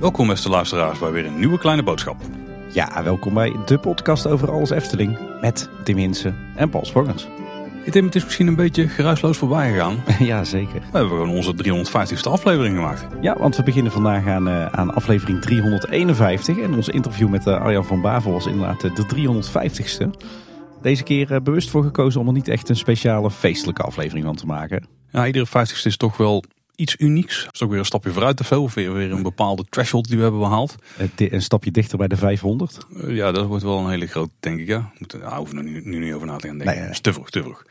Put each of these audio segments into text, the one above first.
Welkom beste luisteraars bij weer een nieuwe kleine boodschap. Ja, welkom bij de podcast over alles Efteling met Tim Hinsen en Paul Sprongers. Tim, het is misschien een beetje geruisloos voorbij gegaan. ja, zeker. We hebben gewoon onze 350ste aflevering gemaakt. Ja, want we beginnen vandaag aan, uh, aan aflevering 351. En ons interview met uh, Arjan van Bavel was inderdaad uh, de 350ste. Deze keer bewust voor gekozen om er niet echt een speciale feestelijke aflevering van te maken. Ja, iedere 50ste is toch wel iets unieks. Dat is ook weer een stapje vooruit te veel. Of weer, weer een bepaalde threshold die we hebben behaald. Een stapje dichter bij de 500? Uh, ja, dat wordt wel een hele grote, denk ik. Ja. Moet, daar hoeven we nu, nu niet over na te gaan denken. Nee, is te vroeg, te vroeg.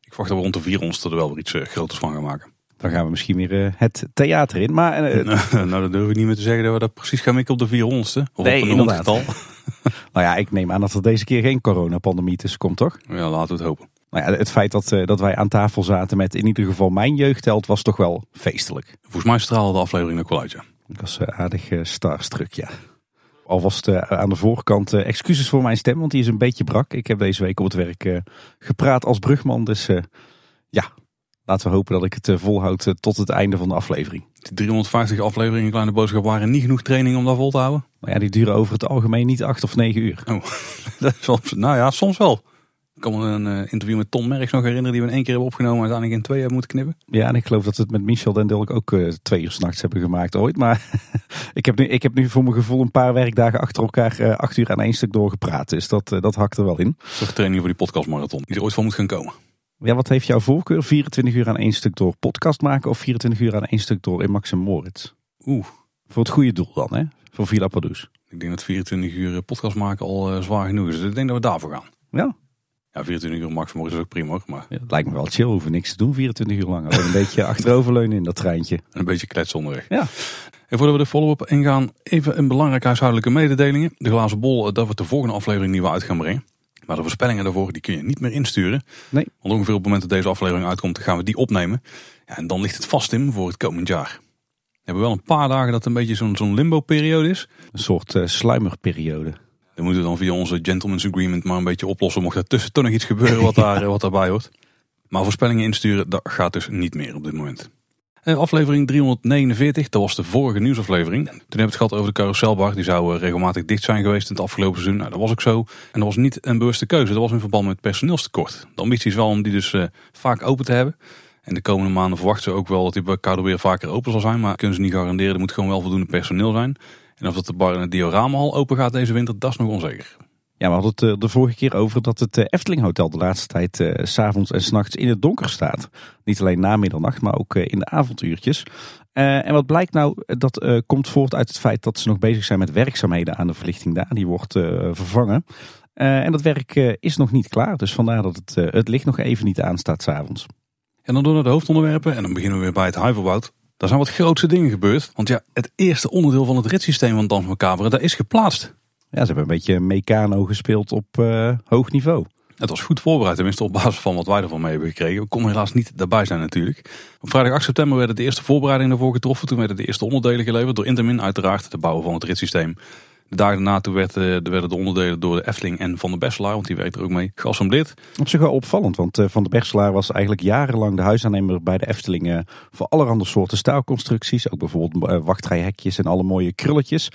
Ik verwacht dat we rond de 400 er wel weer iets uh, groters van gaan maken. Dan gaan we misschien weer uh, het theater in. Maar, nou, dat durf ik niet meer te zeggen dat we dat precies gaan mikken op de 400ste. Of nee, op een inderdaad. nou ja, ik neem aan dat er deze keer geen coronapandemie tussen komt, toch? Ja, laten we het hopen. Nou ja, het feit dat, uh, dat wij aan tafel zaten met in ieder geval mijn jeugdheld was toch wel feestelijk. Volgens mij straalde de aflevering ook wel uit, ja. Ik was uh, aardig uh, starstruck, ja. Alvast aan de voorkant excuses voor mijn stem, want die is een beetje brak. Ik heb deze week op het werk gepraat als brugman, dus ja, laten we hopen dat ik het volhoud tot het einde van de aflevering. Die 350 afleveringen Kleine Boodschap waren niet genoeg training om dat vol te houden? Nou ja, die duren over het algemeen niet acht of negen uur. Oh, dat is nou ja, soms wel. Ik kan me een uh, interview met Tom Merks nog herinneren die we in één keer hebben opgenomen en uiteindelijk in twee hebben moeten knippen. Ja, en ik geloof dat we het met Michel den ook uh, twee uur s'nachts hebben gemaakt ooit. Maar ik, heb nu, ik heb nu voor mijn gevoel een paar werkdagen achter elkaar uh, acht uur aan één stuk doorgepraat. Dus dat, dat hakt er wel in. Toch training voor die podcastmarathon die er ooit van moet gaan komen. Ja, wat heeft jouw voorkeur? 24 uur aan één stuk door podcast maken of 24 uur aan één stuk door in Max en Moritz? Oeh. Voor het goede doel dan, hè? Voor Villa Padus. Ik denk dat 24 uur podcast maken al zwaar genoeg is. Dus ik denk dat we daarvoor gaan. Ja, ja, 24 uur max is ook prima hoor. Maar... Ja, het lijkt me wel chill, hoeven niks te doen 24 uur lang. Alleen een beetje achteroverleunen in dat treintje. En een beetje kletsen onderweg. Ja. En voordat we de follow-up ingaan, even een belangrijke huishoudelijke mededelingen. De glazen bol, dat we de volgende aflevering niet meer uit gaan brengen. Maar de voorspellingen daarvoor, die kun je niet meer insturen. Nee. Want ongeveer op het moment dat deze aflevering uitkomt, gaan we die opnemen. Ja, en dan ligt het vast in voor het komend jaar. We hebben wel een paar dagen dat het een beetje zo'n zo'n limbo-periode is. Een soort uh, sluimerperiode. Dan moeten we dan via onze gentleman's agreement maar een beetje oplossen. Mocht er tussen toch nog iets gebeuren wat, daar, wat daarbij hoort. Maar voorspellingen insturen, dat gaat dus niet meer op dit moment. Aflevering 349, dat was de vorige nieuwsaflevering. Toen hebben we het gehad over de carouselbar. Die zou regelmatig dicht zijn geweest in het afgelopen seizoen. Nou, dat was ook zo. En dat was niet een bewuste keuze. Dat was in verband met personeelstekort. De ambitie is wel om die dus uh, vaak open te hebben. En de komende maanden verwachten ze ook wel dat die Koude weer vaker open zal zijn. Maar kunnen ze niet garanderen. Er moet gewoon wel voldoende personeel zijn. En of dat de bar in het dioramahal open gaat deze winter, dat is nog onzeker. Ja, we hadden het uh, de vorige keer over dat het uh, Efteling Hotel de laatste tijd uh, s'avonds en s'nachts in het donker staat. Niet alleen na middernacht, maar ook in de avonduurtjes. en wat blijkt nou, dat komt voort uit het feit dat ze nog bezig zijn met werkzaamheden aan de verlichting daar. Die wordt vervangen. en dat werk is nog niet klaar, dus vandaar dat het, het licht nog even niet aanstaat s'avonds. En dan door naar de hoofdonderwerpen en dan beginnen we weer bij het Huiverbouwt. Daar zijn wat grootste dingen gebeurd. Want ja, het eerste onderdeel van het ritssysteem van Dans daar is geplaatst. Ja, ze hebben een beetje Meccano gespeeld op uh, hoog niveau. Het was goed voorbereid, tenminste op basis van wat wij ervan mee hebben gekregen. We konden helaas niet daarbij zijn natuurlijk. Op vrijdag 8 september werden de eerste voorbereidingen ervoor getroffen. Toen werden de eerste onderdelen geleverd door Intermin uiteraard, de bouwen van het ritssysteem. De dagen daarna toen werd, uh, werden de onderdelen door de Efteling en Van de Besselaar, want die werkt er ook mee, geassembleerd. Op zich wel opvallend, want uh, Van de Besselaar was eigenlijk jarenlang de huisaannemer bij de Efteling uh, voor allerhande soorten staalconstructies. Ook bijvoorbeeld wachtrijhekjes en alle mooie krulletjes.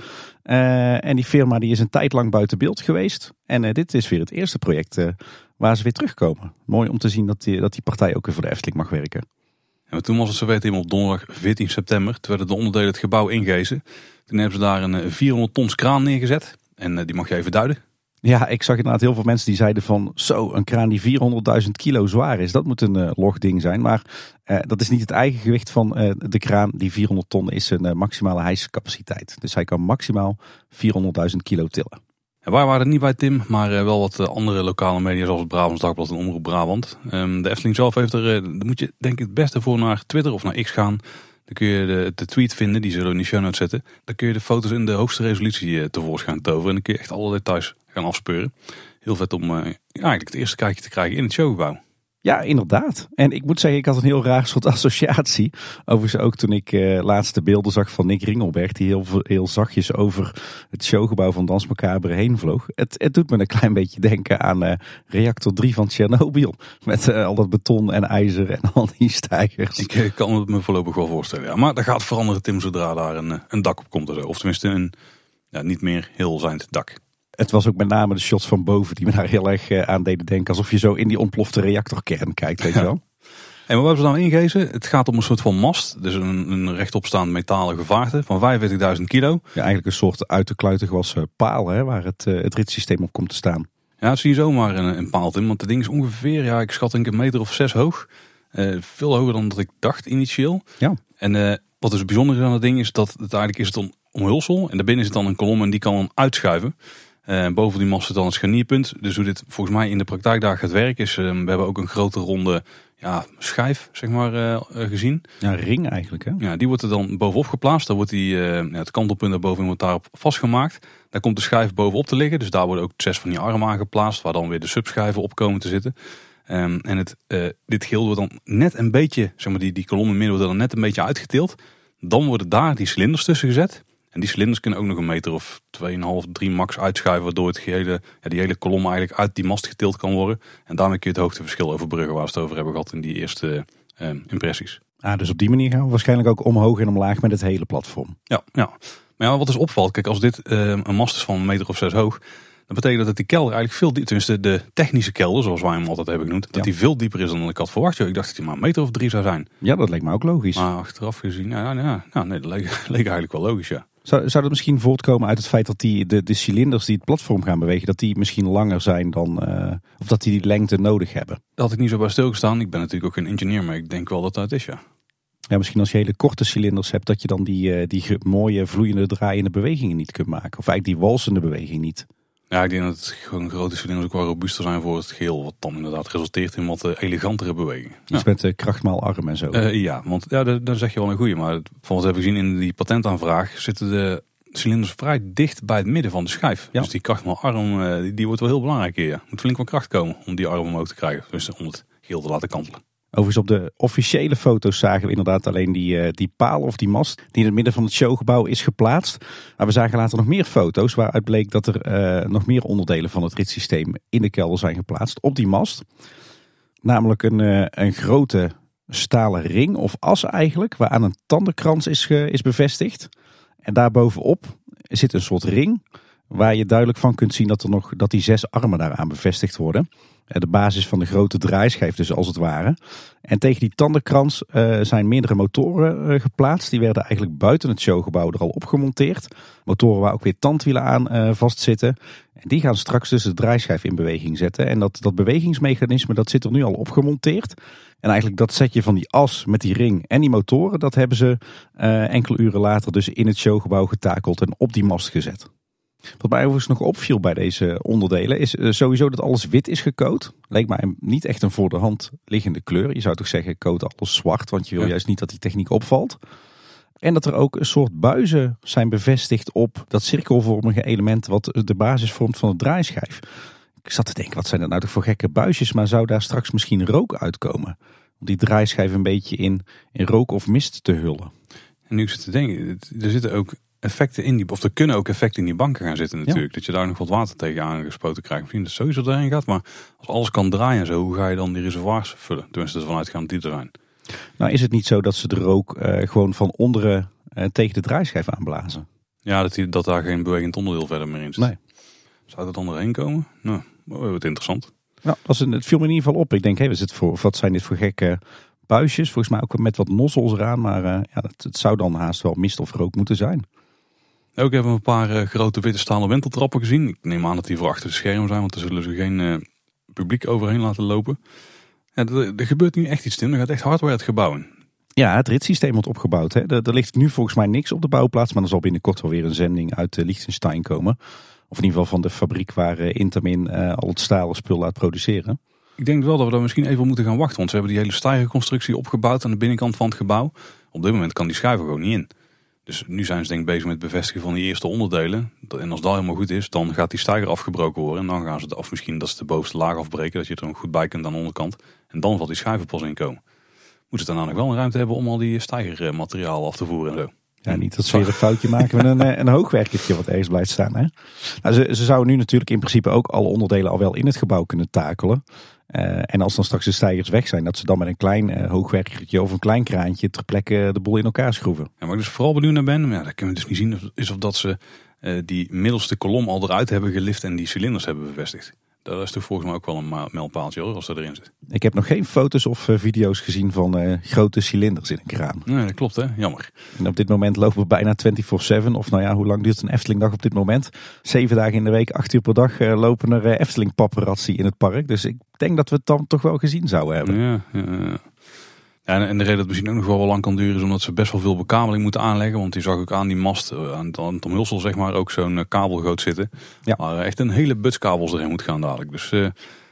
en die firma die is een tijd lang buiten beeld geweest. En dit is weer het eerste project waar ze weer terugkomen. Mooi om te zien dat die, dat die partij ook weer voor de Efteling mag werken. En toen was het zo weten op donderdag 14 september. Toen werden de onderdelen het gebouw ingezen. Toen hebben ze daar een 400 tons kraan neergezet. En die mag je even duiden. Ja, ik zag inderdaad heel veel mensen die zeiden van zo, een kraan die 400.000 kilo zwaar is, dat moet een uh, logding zijn. Maar uh, dat is niet het eigen gewicht van uh, de kraan. Die 400 ton is een maximale hijscapaciteit. Dus hij kan maximaal 400.000 kilo tillen. En wij waren er niet bij Tim, maar wel wat andere lokale media zoals het Brabants Dagblad en Omroep Brabant. Um, de Efteling zelf heeft er, daar moet je denk ik het beste voor naar Twitter of naar X gaan. Dan kun je de, de, tweet vinden, die zullen we in de show notes zetten. Dan kun je de foto's in de hoogste resolutie uh, tevoorschijn toveren. En dan kun je echt alle details gaan afspeuren. Heel vet om ja, eigenlijk het eerste kijkje te krijgen in het showgebouw. Ja, inderdaad. En ik moet zeggen, ik had een heel raar soort associatie. Overigens ook toen ik uh, laatste beelden zag van Nick Ringelberg. Die heel, heel zachtjes over het showgebouw van Dans Macabre heen vloog. Het, het doet me een klein beetje denken aan uh, reactor 3 van Tsjernobyl. Met uh, al dat beton en ijzer en al die stijgers. Ik kan het me voorlopig wel voorstellen. Ja. Maar dat gaat veranderen Tim zodra daar een, een dak op komt. Of tenminste een ja, niet meer heel zijnd dak het was ook met name de shots van boven die me daar heel erg aan deden denken. Alsof je zo in die ontplofte reactorkern kijkt, weet je wel. En wat hebben ze dan ingegeven? Het gaat om een soort van mast. Dus een, een rechtopstaand metalen gevaarte van 45.000 kilo. Ja, eigenlijk een soort uit de kluiten gewassen paal hè, waar het, uh, het ritssysteem op komt te staan. Ja, zie je zomaar een, een paal in. Want het ding is ongeveer, ja, ik schat een meter of zes hoog. Uh, veel hoger dan dat ik dacht initieel. Ja. En uh, wat dus bijzonder is aan het ding is dat het eigenlijk is het een omhulsel. En daarbinnen zit dan een kolom en die kan dan uitschuiven. Uh, boven die mast zit dan een scharnierpunt. Dus hoe dit volgens mij in de praktijk daar gaat werken is... Uh, we hebben ook een grote ronde ja, schijf zeg maar, uh, gezien. Ja, ring eigenlijk hè? Ja, die wordt er dan bovenop geplaatst. Daar wordt die, het kantelpunt daarboven wordt daarop vastgemaakt. Daar komt de schijf bovenop te liggen. Dus daar worden ook zes van die armen aan geplaatst. Waar dan weer de subschijven op komen te zitten. Um, en het, dit geel wordt dan net een beetje... Zeg maar die, die kolommen midden worden dan net een beetje uitgetild. Dan worden daar die cilinders tussen gezet. En die cilinders kunnen ook nog een meter of 2,5, 3 max uitschuiven. Waardoor het hele, ja, die hele kolom eigenlijk uit die mast getild kan worden. En daarmee kun je het hoogteverschil overbruggen waar we het over hebben gehad in die eerste eh, impressies. Ah, dus op die manier gaan we waarschijnlijk ook omhoog en omlaag met het hele platform. Ja, ja. Maar ja, wat is opvalt, kijk als dit uh, een mast is van een meter of zes hoog. Dat betekent dat die kelder eigenlijk veel dieper, tenminste de technische kelder, zoals wij hem altijd hebben genoemd, dat die veel dieper is dan ik had verwacht. Ik dacht dat hij maar een meter of drie zou zijn. Ja, dat leek me ook logisch. Maar achteraf gezien, ja, ja, ja nee, dat leek, leek eigenlijk wel logisch, ja. Zou, zou dat misschien voortkomen uit het feit dat die, de, de cilinders die het platform gaan bewegen, dat die misschien langer zijn dan, uh, of dat die die lengte nodig hebben? Dat had ik niet zo bij stilgestaan. Ik ben natuurlijk ook geen ingenieur, maar ik denk wel dat dat is, ja. Ja, misschien als je hele korte cilinders hebt, dat je dan die, uh, die mooie vloeiende draaiende bewegingen niet kunt maken. Of eigenlijk die walsende beweging niet. Ja, ik denk dat het gewoon grote cilinders ook wel robuuster zijn voor het geheel. Wat dan inderdaad resulteert in wat uh, elegantere bewegingen. Dus ja. met uh, krachtmaal arm en zo. Uh, ja, want ja, dan zeg je wel een goede. Maar volgens hebben we gezien in die patentaanvraag zitten de cilinders vrij dicht bij het midden van de schijf. Ja. Dus die krachtmaal arm, die, die, wordt wel heel belangrijk hier. Moet flink wat kracht komen om die arm omhoog te krijgen. Dus om het geheel te laten kantelen. Overigens op de officiële foto's zagen we inderdaad alleen die, uh, die paal of die mast die in het midden van het showgebouw is geplaatst. Maar we zagen later nog meer foto's waaruit bleek dat er uh, nog meer onderdelen van het ritssysteem in de kelder zijn geplaatst op die mast. Namelijk een, uh, een grote stalen ring of as eigenlijk, waaraan een tandenkrans is, is bevestigd. En daarbovenop zit een soort ring waar je duidelijk van kunt zien dat, er nog, dat die zes armen daaraan bevestigd worden. Eh, de basis van de grote draaischijf dus als het ware. En tegen die tandenkrans uh, zijn meerdere motoren uh, geplaatst. Die werden eigenlijk buiten het showgebouw er al opgemonteerd. Motoren waar ook weer tandwielen aan vastzitten. En die gaan straks dus de draaischijf in beweging zetten. En dat, dat bewegingsmechanisme dat zit er nu al opgemonteerd. En eigenlijk dat setje van die as met die ring en die motoren... dat hebben ze enkele uren later dus in het showgebouw getakeld en op die mast gezet. Wat mij overigens nog opviel bij deze onderdelen is eh, sowieso dat alles wit is gecoat. Leek mij niet echt een voor de hand liggende kleur. Je zou toch zeggen coat alles zwart, want je wil juist niet dat die techniek opvalt. En dat er ook een soort buizen zijn bevestigd op dat cirkelvormige element wat de basis vormt van de draaischijf. Ik zat te denken, wat zijn dat nou toch voor gekke buisjes, maar zou daar straks misschien rook uitkomen? Om die draaischijf een beetje in, in rook of mist te hullen. En nu ik zit te denken, er zitten ook effecten in die, of er kunnen ook effecten in die banken gaan zitten natuurlijk. Dat je daar nog wat water tegen aangespoten krijgt. Misschien dat het sowieso erin gaat, maar als alles kan draaien en zo, hoe ga je dan die reservoirs vullen? Tenminste, ervan uitgaan die er zijn. Nou is het niet zo dat ze er ook uh, gewoon van onderen uh, tegen de draaischijf aanblazen? Ja, dat, die, dat daar geen bewegend onderdeel verder meer in zit. Nee. Zou er dan erheen komen? Nou, wat interessant. Nou, dat is een, het viel me in ieder geval op. Ik denk, hé, hey, voor, wat zijn dit voor gekke buisjes? Volgens mij ook met wat nozzels eraan, maar uh, ja, het, het zou dan haast wel mist of rook moeten zijn. Ook hebben we een paar uh, grote witte stalen wenteltrappen gezien. Ik neem aan dat die voor achter de scherm zijn, want daar zullen ze geen uh, publiek overheen laten lopen. Ja, er, er, gebeurt nu echt iets in. Er gaat echt hardware het gebouw in. Ja, het ritssysteem wordt opgebouwd. Hè. Er, er, ligt nu volgens mij niks op de bouwplaats, maar er zal binnenkort wel weer een zending uit uh, Liechtenstein komen. Of in ieder geval van de fabriek waar Intamin al het stalen spul laat produceren. Ik denk wel dat we daar misschien even moeten gaan wachten, want ze hebben die hele stijgerconstructie opgebouwd aan de binnenkant van het gebouw. Op dit moment kan die schuiven gewoon niet in. Dus nu zijn ze denk ik bezig met het bevestigen van die eerste onderdelen. En als dat helemaal goed is, dan gaat die stijger afgebroken worden. En dan gaan ze, of misschien dat ze de bovenste laag afbreken, dat je er nog goed bij kunt aan de onderkant. En dan valt die schijven pas inkomen. Moeten ze daarna nog wel een ruimte hebben om al die stijgermateriaal af te voeren en zo. Ja, niet dat ze weer een foutje maken met een, eh, een wat ergens blijft staan. Hè? Nou, ze, ze zouden nu natuurlijk in principe ook alle onderdelen al wel in het gebouw kunnen takelen. Uh, en als dan straks de stijgers weg zijn, dat ze dan met een klein uh, hoogwerkertje of een klein kraantje ter plekke de boel in elkaar schroeven. Ja, maar ik dus vooral benieuwd naar ben, ja, dat kunnen we dus niet zien, is of dat ze uh, die middelste kolom al eruit hebben gelift en die cilinders hebben bevestigd. Dat is toch volgens mij ook wel een mijlpaaltje hoor, als dat erin zit. Ik heb nog geen foto's of uh, video's gezien van uh, grote cilinders in een kraan. Nee, dat klopt hè, jammer. En op dit moment lopen we bijna 24-7. Of nou ja, hoe lang duurt een Efteling dag op dit moment? Zeven dagen in de week, acht uur per dag uh, lopen er Efteling paparazzi in het park. Dus ik denk dat we het dan toch wel gezien zouden hebben. Ja, ja. Ja, en de reden dat het misschien ook nog wel lang kan duren is omdat ze best wel veel bekabeling moeten aanleggen. Want die zag ik aan die mast, aan het omhulsel zeg maar, ook zo'n kabelgoot zitten. Ja. Maar echt een hele buts kabels erin moet gaan dadelijk. Dus uh,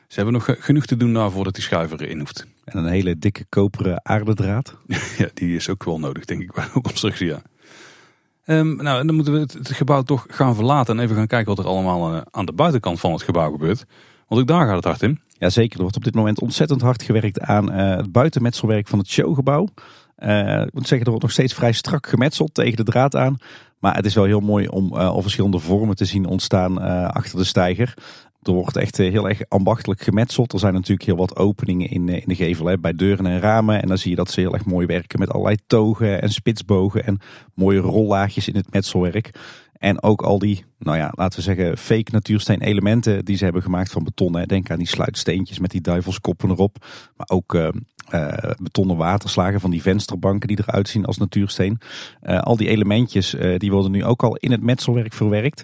ze hebben nog genoeg te doen daarvoor dat die schuiver erin hoeft. En een hele dikke koperen aardedraad. ja, die is ook wel nodig denk ik bij de constructie, ja. Um, nou, dan moeten we het, het, gebouw toch gaan verlaten en even gaan kijken wat er allemaal aan de buitenkant van het gebouw gebeurt. Want ook daar gaat het hard in. Ja, zeker. Er wordt op dit moment ontzettend hard gewerkt aan uh, het buitenmetselwerk van het showgebouw. Uh, ik moet zeggen, er wordt nog steeds vrij strak gemetseld tegen de draad aan. Maar het is wel heel mooi om uh, al verschillende vormen te zien ontstaan achter de steiger. Er wordt echt heel erg ambachtelijk gemetseld. Er zijn natuurlijk heel wat openingen in, in de gevel hè, bij deuren en ramen. En dan zie je dat ze heel erg mooi werken met allerlei togen en spitsbogen en mooie rollaagjes in het metselwerk. En ook al die, nou ja, laten we zeggen, fake natuursteen elementen die ze hebben gemaakt van beton. Hè. Denk aan die sluitsteentjes met die duivelskoppen erop. Maar ook uh, uh, betonnen waterslagen van die vensterbanken die eruit zien als natuursteen. Uh, al die elementjes die worden nu ook al in het metselwerk verwerkt.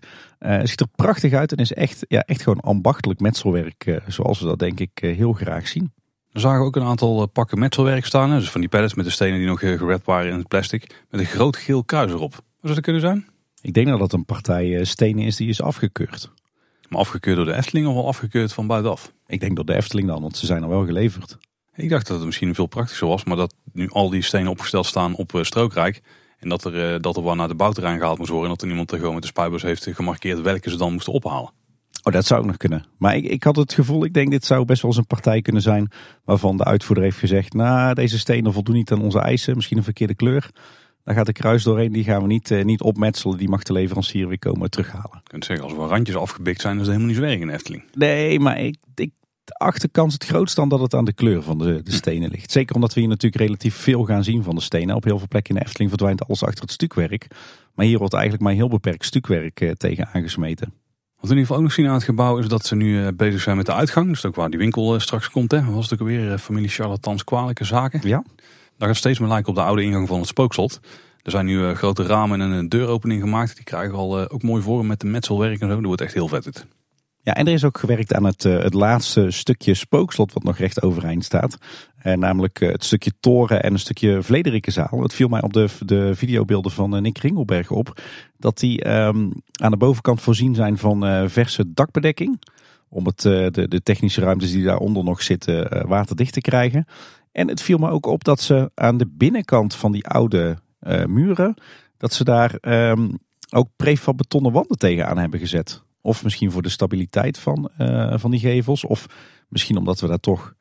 Ziet er prachtig uit en is echt, ja, echt gewoon ambachtelijk metselwerk zoals we dat denk ik heel graag zien. We zagen ook een aantal pakken metselwerk staan. Dus van die pallets met de stenen die nog gered waren in het plastic. Met een groot geel kruis erop. Zou dat kunnen zijn? Ik denk dat dat een partij stenen is die is afgekeurd. Maar afgekeurd door de Efteling of wel afgekeurd van buitenaf? Ik denk door de Efteling dan, want ze zijn al wel geleverd. Ik dacht dat het misschien veel praktischer was, maar dat nu al die stenen opgesteld staan op strookrijk. En dat er, dat er wel naar de bouwterrein gehaald moest worden. En dat er iemand er gewoon met de spuibus heeft gemarkeerd welke ze dan moesten ophalen. Oh, dat zou ook nog kunnen. Maar ik, ik had het gevoel, ik denk dit zou best wel eens een partij kunnen zijn. Waarvan de uitvoerder heeft gezegd, nou deze stenen voldoen niet aan onze eisen. Misschien een verkeerde kleur. Daar gaat de kruis doorheen, die gaan we niet, uh, niet opmetselen. Die mag de leverancier weer komen terughalen. Je kunt zeggen, als we randjes afgebikt zijn, is dat helemaal niet zo erg in Efteling. Nee, maar ik, ik acht de kans het grootst dan dat het aan de kleur van de, de stenen ligt. Zeker omdat we hier natuurlijk relatief veel gaan zien van de stenen. Op heel veel plekken in de Efteling verdwijnt alles achter het stukwerk. Maar hier wordt eigenlijk maar heel beperkt stukwerk uh, tegen aangesmeten. Wat we in ieder geval ook nog zien aan het gebouw is dat ze nu uh, bezig zijn met de uitgang. Dus ook waar die winkel straks komt. Hè. Was natuurlijk weer familie Charlatans kwalijke zaken. Ja. Daar gaat steeds meer lijken op de oude ingang van het spookslot. Er zijn nu grote ramen en een deuropening gemaakt. Die krijgen al ook mooi vorm met de metselwerk en zo. Dat wordt echt heel vet het. Ja, en er is ook gewerkt aan het, uh, het laatste stukje spookslot wat nog recht overeind staat. Uh, namelijk het stukje toren en een stukje Vlederikenzaal. Het viel mij op de, de videobeelden van Nick Ringelberg op. Dat die um, aan de bovenkant voorzien zijn van verse dakbedekking. Om het, de, de technische ruimtes die daaronder nog zitten waterdicht te krijgen. En het viel me ook op dat ze aan de binnenkant van die oude muren... dat ze daar um, ook prefab betonnen wanden tegenaan hebben gezet. Of misschien voor de stabiliteit van, uh, van die gevels. Of misschien omdat we daar toch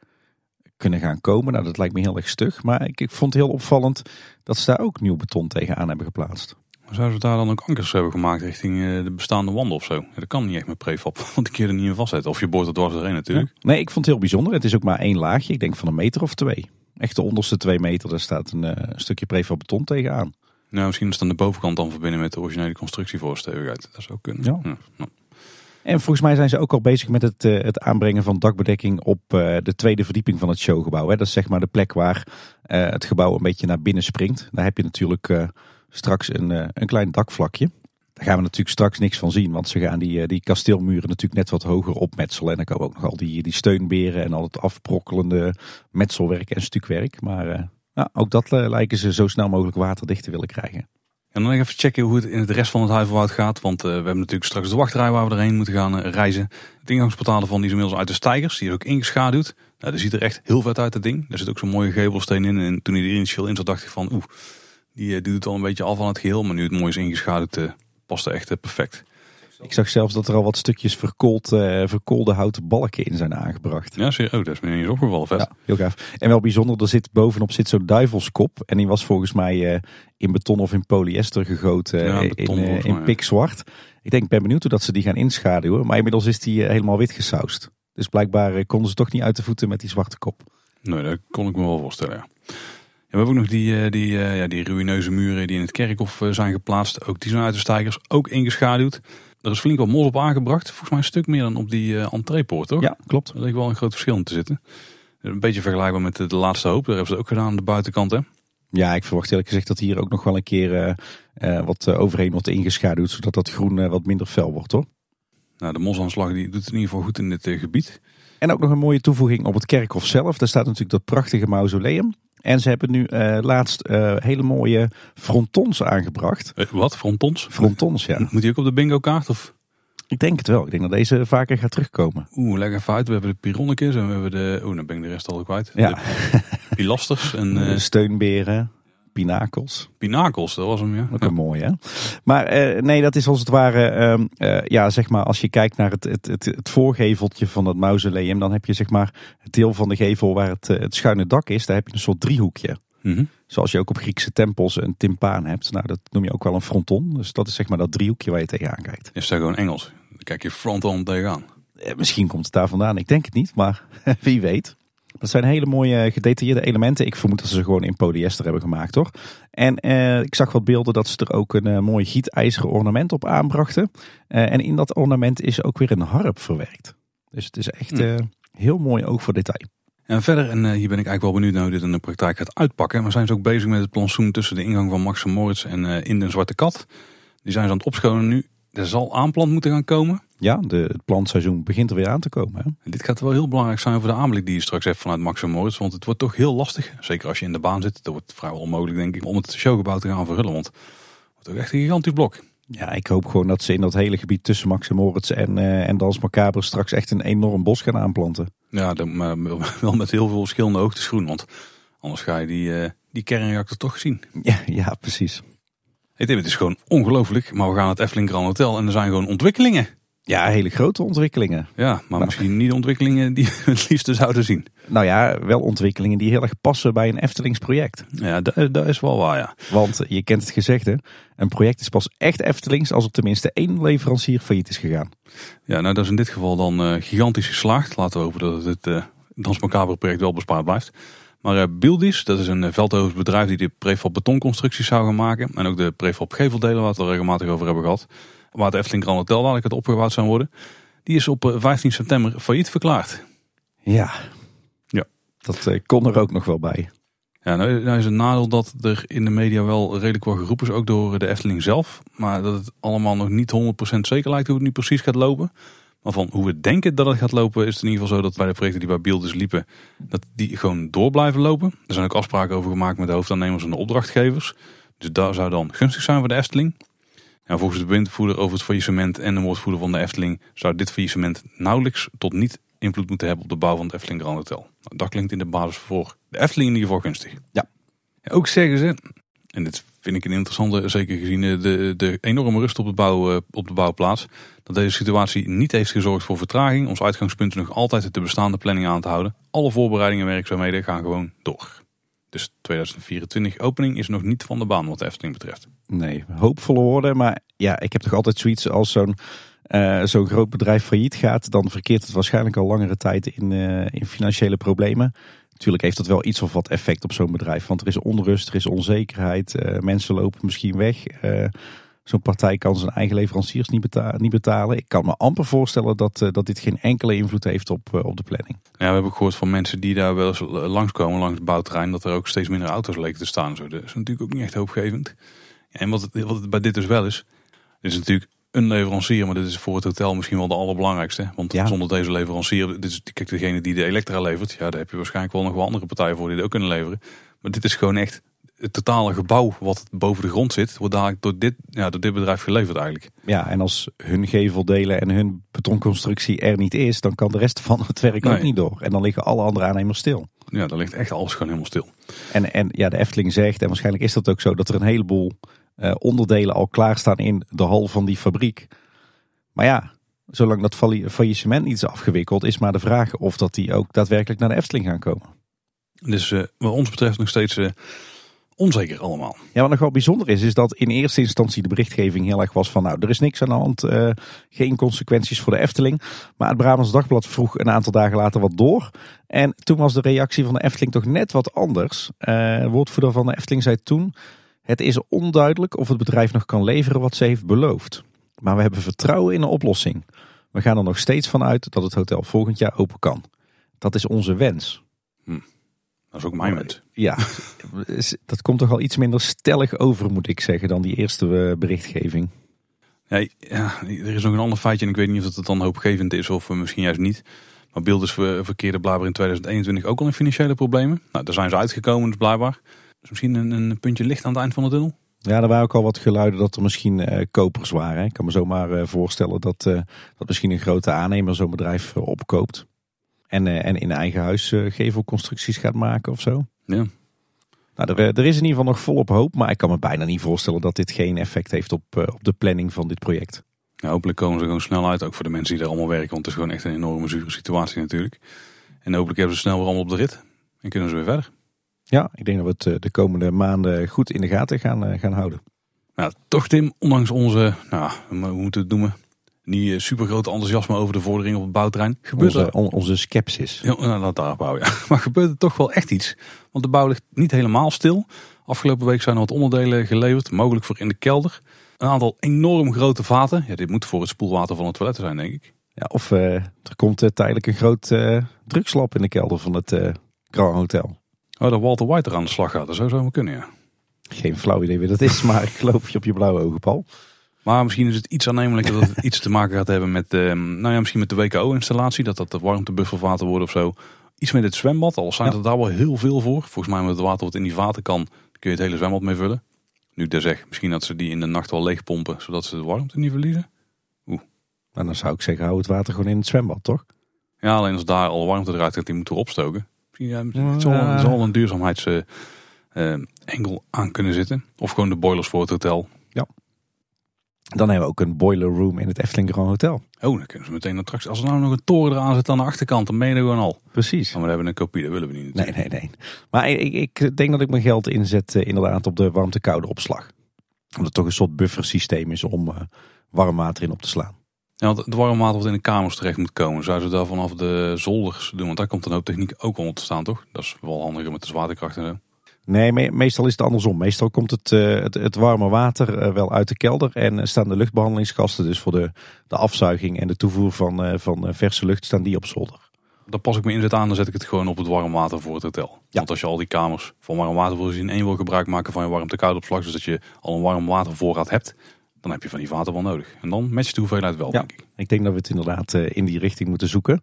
kunnen gaan komen. Nou, dat lijkt me heel erg stug. Maar ik, ik vond het heel opvallend dat ze daar ook nieuw beton tegenaan hebben geplaatst. Zouden ze daar dan ook ankers hebben gemaakt richting uh, de bestaande wanden of zo? Dat kan niet echt met prefab, want ik keer er niet in vastzetten. Of je boort er dwars doorheen natuurlijk. Ja. Nee, ik vond het heel bijzonder. Het is ook maar één laagje. Ik denk van een meter of twee. Echt de onderste twee meter, daar staat een, een stukje prefab beton tegenaan. Nou, misschien is aan de bovenkant dan verbinden met de originele constructie voor stevigheid. Dat zou kunnen. Ja. ja. Nou. En volgens mij zijn ze ook al bezig met het, uh, het aanbrengen van dakbedekking op uh, de tweede verdieping van het showgebouw. Hè. Dat is zeg maar de plek waar uh, het gebouw een beetje naar binnen springt. Daar heb je natuurlijk straks een, een klein dakvlakje. Daar gaan we natuurlijk straks niks van zien, want ze gaan die, die kasteelmuren natuurlijk net wat hoger opmetselen. En dan komen ook nog al die, die steunberen en al het afbrokkelende metselwerk en stukwerk. Maar nou, ook dat lijken ze zo snel mogelijk waterdicht te willen krijgen. En dan even checken hoe het in het rest van het Huiverwoud gaat. Want we hebben natuurlijk straks de wachtrij waar we erheen moeten gaan reizen. Het ingangsportaal van die is inmiddels uit de stijgers. Die is ook ingeschaduwd. Nou, dat ziet er echt heel vet uit, het ding. Er zit ook zo'n mooie gevelsteen in. En toen hij er initieel in zat, dacht ik van... Oeh, Die, die doet al een beetje af van het geheel. Maar nu het mooi is ingeschaduwd, past er echt perfect. Ik zag zelfs dat er al wat stukjes verkoold, uh, verkoolde houten balken in zijn aangebracht. Ja, zie, oh, dat is me niet eens opgevallen. Vet. Ja, heel gaaf. En wel bijzonder, er zit bovenop zit zo'n duivelskop. En die was volgens mij uh, in beton of in polyester gegoten ja, eh, beton, in, uh, in pikzwart. Ik denk, ben benieuwd hoe dat ze die gaan inschaduwen. Maar inmiddels is die helemaal wit gesausd. Dus blijkbaar konden ze toch niet uit de voeten met die zwarte kop. Nee, dat kon ik me wel voorstellen, ja. We hebben ook nog die, die, ja, die ruïneuze muren die in het kerkhof zijn geplaatst. Ook die zijn uit de stijgers, ook ingeschaduwd. Er is flink wat mos op aangebracht. Volgens mij een stuk meer dan op die uh, entreepoort, toch? Ja, klopt. Er ligt wel een groot verschil in te zitten. Een beetje vergelijkbaar met de, laatste hoop. Daar hebben ze ook gedaan aan de buitenkant, hè? Ja, ik verwacht eerlijk gezegd dat hier ook nog wel een keer uh, wat overheen wordt ingeschaduwd. Zodat dat groen wat minder fel wordt, hoor. Nou, de mosaanslag die doet het in ieder geval goed in dit gebied. En ook nog een mooie toevoeging op het kerkhof zelf. Daar staat natuurlijk dat prachtige mausoleum. En ze hebben nu uh, laatst uh, hele mooie frontons aangebracht. Uh, wat? Frontons? Frontons, ja. Moet die ook op de bingo kaart? Of? Ik denk het wel. Ik denk dat deze vaker gaat terugkomen. Oeh, leg even uit. We hebben de Pironnekes en we hebben de... Oeh, dan ben ik de rest al kwijt. Ja. De pilasters en... steunberen. Pinakels. Pinakels, dat was hem, ja. Ook een mooi, hè? Maar uh, nee, dat is als het ware, uh, ja, zeg maar, als je kijkt naar het, het, het, het, voorgeveltje van dat mausoleum, dan heb je zeg maar het deel van de gevel waar het, het schuine dak is, daar heb je een soort driehoekje. Mm -hmm. Zoals je ook op Griekse tempels een timpaan hebt. Nou, dat noem je ook wel een fronton. Dus dat is zeg maar dat driehoekje waar je tegenaan kijkt. Is dat gewoon Engels? Dan kijk je fronton tegenaan. misschien komt het daar vandaan. Ik denk het niet, maar wie weet. Dat zijn hele mooie gedetailleerde elementen. Ik vermoed dat ze ze gewoon in polyester hebben gemaakt hoor. En eh, ik zag wat beelden dat ze er ook een uh, mooi gietijzeren ornament op aanbrachten. Uh, en in dat ornament is ook weer een harp verwerkt. Dus het is echt uh, heel mooi ook voor detail. En verder, en hier ben ik eigenlijk wel benieuwd naar hoe dit in de praktijk gaat uitpakken. Maar zijn ze ook bezig met het plantsoen tussen de ingang van Max Moritz en in de Zwarte Kat. Die zijn ze aan het opschonen nu. Er zal aanplant moeten gaan komen. Ja, de, het plantseizoen begint er weer aan te komen. Hè? En dit gaat wel heel belangrijk zijn voor de aanblik die je straks hebt vanuit Max Moritz. Want het wordt toch heel lastig, zeker als je in de baan zit. Dat wordt vrijwel onmogelijk denk ik, om het showgebouw te gaan verhullen. Want het wordt toch echt een gigantisch blok. Ja, ik hoop gewoon dat ze in dat hele gebied tussen Max Moritz en, uh, en Dans Macabre straks echt een enorm bos gaan aanplanten. Ja, dan, maar wel met heel veel verschillende hoogtes groen. Want anders ga je die, uh, die kernreactor toch zien. Ja, ja precies. Hey Tim, het is gewoon ongelooflijk. Maar we gaan het Efteling Grand Hotel en er zijn gewoon ontwikkelingen. Ja, hele grote ontwikkelingen. Ja, maar, misschien niet ontwikkelingen die we het liefste zouden zien. Nou ja, wel ontwikkelingen die heel erg passen bij een Eftelings project. Ja, dat, dat is wel waar, ja. Want je kent het gezegde, een project is pas echt Eftelings als er tenminste één leverancier failliet is gegaan. Ja, nou dat is in dit geval dan uh, gigantisch geslaagd. Laten we hopen dat het uh, Dans Macabre project wel bespaard blijft. Maar uh, Bildis, dat is een uh, bedrijf die de prefab betonconstructies zou gaan maken. En ook de prefab geveldelen, waar we het regelmatig over hebben gehad waar de Efteling Grand Hotel dadelijk het opgebouwd zou worden. Die is op 15 eh, september failliet verklaard. Ja, ja. dat uh, kon er ook nog wel bij. Ja, nou, nou is het nadeel dat er in de media wel redelijk wat geroepen is, ook door de Efteling zelf. Maar dat het allemaal nog niet 100% zeker lijkt hoe het nu precies gaat lopen. Maar van hoe we denken dat het gaat lopen, is het in ieder geval zo dat bij de projecten die bij Beelders liepen, dat die gewoon door blijven lopen. Er zijn ook afspraken over gemaakt met de hoofdaannemers en de opdrachtgevers. Dus dat zou dan gunstig zijn voor de Efteling. Ja, volgens de bewindvoerder over het faillissement en de woordvoerder van de Efteling zou dit faillissement nauwelijks tot niet invloed moeten hebben op de bouw van het Efteling Grand Hotel. Nou, dat klinkt in de basis voor de Efteling in ieder geval gunstig. Ja. ja ook zeggen ze, en dit vind ik een interessante, zeker gezien de, de enorme rust op de, bouw, eh, op de bouwplaats, dat deze situatie niet heeft gezorgd voor vertraging. Ons uitgangspunt is nog altijd de bestaande planning aan te houden. Alle voorbereidingen en werkzaamheden gaan gewoon door. Dus 2024 opening is nog niet van de baan wat de Efteling betreft. Nee, hoopvolle woorden. Maar ja, ik heb toch altijd zoiets als zo'n uh, zo'n groot bedrijf failliet gaat. Dan verkeert het waarschijnlijk al langere tijd in, uh, in financiële problemen. Natuurlijk heeft dat wel iets of wat effect op zo'n bedrijf. Want er is onrust, er is onzekerheid. Uh, mensen lopen misschien weg. Zo'n partij kan zijn eigen leveranciers niet, niet, betalen. Ik kan me amper voorstellen dat, dat dit geen enkele invloed heeft op, op de planning. Ja, we hebben gehoord van mensen die daar wel eens langskomen langs het bouwterrein. Dat er ook steeds minder auto's leken te staan. Zo. Dat is natuurlijk ook niet echt hoopgevend. En wat het, wat het bij dit dus wel is, dit is natuurlijk een leverancier, maar dit is voor het hotel misschien wel de allerbelangrijkste. Want zonder deze leverancier, dit is kijk, degene die de elektra levert, ja, daar heb je waarschijnlijk wel nog wel andere partijen voor die dat ook kunnen leveren. Maar dit is gewoon echt het totale gebouw wat boven de grond zit, wordt dadelijk door dit, ja, door dit bedrijf geleverd eigenlijk. Ja, en als hun geveldelen en hun betonconstructie er niet is, dan kan de rest van het werk ook niet door. En dan liggen alle andere aannemers stil. ja, daar ligt echt alles gewoon helemaal stil. En, en ja, de Efteling zegt, en waarschijnlijk is dat ook zo, dat er een heleboel uh, onderdelen al klaarstaan in de hal van die fabriek. Maar ja, zolang dat faillissement niet is afgewikkeld, is maar de vraag of dat die ook daadwerkelijk naar de Efteling gaan komen. Dus uh, wat ons betreft nog steeds uh, onzeker allemaal. Ja, wat nog wel bijzonder is, is dat in eerste instantie de berichtgeving heel erg was van nou, er is niks aan de hand, uh, geen consequenties voor de Efteling. Maar het Brabants Dagblad vroeg een aantal dagen later wat door. En toen was de reactie van de Efteling toch net wat anders. Woordvoerder van de Efteling zei toen, het is onduidelijk of het bedrijf nog kan leveren wat ze heeft beloofd. Maar we hebben vertrouwen in een oplossing. We gaan er nog steeds van uit dat het hotel volgend jaar open kan. Dat is onze wens. Hm. Dat is ook mijn wens. Ja, dat komt toch al iets minder stellig over, moet ik zeggen, dan die eerste eh, berichtgeving. Ja, ja, er is nog een ander feitje en ik weet niet of het dan hoopgevend is of misschien juist niet. Maar Beelders verkeerde blijkbaar in 2021 ook al in financiële problemen. Nou, daar zijn ze uitgekomen dus blijkbaar. Dus misschien een, een puntje licht aan het eind van de tunnel. Ja, er waren ook al wat geluiden dat er misschien uh, kopers waren. Ik kan me zomaar uh, voorstellen dat, uh, dat misschien een grote aannemer zo'n bedrijf opkoopt. En, en in eigen huis gevelconstructies gaat maken of zo. Ja. Nou, er, er is in ieder geval nog volop hoop. Maar ik kan me bijna niet voorstellen dat dit geen effect heeft op, op de planning van dit project. Ja, hopelijk komen ze gewoon snel uit. Ook voor de mensen die er allemaal werken. Want het is gewoon echt een enorme zure situatie natuurlijk. En hopelijk hebben ze snel weer allemaal op de rit. En kunnen ze weer verder. Ja, ik denk dat we het eh, de komende maanden goed in de gaten gaan, eh, gaan houden. Nou, toch Tim, ondanks onze, nou, hoe moeten we het noemen, niet eh, super grote enthousiasme over de vordering op het bouwterrein. Gebeurt onze, er... onze sceptisch. Ja, nou, laat daar bouwen, ja. Maar gebeurt er toch wel echt iets. Want de bouw ligt niet helemaal stil. Afgelopen week zijn er wat onderdelen geleverd, mogelijk voor in de kelder. Een aantal enorm grote vaten. Ja, dit moet voor het spoelwater van het toilet zijn, denk ik. Ja, of uh, er komt uh, tijdelijk een groot uh, drugslab in de kelder van het Grand Hotel. Oh, dat Walter White er aan de slag gaat. Dat zou zo maar kunnen, ja. Geen flauw idee wie dat is, maar ik geloof je op je blauwe ogen, Paul. Maar misschien is het iets aannemelijker dat het iets te maken gaat hebben met, uh, nou ja, misschien met de WKO-installatie. Dat dat de warmtebuffervaten worden of zo. Iets met het zwembad, al zijn er daar wel heel veel voor. Volgens mij met het water wat in die vaten kan, kun je het hele zwembad mee vullen. Nu ik zeg, misschien dat ze die in de nacht wel leeg pompen, zodat ze de warmte niet verliezen. Oeh. Nou, dan zou ik zeggen, hou het water gewoon in het zwembad, toch? Ja, alleen als daar al warmte eruit gaat, die moeten opstoken. Ja, het zal, het zal een duurzaamheidsengel aan kunnen zitten. Of gewoon de boilers voor het hotel. Ja. Dan hebben we ook een boiler room in het Efteling Grand Hotel. Oh, dan kunnen ze meteen attractie. Als er nou nog een toren eraan zit aan de achterkant, dan ben je gewoon al. Precies. Maar we hebben een kopie, dat willen we niet. Nee, nee, nee. Maar ik, ik denk dat ik mijn geld inzet uh, inderdaad op de warmte-koude opslag. Omdat het toch een soort buffersysteem is om uh, warm water in op te slaan. Ja, want het warm water wat in de kamers terecht moet komen, zouden ze daar vanaf de zolders doen? Want daar komt een hoop techniek ook onder te staan, toch? Dat is wel handiger met de zwaartekracht en zo. Nee, meestal is het andersom. Meestal komt het, uh, het, het, warme water uh, wel uit de kelder en staan de luchtbehandelingskasten dus voor de, de afzuiging en de toevoer van, van verse lucht staan die op zolder. Dan pas ik me inzet aan, dan zet ik het gewoon op het warm water voor het hotel. Ja. Want als je al die kamers van warm water wil zien, één wil gebruik maken van je warmte-koud opslag, dus dat je al een warm watervoorraad hebt, dan heb je van die vaten wel nodig. En dan matcht de hoeveelheid wel, ja, denk ik. Ik denk dat we het inderdaad uh, in die richting moeten zoeken.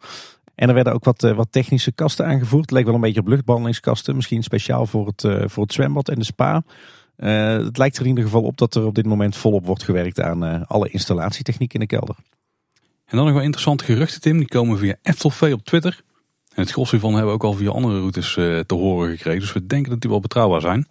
En er werden ook wat, uh, wat technische kasten aangevoerd. Het leek wel een beetje op luchtbehandelingskasten. Misschien speciaal voor het, uh, voor het zwembad en de spa. het lijkt er in ieder geval op dat er op dit moment volop wordt gewerkt aan alle installatietechniek in de kelder. En dan nog wel interessante geruchten, Tim. Die komen via Eftelvee op Twitter. En het gros hiervan hebben we ook al via andere routes te horen gekregen. Dus we denken dat die wel betrouwbaar zijn.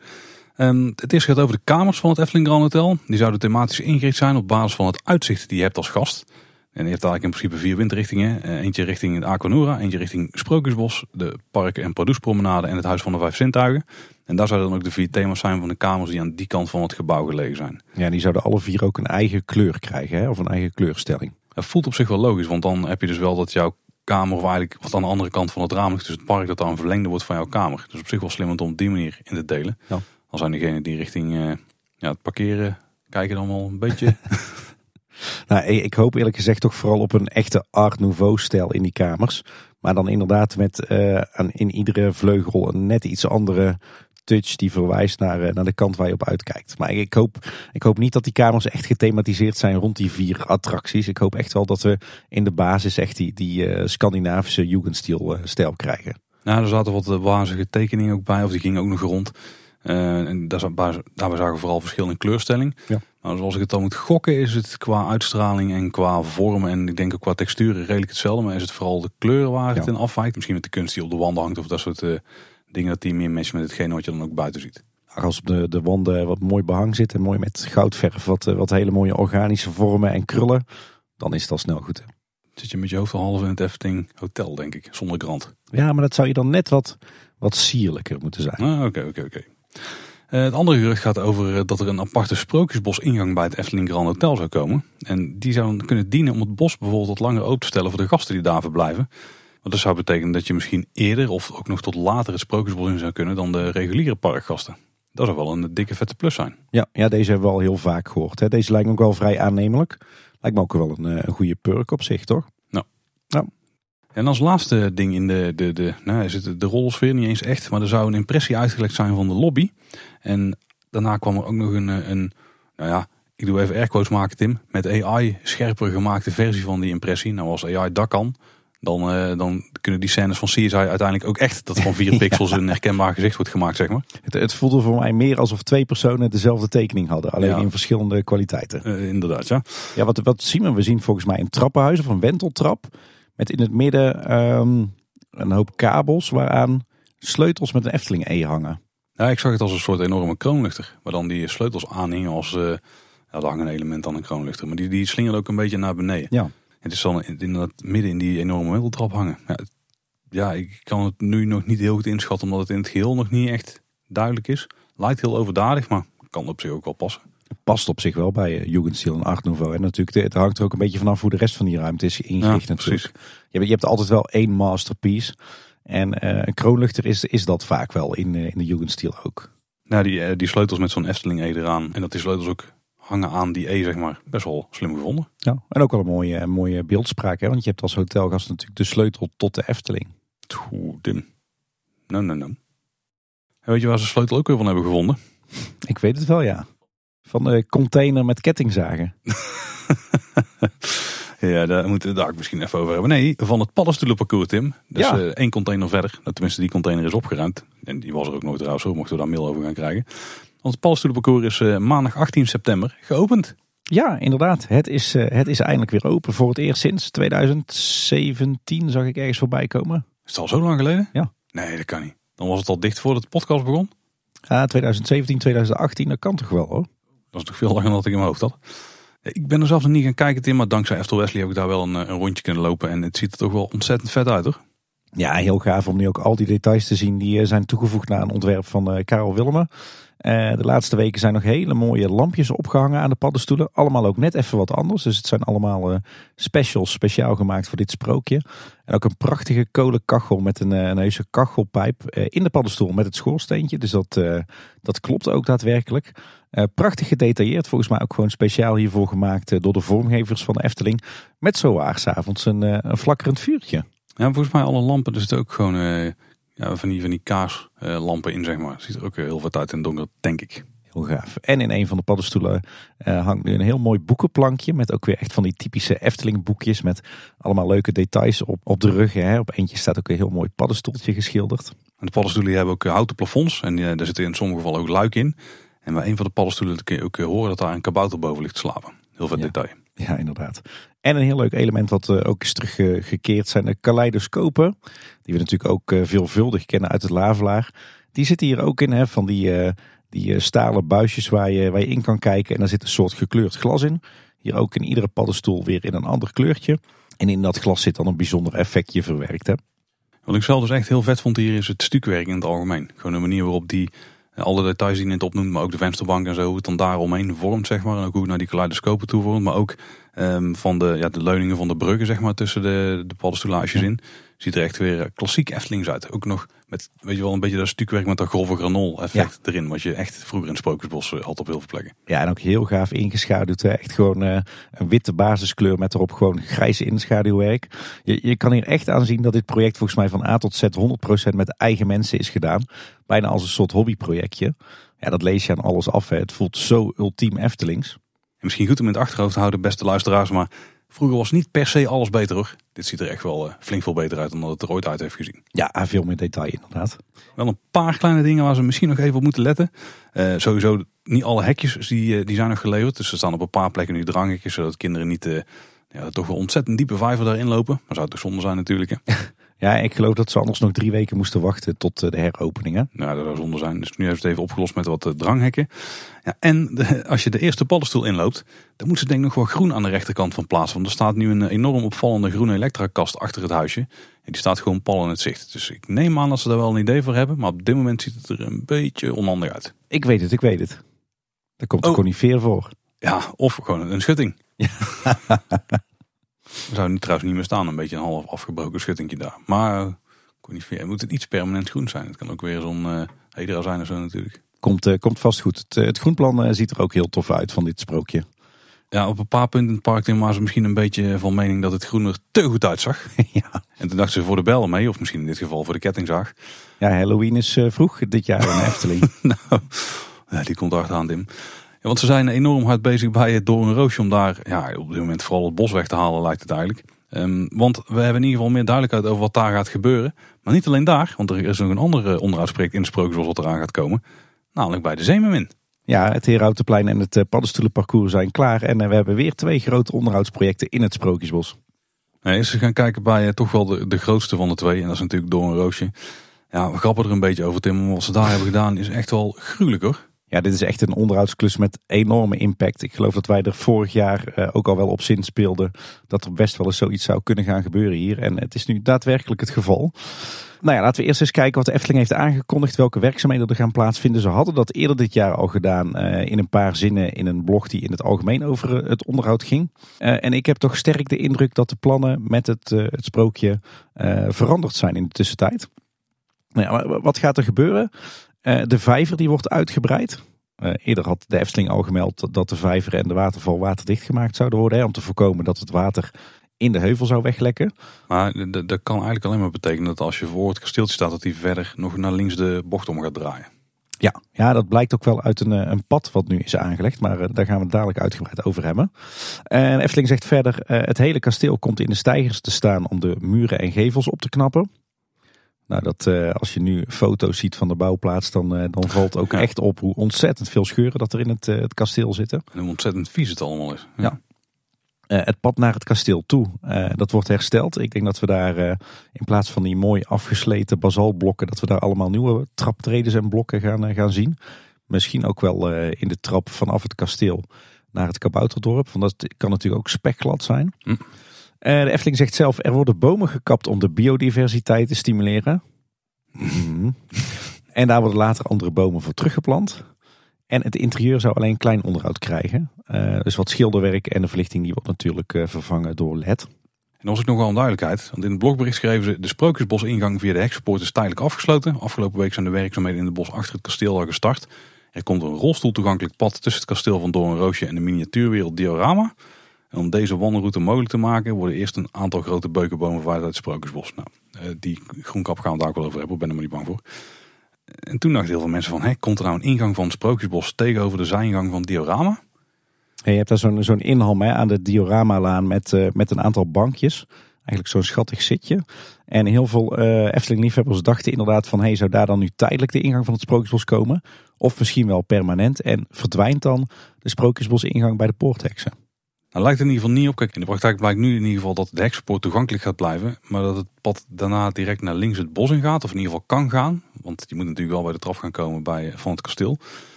Um, het eerste gaat over de kamers van het Efteling Grand Hotel. Die zouden thematisch ingericht zijn op basis van het uitzicht die je hebt als gast. En je hebt eigenlijk in principe vier windrichtingen. Eh, eentje richting het Aquanura, eentje richting Sprookjesbos, de parken en Pardoespromenade en het Huis van de Vijf Zintuigen. En daar zouden dan ook de vier thema's zijn van de kamers die aan die kant van het gebouw gelegen zijn. Ja, die zouden alle vier ook een eigen kleur krijgen, hè? of een eigen kleurstelling. Dat voelt op zich wel logisch, want dan heb je dus wel dat jouw kamer, of eigenlijk wat aan de andere kant van het raam ligt, dus het park, dat dan een verlengde wordt van jouw kamer. Dus op zich wel slim om op die manier in te delen. Ja. Dan zijn degenen die richting uh, ja, het parkeren kijken dan wel een beetje. nou, ik hoop eerlijk gezegd toch vooral op een echte Art Nouveau stijl in die kamers. Maar dan inderdaad met uh, aan, in iedere vleugel een net iets andere touch die verwijst naar, uh, naar de kant waar je op uitkijkt. Maar ik hoop, ik hoop niet dat die kamers echt gethematiseerd zijn rond die vier attracties. Ik hoop echt wel dat we in de basis echt die, die uh, Scandinavische Jugendstil stijl krijgen. Nou, er zaten wat wazige tekeningen ook bij, of die gingen ook nog rond. Uh, en daar, daarbij zagen we vooral verschil in kleurstelling. Ja. Nou, zoals ik het dan moet gokken, is het qua uitstraling en qua vorm en ik denk ook qua textuur redelijk hetzelfde. Maar is het vooral de kleur waar het in afwijkt. Misschien met de kunst die op de wanden hangt of dat soort uh, dingen dat die meer matchen met hetgene wat je dan ook buiten ziet. Als op de, de wanden wat mooi behang zit en mooi met goudverf, wat, wat hele mooie organische vormen en krullen, dan is het al snel goed. Hè? Zit je met je hoofd al half in het Efteling Hotel, denk ik, zonder krant. Ja, maar dat zou je dan net wat, wat sierlijker moeten zijn. Ah, oké, oké, oké. Eh, het andere gerucht gaat over eh, dat er een aparte sprookjesbos ingang bij het Efteling Grand Hotel zou komen. En die zou kunnen dienen om het bos bijvoorbeeld wat langer open te stellen voor de gasten die daar verblijven. Want dat zou betekenen dat je misschien eerder of ook nog tot later het sprookjesbos in zou kunnen dan de reguliere parkgasten. Dat zou wel een dikke vette plus zijn. Ja, ja deze hebben we al heel vaak gehoord. Hè. Deze lijkt me ook wel vrij aannemelijk. Lijkt me ook wel een, eh, een goede perk op zich, toch? En als laatste ding in de, de, de, nou is het de rollsfeer niet eens echt, maar er zou een impressie uitgelegd zijn van de lobby. En daarna kwam er ook nog een, een nou ja, ik doe even airquotes maken Tim, met AI scherper gemaakte versie van die impressie. Nou als AI dat kan, dan, uh, dan kunnen die scènes van CSI uiteindelijk ook echt dat van vier pixels een herkenbaar gezicht wordt gemaakt, zeg maar. Het, het, voelde voor mij meer alsof twee personen dezelfde tekening hadden, alleen in verschillende kwaliteiten. Uh, inderdaad, ja. Ja, wat, wat zien we? We zien volgens mij een trappenhuis of een wenteltrap met in het midden um, een hoop kabels waaraan sleutels met een Efteling E hangen. Ja, ik zag het als een soort enorme kroonluchter, waar dan die sleutels aanhingen als, uh, ja, een element aan een kroonluchter, maar die, die slingerde ook een beetje naar beneden. Ja. Het is dan inderdaad midden in die enorme wenteltrap hangen. Ja, ja, ik kan het nu nog niet heel goed inschatten, omdat het in het geheel nog niet echt duidelijk is. Lijkt heel overdadig, maar kan op zich ook wel passen. Past op zich wel bij uh, Jugendstil en Art Nouveau. En natuurlijk, het hangt er ook een beetje vanaf hoe de rest van die ruimte is ingericht ja, natuurlijk. Je, je, hebt altijd wel één masterpiece. En uh, een kroonluchter is, is dat vaak wel in, uh, in de Jugendstil ook. Nou, die, die sleutels met zo'n Efteling E eraan. En dat die sleutels ook hangen aan die E, zeg maar. Best wel slim gevonden. Ja, en ook wel een mooie, mooie beeldspraak. Hè? Want je hebt als hotelgast natuurlijk de sleutel tot de Efteling. Oeh, dim. Nou, nou, nou. weet je waar ze sleutel ook weer van hebben gevonden? Ik weet het wel, ja. Van de container met kettingzagen. ja, daar moeten we daar misschien even over hebben. Nee, van het paddenstoelenparcours, Tim. Dus ja. uh, één container verder. Nou, tenminste, die container is opgeruimd. En die was er ook nooit trouwens, zo mochten we daar mail over gaan krijgen. Want het paddenstoelenparcours is uh, maandag 18 september geopend. Ja, inderdaad. Het is, uh, het is eindelijk weer open. Voor het eerst sinds 2017 zag ik ergens voorbij komen. Is het al zo lang geleden? Ja. Nee, dat kan niet. Dan was het al dicht voordat de podcast begon? Ja, 2017, 2018, dat kan toch wel hoor. Dat is toch veel langer dan ik in mijn hoofd had. Ik ben er zelf nog niet gaan kijken, Tim, maar dankzij Eftel Wesley heb ik daar wel een, een, rondje kunnen lopen. En het ziet er toch wel ontzettend vet uit hoor. Ja, heel gaaf om nu ook al die details te zien die zijn toegevoegd naar een ontwerp van uh, Karel Willemen. Uh, de laatste weken zijn nog hele mooie lampjes opgehangen aan de paddenstoelen. Allemaal ook net even wat anders. Dus het zijn allemaal uh, specials speciaal gemaakt voor dit sprookje. En ook een prachtige kolenkachel met een, een heuse kachelpijp in de paddenstoel met het schoorsteentje. Dus dat, dat klopt ook daadwerkelijk. prachtig gedetailleerd, volgens mij ook gewoon speciaal hiervoor gemaakt door de vormgevers van de Efteling. Met zowaar s'avonds een, een flakkerend vuurtje. Ja, volgens mij alle lampen, er zitten ook gewoon ja, van die, van die kaarslampen in, zeg maar. Ziet er ook heel wat uit in het donker, denk ik. Heel gaaf. En in een van de paddenstoelen uh, hangt nu een heel mooi boekenplankje. Met ook weer echt van die typische Efteling boekjes. Met allemaal leuke details op, op de rug. Hè. Op eentje staat ook een heel mooi paddenstoeltje geschilderd. En de paddenstoelen hebben ook houten plafonds. En uh, daar zitten in sommige gevallen ook luik in. En bij een van de paddenstoelen kun je ook horen dat daar een kabouter boven ligt te slapen. Heel veel ja. detail. Ja, inderdaad. En een heel leuk element wat uh, ook is teruggekeerd zijn de kaleidoscopen. Die we natuurlijk ook uh, veelvuldig kennen uit het Lavelaar. Die zitten hier ook in, hè, van die, uh, die stalen buisjes waar je, waar je in kan kijken. En daar zit een soort gekleurd glas in. Hier ook in iedere paddenstoel weer in een ander kleurtje. En in dat glas zit dan een bijzonder effectje verwerkt. Hè. Wat ik zelf dus echt heel vet vond hier is het stukwerk in het algemeen. Gewoon de manier waarop die alle details die je net opnoemt, maar ook de vensterbank en zo, hoe het dan daar omheen vormt, zeg maar. En ook hoe het naar die kaleidoscopen toe vormt. Maar ook um, van de, ja, de leuningen van de bruggen, zeg maar, tussen de, de paddenstoelages in. Ziet er echt weer klassiek Eftelings uit. Ook nog met, weet je wel, een beetje dat stukwerk met dat grove granol effect ja. erin. Wat je echt vroeger in Sprookjesbos had op heel veel plekken. Ja, en ook heel gaaf ingeschaduwd. Hè. Echt gewoon uh, een witte basiskleur met erop gewoon grijs inschaduwwerk. Je, je kan hier echt aanzien dat dit project volgens mij van A tot Z 100% met eigen mensen is gedaan. Bijna als een soort hobbyprojectje. Ja, dat lees je aan alles af. Hè. Het voelt zo ultiem Eftelings. En misschien goed om in het achterhoofd te houden, beste luisteraars, maar Vroeger was niet per se alles beter hoor. Dit ziet er echt wel uh, flink veel beter uit dan dat het er ooit uit heeft gezien. Ja, veel meer detail inderdaad. Wel een paar kleine dingen waar ze misschien nog even op moeten letten. Uh, sowieso niet alle hekjes die, uh, die zijn nog geleverd. Dus er staan op een paar plekken nu dranghekjes. Zodat kinderen niet ja, toch wel ontzettend diepe vijver daarin lopen. Maar zou het toch zonde zijn natuurlijk. Hè? Ja, ik geloof dat ze anders nog drie weken moesten wachten tot de heropeningen. Nou, dat zou zonde zijn. Dus nu heeft het even opgelost met wat dranghekken. Ja, en als je de eerste paddenstoel inloopt, dan moet ze denk ik nog wel groen aan de rechterkant van plaats. Want er staat nu een enorm opvallende groene elektrakast achter het huisje. En die staat gewoon pal in het zicht. Dus ik neem aan dat ze daar wel een idee voor hebben. Maar op dit moment ziet het er een beetje onhandig uit. Ik weet het, ik weet het. Daar komt de oh. conifeer voor. Ja, of gewoon een schutting. Ja. Er zou nu trouwens niet meer staan, een beetje een half afgebroken schuttingje daar. Maar conifeer, moet het iets permanent groen zijn. Het kan ook weer zo'n uh, hedera zijn of zo natuurlijk. Komt, uh, komt vast goed. Het, het groenplan ziet er ook heel tof uit van dit sprookje. Ja, op een paar punten in het park waren ze misschien een beetje van mening dat het groen er te goed uitzag. ja. En toen dachten ze voor de bellen mee, of misschien in dit geval voor de kettingzaag. Ja, Halloween is vroeg dit jaar in Efteling. nou, die komt achteraan, Dim want ze zijn enorm hard bezig bij het door een roosje om daar ja, op dit moment vooral het bos weg te halen lijkt het eigenlijk. Um, want we hebben in ieder geval meer duidelijkheid over wat daar gaat gebeuren. Maar niet alleen daar, want er is nog een ander onderhoudsproject in de Sprookjesbos wat eraan gaat komen. Namelijk bij de Zeemermin. Ja, het Herenhoutenplein en het eh, paddenstoelenparcours zijn klaar. En eh, we hebben weer twee grote onderhoudsprojecten in het Sprookjesbos. Nee, ze gaan kijken bij toch wel de, de grootste van de twee. En dat is natuurlijk Door een Roosje. Ja, we grappen er een beetje over Tim. Maar wat ze daar hebben gedaan is echt wel gruwelijk hoor. Ja, dit is echt een onderhoudsklus met enorme impact. Ik geloof dat wij er vorig jaar uh, ook al wel op zin speelden dat er best wel eens zoiets zou kunnen gaan gebeuren hier. En het is nu daadwerkelijk het geval. Nou ja, laten we eerst eens kijken wat de Efteling heeft aangekondigd, welke werkzaamheden er gaan plaatsvinden. Ze hadden dat eerder dit jaar al gedaan uh, in een paar zinnen in een blog die in het algemeen over uh, het onderhoud ging. en ik heb toch sterk de indruk dat de plannen met het, het sprookje veranderd zijn in de tussentijd. Nou ja, wat gaat er gebeuren? Uh, de vijver die wordt uitgebreid. Uh, eerder had de Efteling al gemeld dat de vijver en de waterval waterdicht gemaakt zouden worden. Hè, om te voorkomen dat het water in de heuvel zou weglekken. Maar dat kan eigenlijk alleen maar betekenen dat als je voor het kasteeltje staat, dat hij verder nog naar links de bocht om gaat draaien. Ja, ja, dat blijkt ook wel uit een, eh, een pad wat nu is aangelegd. Maar daar gaan we het dadelijk uitgebreid over hebben. En Efteling zegt verder, het hele kasteel komt in de stijgers te staan om de muren en gevels op te knappen. Nou, dat, uh, als je nu foto's ziet van de bouwplaats, dan, uh, dan valt ook echt op hoe ontzettend veel scheuren dat er in het, uh, het kasteel zitten. En hoe ontzettend vies het allemaal is. Ja. het pad naar het kasteel toe, dat wordt hersteld. Ik denk dat we daar in plaats van die mooi afgesleten basaltblokken, dat we daar allemaal nieuwe traptredes en blokken gaan, gaan zien. Misschien ook wel in de trap vanaf het kasteel naar het kabouterdorp. Want dat kan natuurlijk ook spekglad zijn. Hm. Eh, de Efteling zegt zelf, er worden bomen gekapt om de biodiversiteit te stimuleren. Mhm. en daar worden later andere bomen voor teruggeplant. En het interieur zou alleen klein onderhoud krijgen. Uh, dus wat schilderwerk en de verlichting die wordt natuurlijk uh, vervangen door LED. En was ik nog wel een duidelijkheid. Want in het blogbericht schreven ze... de Sprookjesbos-ingang via de heksenpoort is tijdelijk afgesloten. Afgelopen week zijn de werkzaamheden in het bos achter het kasteel al gestart. Er komt een rolstoel toegankelijk pad tussen het kasteel van Doornroosje en de miniatuurwereld Diorama. Om deze wandelroute mogelijk te maken worden eerst een aantal grote beukenbomen verwijderd uit het Sprookjesbos. Nou, eh, die groenkap gaan we daar ook wel over hebben, ben er maar niet bang voor. En toen dachten heel veel mensen van, hé, komt er nou een ingang van het Sprookjesbos tegenover de zijingang van het diorama? Hey, je hebt daar zo'n zo'n inham hè, aan de dioramalaan met, uh, met een aantal bankjes. Eigenlijk zo'n schattig zitje. En heel veel uh, Efteling-liefhebbers dachten inderdaad van... Hey, zou daar dan nu tijdelijk de ingang van het Sprookjesbos komen? Of misschien wel permanent. En verdwijnt dan de Sprookjesbos-ingang bij de poortheksen? Nou lijkt in ieder geval niet op. Kijk, in de praktijk blijkt nu in ieder geval dat de heksenpoort toegankelijk gaat blijven. Maar dat het pad daarna direct naar links het bos in gaat. Of in ieder geval kan gaan. Want je moet natuurlijk wel bij de trap gaan komen bij, van het kasteel.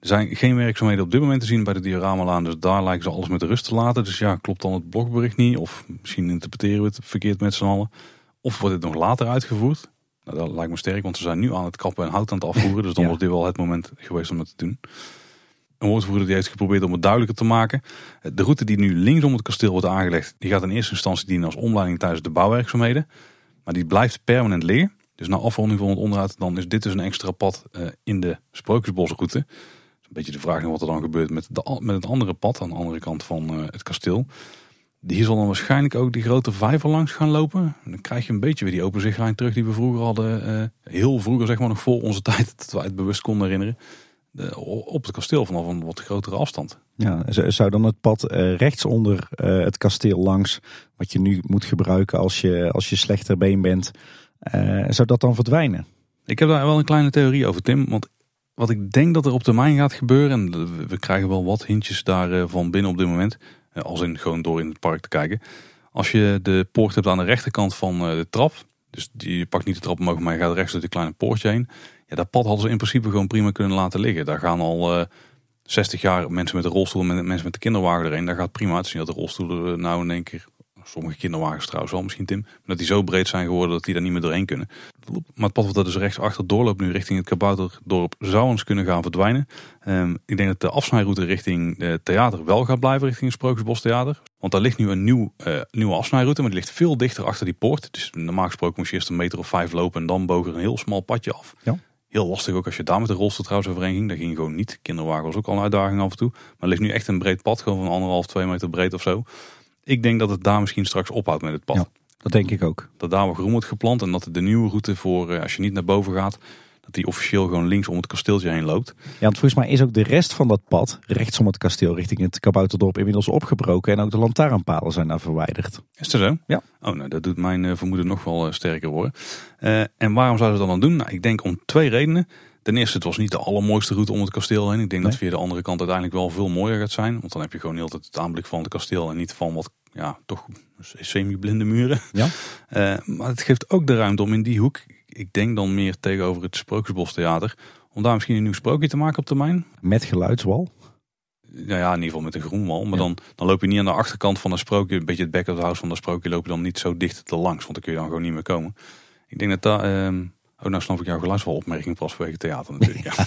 Er zijn geen werkzaamheden op dit moment te zien bij de dioramalaan. Dus daar lijken ze alles met rust te laten. Dus ja, klopt dan het blogbericht niet? Of misschien interpreteren we het verkeerd met z'n allen. Of wordt het nog later uitgevoerd? Nou, dat lijkt me sterk, want ze zijn nu aan het kappen en hout aan het afvoeren. Dus dan ja. wordt dit wel het moment geweest om het te doen. Een woordvoerder die heeft geprobeerd om het duidelijker te maken. De route die nu linksom het kasteel wordt aangelegd, die gaat in eerste instantie dienen als omleiding tijdens de bouwwerkzaamheden. Maar die blijft permanent liggen. Dus na afronding van het onderhoud, dan is dit dus een extra pad uh, in de Sprookjesbosroute. Een beetje de vraag wat er dan gebeurt met, de, met het andere pad aan de andere kant van uh, het kasteel. Hier zal dan waarschijnlijk ook die grote vijver langs gaan lopen. dan krijg je een beetje weer die open zichtlijn terug die we vroeger hadden. Uh, heel vroeger, zeg maar nog voor onze tijd, dat wij het bewust konden herinneren op het kasteel vanaf een wat grotere afstand. Ja, zou dan het pad rechts onder het kasteel langs, wat je nu moet gebruiken als je, als je slechter been bent, zou dat dan verdwijnen? Ik heb daar wel een kleine theorie over, Tim. Want wat ik denk dat er op termijn gaat gebeuren, en we krijgen wel wat hintjes daarvan binnen op dit moment, als in gewoon door in het park te kijken. Als je de poort hebt aan de rechterkant van de trap, dus die, je pakt niet de trap omhoog, maar je gaat rechts door die kleine poortje heen. Ja, dat pad hadden ze in principe gewoon prima kunnen laten liggen. Daar gaan al uh, 60 jaar mensen met een rolstoel en mensen met de kinderwagen erin. Daar gaat prima zien dat de rolstoelen nou in één keer Sommige kinderwagens trouwens wel misschien Tim. dat die zo breed zijn geworden dat die daar niet meer doorheen kunnen. Maar het pad wat er dus rechts achter doorloopt nu richting het Kabouterdorp zou eens kunnen gaan verdwijnen. Um, ik denk dat de afsnijroute richting het theater wel gaat blijven richting het Sprookjesbos Theater. Want daar ligt nu een nieuw, nieuwe afsnijroute, maar die ligt veel dichter achter die poort. Dus normaal gesproken moest je eerst een meter of vijf lopen en dan boog er een heel smal padje af. Ja. Heel lastig ook als je daar met de rolstoel trouwens overheen ging. Daar ging gewoon niet. Kinderwagen was ook al een uitdaging af en toe. Maar er ligt nu echt een breed pad, gewoon van anderhalf, twee meter breed of zo. Ik denk dat het daar misschien straks ophoudt met het pad. Ja, dat denk ik ook. Dat daar wat groen wordt geplant en dat de nieuwe route voor eh, als je niet naar boven gaat, dat die officieel gewoon links om het kasteeltje heen loopt. Ja, want volgens mij is ook de rest van dat pad rechtsom het kasteel richting het Kabouterdorp inmiddels opgebroken en ook de lantaarnpalen zijn daar verwijderd. Is dat zo? Ja. Oh, nou, dat doet mijn uh, vermoeden nog wel uh, sterker worden. en waarom zouden ze dat dan doen? Nou, ik denk om twee redenen. Ten eerste, het was niet de allermooiste route om het kasteel heen. Ik denk dat via de andere kant uiteindelijk wel veel mooier gaat zijn. Want dan heb je gewoon heel het aanblik van het kasteel en niet van wat ja, toch semi-blinde muren. Ja. Uh, maar het geeft ook de ruimte om in die hoek, ik denk dan meer tegenover het Sprookjesbostheater, om daar misschien een nieuw sprookje te maken op termijn. Met geluidswal? Ja, ja, in ieder geval met een groenwal. Maar dan, dan loop je niet aan de achterkant van een sprookje, een beetje het back of the house van dat sprookje, loop je dan niet zo dicht te langs, want dan kun je dan gewoon niet meer komen. Ik denk dat daar, uh, oh nou snap ik jouw geluidswalopmerking pas vanwege theater natuurlijk. Ja.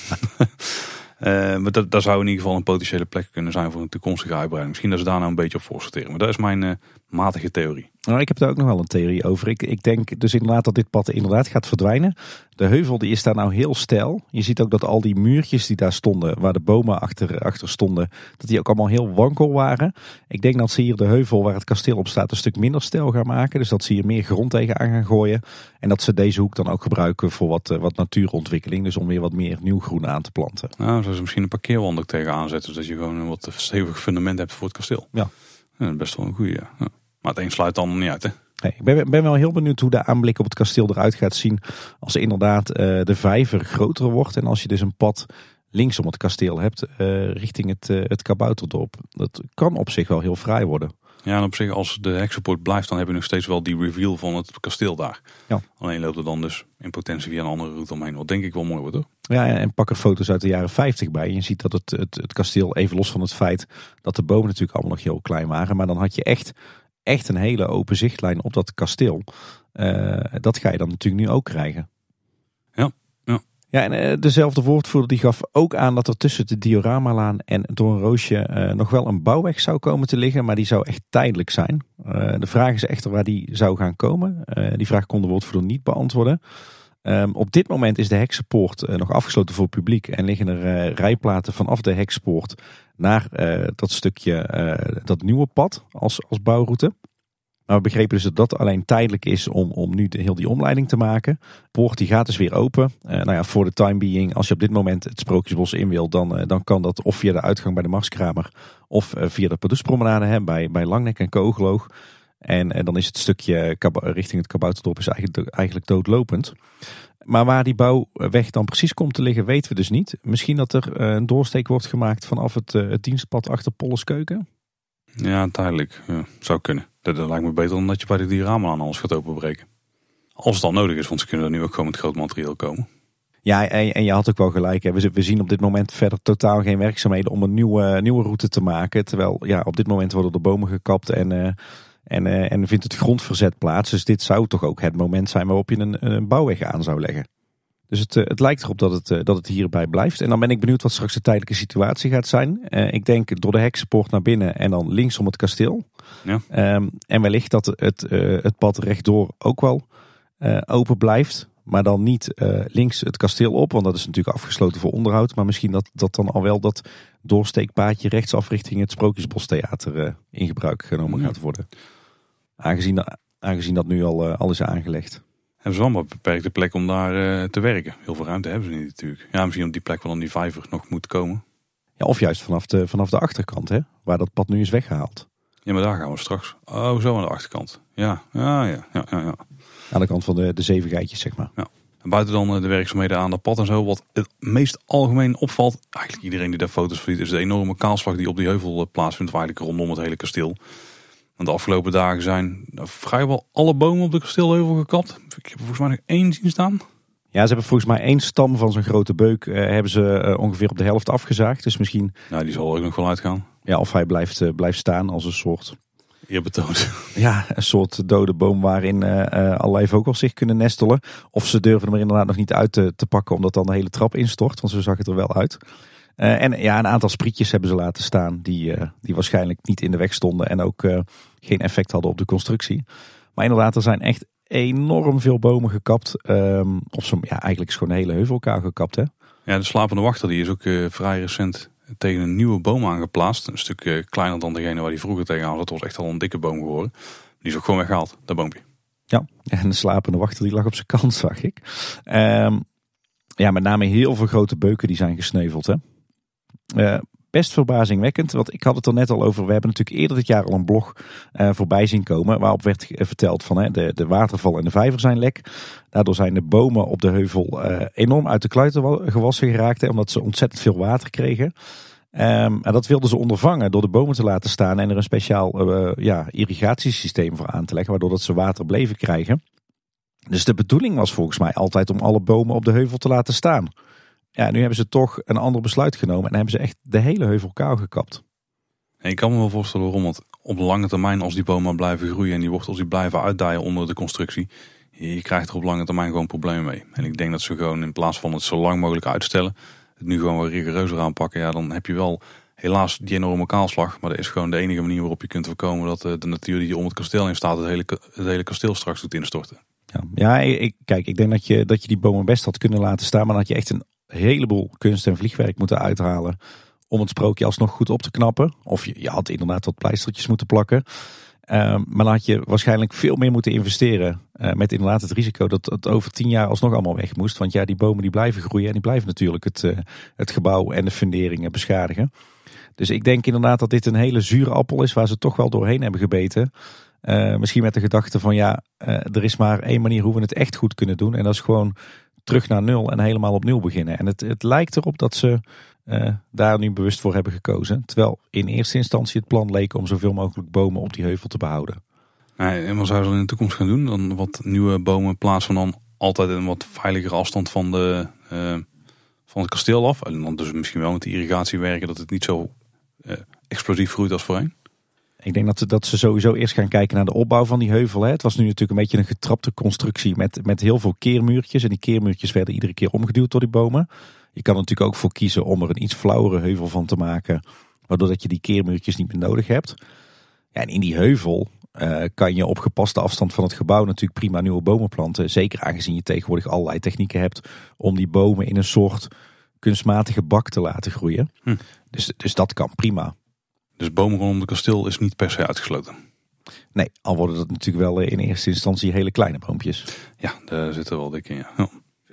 Uh, maar dat, dat zou in ieder geval een potentiële plek kunnen zijn voor een toekomstige uitbreiding. Misschien dat ze daar nou een beetje op voor Maar dat is mijn uh, matige theorie. Nou, ik heb daar ook nog wel een theorie over. Ik, ik denk dus inderdaad dat dit pad inderdaad gaat verdwijnen. De heuvel die is daar nou heel stijl. Je ziet ook dat al die muurtjes die daar stonden, waar de bomen achter, achter stonden, dat die ook allemaal heel wankel waren. Ik denk dat ze hier de heuvel waar het kasteel op staat een stuk minder stijl gaan maken. Dus dat ze hier meer grond tegenaan gaan gooien. En dat ze deze hoek dan ook gebruiken voor wat, eh, wat natuurontwikkeling. Dus om weer wat meer nieuw groen aan te planten. Nou, zoals misschien een parkeerwand ook tegenaan zetten. Zodat je gewoon een wat stevig fundament hebt voor het kasteel. Ja. ja best wel een goede. Ja. Maar het een sluit dan niet uit, hè? Nee, ik ben, ben, wel heel benieuwd hoe de aanblik op het kasteel eruit gaat zien. Als inderdaad uh, de vijver groter wordt. En als je dus een pad linksom het kasteel hebt uh, richting het, uh, het kabouterdorp. Dat kan op zich wel heel fraai worden. Ja, en op zich als de heksenpoort blijft, dan heb je nog steeds wel die reveal van het kasteel daar. Ja. Alleen loopt er dan dus in potentie via een andere route omheen. Wat denk ik wel mooi wordt hoor. Ja, en pak er foto's uit de jaren 50 bij. Je ziet dat het, het, het kasteel, even los van het feit dat de bomen natuurlijk allemaal nog heel klein waren. Maar dan had je echt echt een hele open zichtlijn op dat kasteel. Uh, dat ga je dan natuurlijk nu ook krijgen. Ja, ja. Ja, en uh, dezelfde woordvoerder die gaf ook aan dat er tussen de Dioramalaan en Doornroosje uh, nog wel een bouwweg zou komen te liggen, maar die zou echt tijdelijk zijn. de vraag is echter waar die zou gaan komen. die vraag kon de woordvoerder niet beantwoorden. Um, op dit moment is de heksenpoort nog afgesloten voor het publiek en liggen er rijplaten vanaf de heksenpoort naar uh, dat stukje, dat nieuwe pad als, als bouwroute. Maar we begrepen dus dat dat alleen tijdelijk is om, om nu de, heel die omleiding te maken. Poort die gaat dus weer open. Nou ja, voor de time being, als je op dit moment het Sprookjesbos in wil, dan, dan kan dat of via de uitgang bij de Marskramer of via de Padoespromenade bij, bij Langnek en Kogeloog. En, en dan is het stukje richting het Kabouterdorp is eigenlijk, eigenlijk doodlopend. Maar waar die bouwweg dan precies komt te liggen, weten we dus niet. Misschien dat er eh, een doorsteek wordt gemaakt vanaf het, eh, het dienstpad achter Polleskeuken? Ja, duidelijk. Ja, zou kunnen. Dat, lijkt me beter dan dat je bij de diorama aan alles gaat openbreken. Als het dan nodig is, want ze kunnen er nu ook gewoon met groot materiaal komen. Ja, en, en je had ook wel gelijk. Hè. We, we zien op dit moment verder totaal geen werkzaamheden om een nieuwe, nieuwe route te maken. Terwijl ja, op dit moment worden de bomen gekapt en... Uh, en, uh, en vindt het grondverzet plaats. Dus dit zou toch ook het moment zijn waarop je een, een bouwweg aan zou leggen. Dus het, uh, het lijkt erop dat het, uh, dat het hierbij blijft. En dan ben ik benieuwd wat straks de tijdelijke situatie gaat zijn. ik denk door de heksenpoort naar binnen en dan links om het kasteel. Ja. Um, en wellicht dat het, het pad rechtdoor ook wel open blijft. Maar dan niet links het kasteel op, want dat is natuurlijk afgesloten voor onderhoud. Maar misschien dat, dat dan al wel dat doorsteekpaadje rechtsaf richting het Sprookjesbostheater in gebruik genomen gaat worden. Aangezien, dat, aangezien dat nu al, uh, al is aangelegd. Hebben ze allemaal beperkte plek om daar te werken. Heel veel ruimte hebben ze niet natuurlijk. Ja, misschien op die plek waar dan die vijver nog moet komen. Ja, of juist vanaf de, vanaf de achterkant, hè, waar dat pad nu is weggehaald. Ja, maar daar gaan we straks. Oh, zo aan de achterkant. Ja, ja, ja, ja, ja. ja. Aan de kant van de, de zeven geitjes, zeg maar. En buiten dan eh, de werkzaamheden aan dat pad en zo. Wat het meest algemeen opvalt, eigenlijk iedereen die daar foto's van ziet, is de enorme kaalslag die op die heuvel eh, plaatsvindt, eigenlijk rondom het hele kasteel. Want de afgelopen dagen zijn vrijwel alle bomen op de kasteelheuvel gekapt. Ik heb volgens mij nog één zien staan. Ja, ze hebben volgens mij één stam van zo'n grote beuk eh, hebben ze eh, ongeveer op de helft afgezaagd. Dus misschien, Nou, die zal er ook nog wel uitgaan. Ja, of hij blijft, eh, blijft staan als een soort, Eerbetoond. ja, een soort dode boom waarin eh, eh, allerlei vogels zich kunnen nestelen. Of ze durven hem er inderdaad nog niet uit te, te pakken omdat dan de hele trap instort. Want zo zag het er wel uit. En ja, een aantal sprietjes hebben ze laten staan die, die waarschijnlijk niet in de weg stonden. En ook geen effect hadden op de constructie. Maar inderdaad, er zijn echt enorm veel bomen gekapt. Ehm, of zo, ja, eigenlijk is gewoon een hele heuvel elkaar gekapt, hè. Ja, de slapende wachter die is ook vrij recent tegen een nieuwe boom aangeplaatst. Een stuk kleiner dan degene waar die vroeger tegenaan zat. Het was echt al een dikke boom geworden. Die is ook gewoon weggehaald, dat boompje. Ja, en de slapende wachter die lag op zijn kant, zag ik. Ehm, ja, met name heel veel grote beuken die zijn gesneuveld. Hè. Eh, best verbazingwekkend, want ik had het er net al over. We hebben natuurlijk eerder dit jaar al een blog eh, voorbij zien komen. Waarop werd ge- verteld van hè, de, de waterval en de vijver zijn lek. Daardoor zijn de bomen op de heuvel eh, enorm uit de kluiten wa- gewassen geraakt. Omdat ze ontzettend veel water kregen. Ehm, en dat wilden ze ondervangen door de bomen te laten staan en er een speciaal eh, ja, irrigatiesysteem voor aan te leggen, waardoor dat ze water bleven krijgen. Dus de bedoeling was volgens mij altijd om alle bomen op de heuvel te laten staan. Ja, nu hebben ze toch een ander besluit genomen en hebben ze echt de hele heuvel kaal gekapt. En ik kan me wel voorstellen waarom. Want op lange termijn, als die bomen blijven groeien en die wortels die blijven uitdijen onder de constructie, je krijgt er op lange termijn gewoon problemen mee. En ik denk dat ze gewoon in plaats van het zo lang mogelijk uitstellen, het nu gewoon wat rigoureuzer aanpakken. Ja, dan heb je wel helaas die enorme kaalslag. Maar dat is gewoon de enige manier waarop je kunt voorkomen dat eh, de natuur die om het kasteel in staat, het hele, het hele kasteel straks doet instorten. Ja, ja ik, kijk, ik denk dat je, dat je die bomen best had kunnen laten staan, maar had je echt een heleboel kunst en vliegwerk moeten uithalen om het sprookje alsnog goed op te knappen. Of je, je had inderdaad wat pleistertjes moeten plakken. Ehm, maar had je waarschijnlijk veel meer moeten investeren. eh, met inderdaad het risico dat het over tien jaar alsnog allemaal weg moest. Want ja, die bomen die blijven groeien en die blijven natuurlijk het, eh, het gebouw en de funderingen beschadigen. Dus ik denk inderdaad dat dit een hele zure appel is waar ze toch wel doorheen hebben gebeten. Eh, misschien met de gedachte van ja, er is maar één manier hoe we het echt goed kunnen doen. En dat is gewoon terug naar nul en helemaal opnieuw beginnen. En het, het lijkt erop dat ze eh, daar nu bewust voor hebben gekozen. Terwijl in eerste instantie het plan leek om zoveel mogelijk bomen op die heuvel te behouden. Nee, en wat zouden ze in de toekomst gaan doen? Dan wat nieuwe bomen plaats van dan altijd een wat veiligere afstand van, de, eh, van het kasteel af. En dan dus misschien wel met de irrigatie werken dat het niet zo eh, explosief groeit als voorheen. Ik denk dat, dat ze sowieso eerst gaan kijken naar de opbouw van die heuvel. Hè. Het was nu natuurlijk een beetje een getrapte constructie met, met heel veel keermuurtjes. En die keermuurtjes werden iedere keer omgeduwd door die bomen. Je kan er natuurlijk ook voor kiezen om er een iets flauwere heuvel van te maken. Waardoor dat je die keermuurtjes niet meer nodig hebt. Ja, en in die heuvel eh, kan je op gepaste afstand van het gebouw natuurlijk prima nieuwe bomen planten. Zeker aangezien je tegenwoordig allerlei technieken hebt om die bomen in een soort kunstmatige bak te laten groeien. Hm. Dus, dus dat kan prima. Dus bomen rondom het kasteel is niet per se uitgesloten. Nee, al worden dat natuurlijk wel eh, in eerste instantie hele kleine boompjes. Ja, daar zit er wel dik in. Ja. Ja.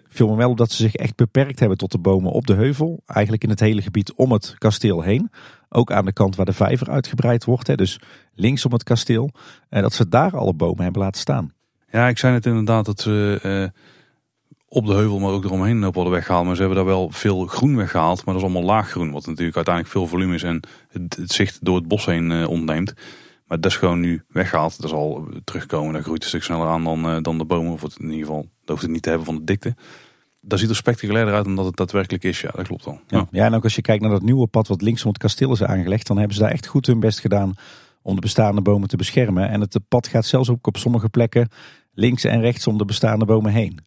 Viel me wel op dat ze zich echt beperkt hebben tot de bomen op de heuvel. Eigenlijk in het hele gebied om het kasteel heen. Ook aan de kant waar de vijver uitgebreid wordt. Hè, dus links om het kasteel. En dat ze daar alle bomen hebben laten staan. Ja, ik zei het inderdaad dat ze op de heuvel, maar ook eromheen op hadden weggehaald. Maar ze hebben daar wel veel groen weggehaald. Maar dat is allemaal laag groen. Wat natuurlijk uiteindelijk veel volume is en het, zicht door het bos heen eh, ontneemt. Maar dat is gewoon nu weggehaald. Dat zal terugkomen. Dat groeit een stuk sneller aan dan, eh, dan de bomen. Of het in ieder geval, dat hoeft het niet te hebben van de dikte. Dat ziet er spectaculairder uit dan dat het daadwerkelijk is. Ja, dat klopt wel. Ja. ja, en ook als je kijkt naar dat nieuwe pad wat links om het kasteel is aangelegd. Dan hebben ze daar echt goed hun best gedaan om de bestaande bomen te beschermen. En het pad gaat zelfs ook op sommige plekken links en rechts om de bestaande bomen heen.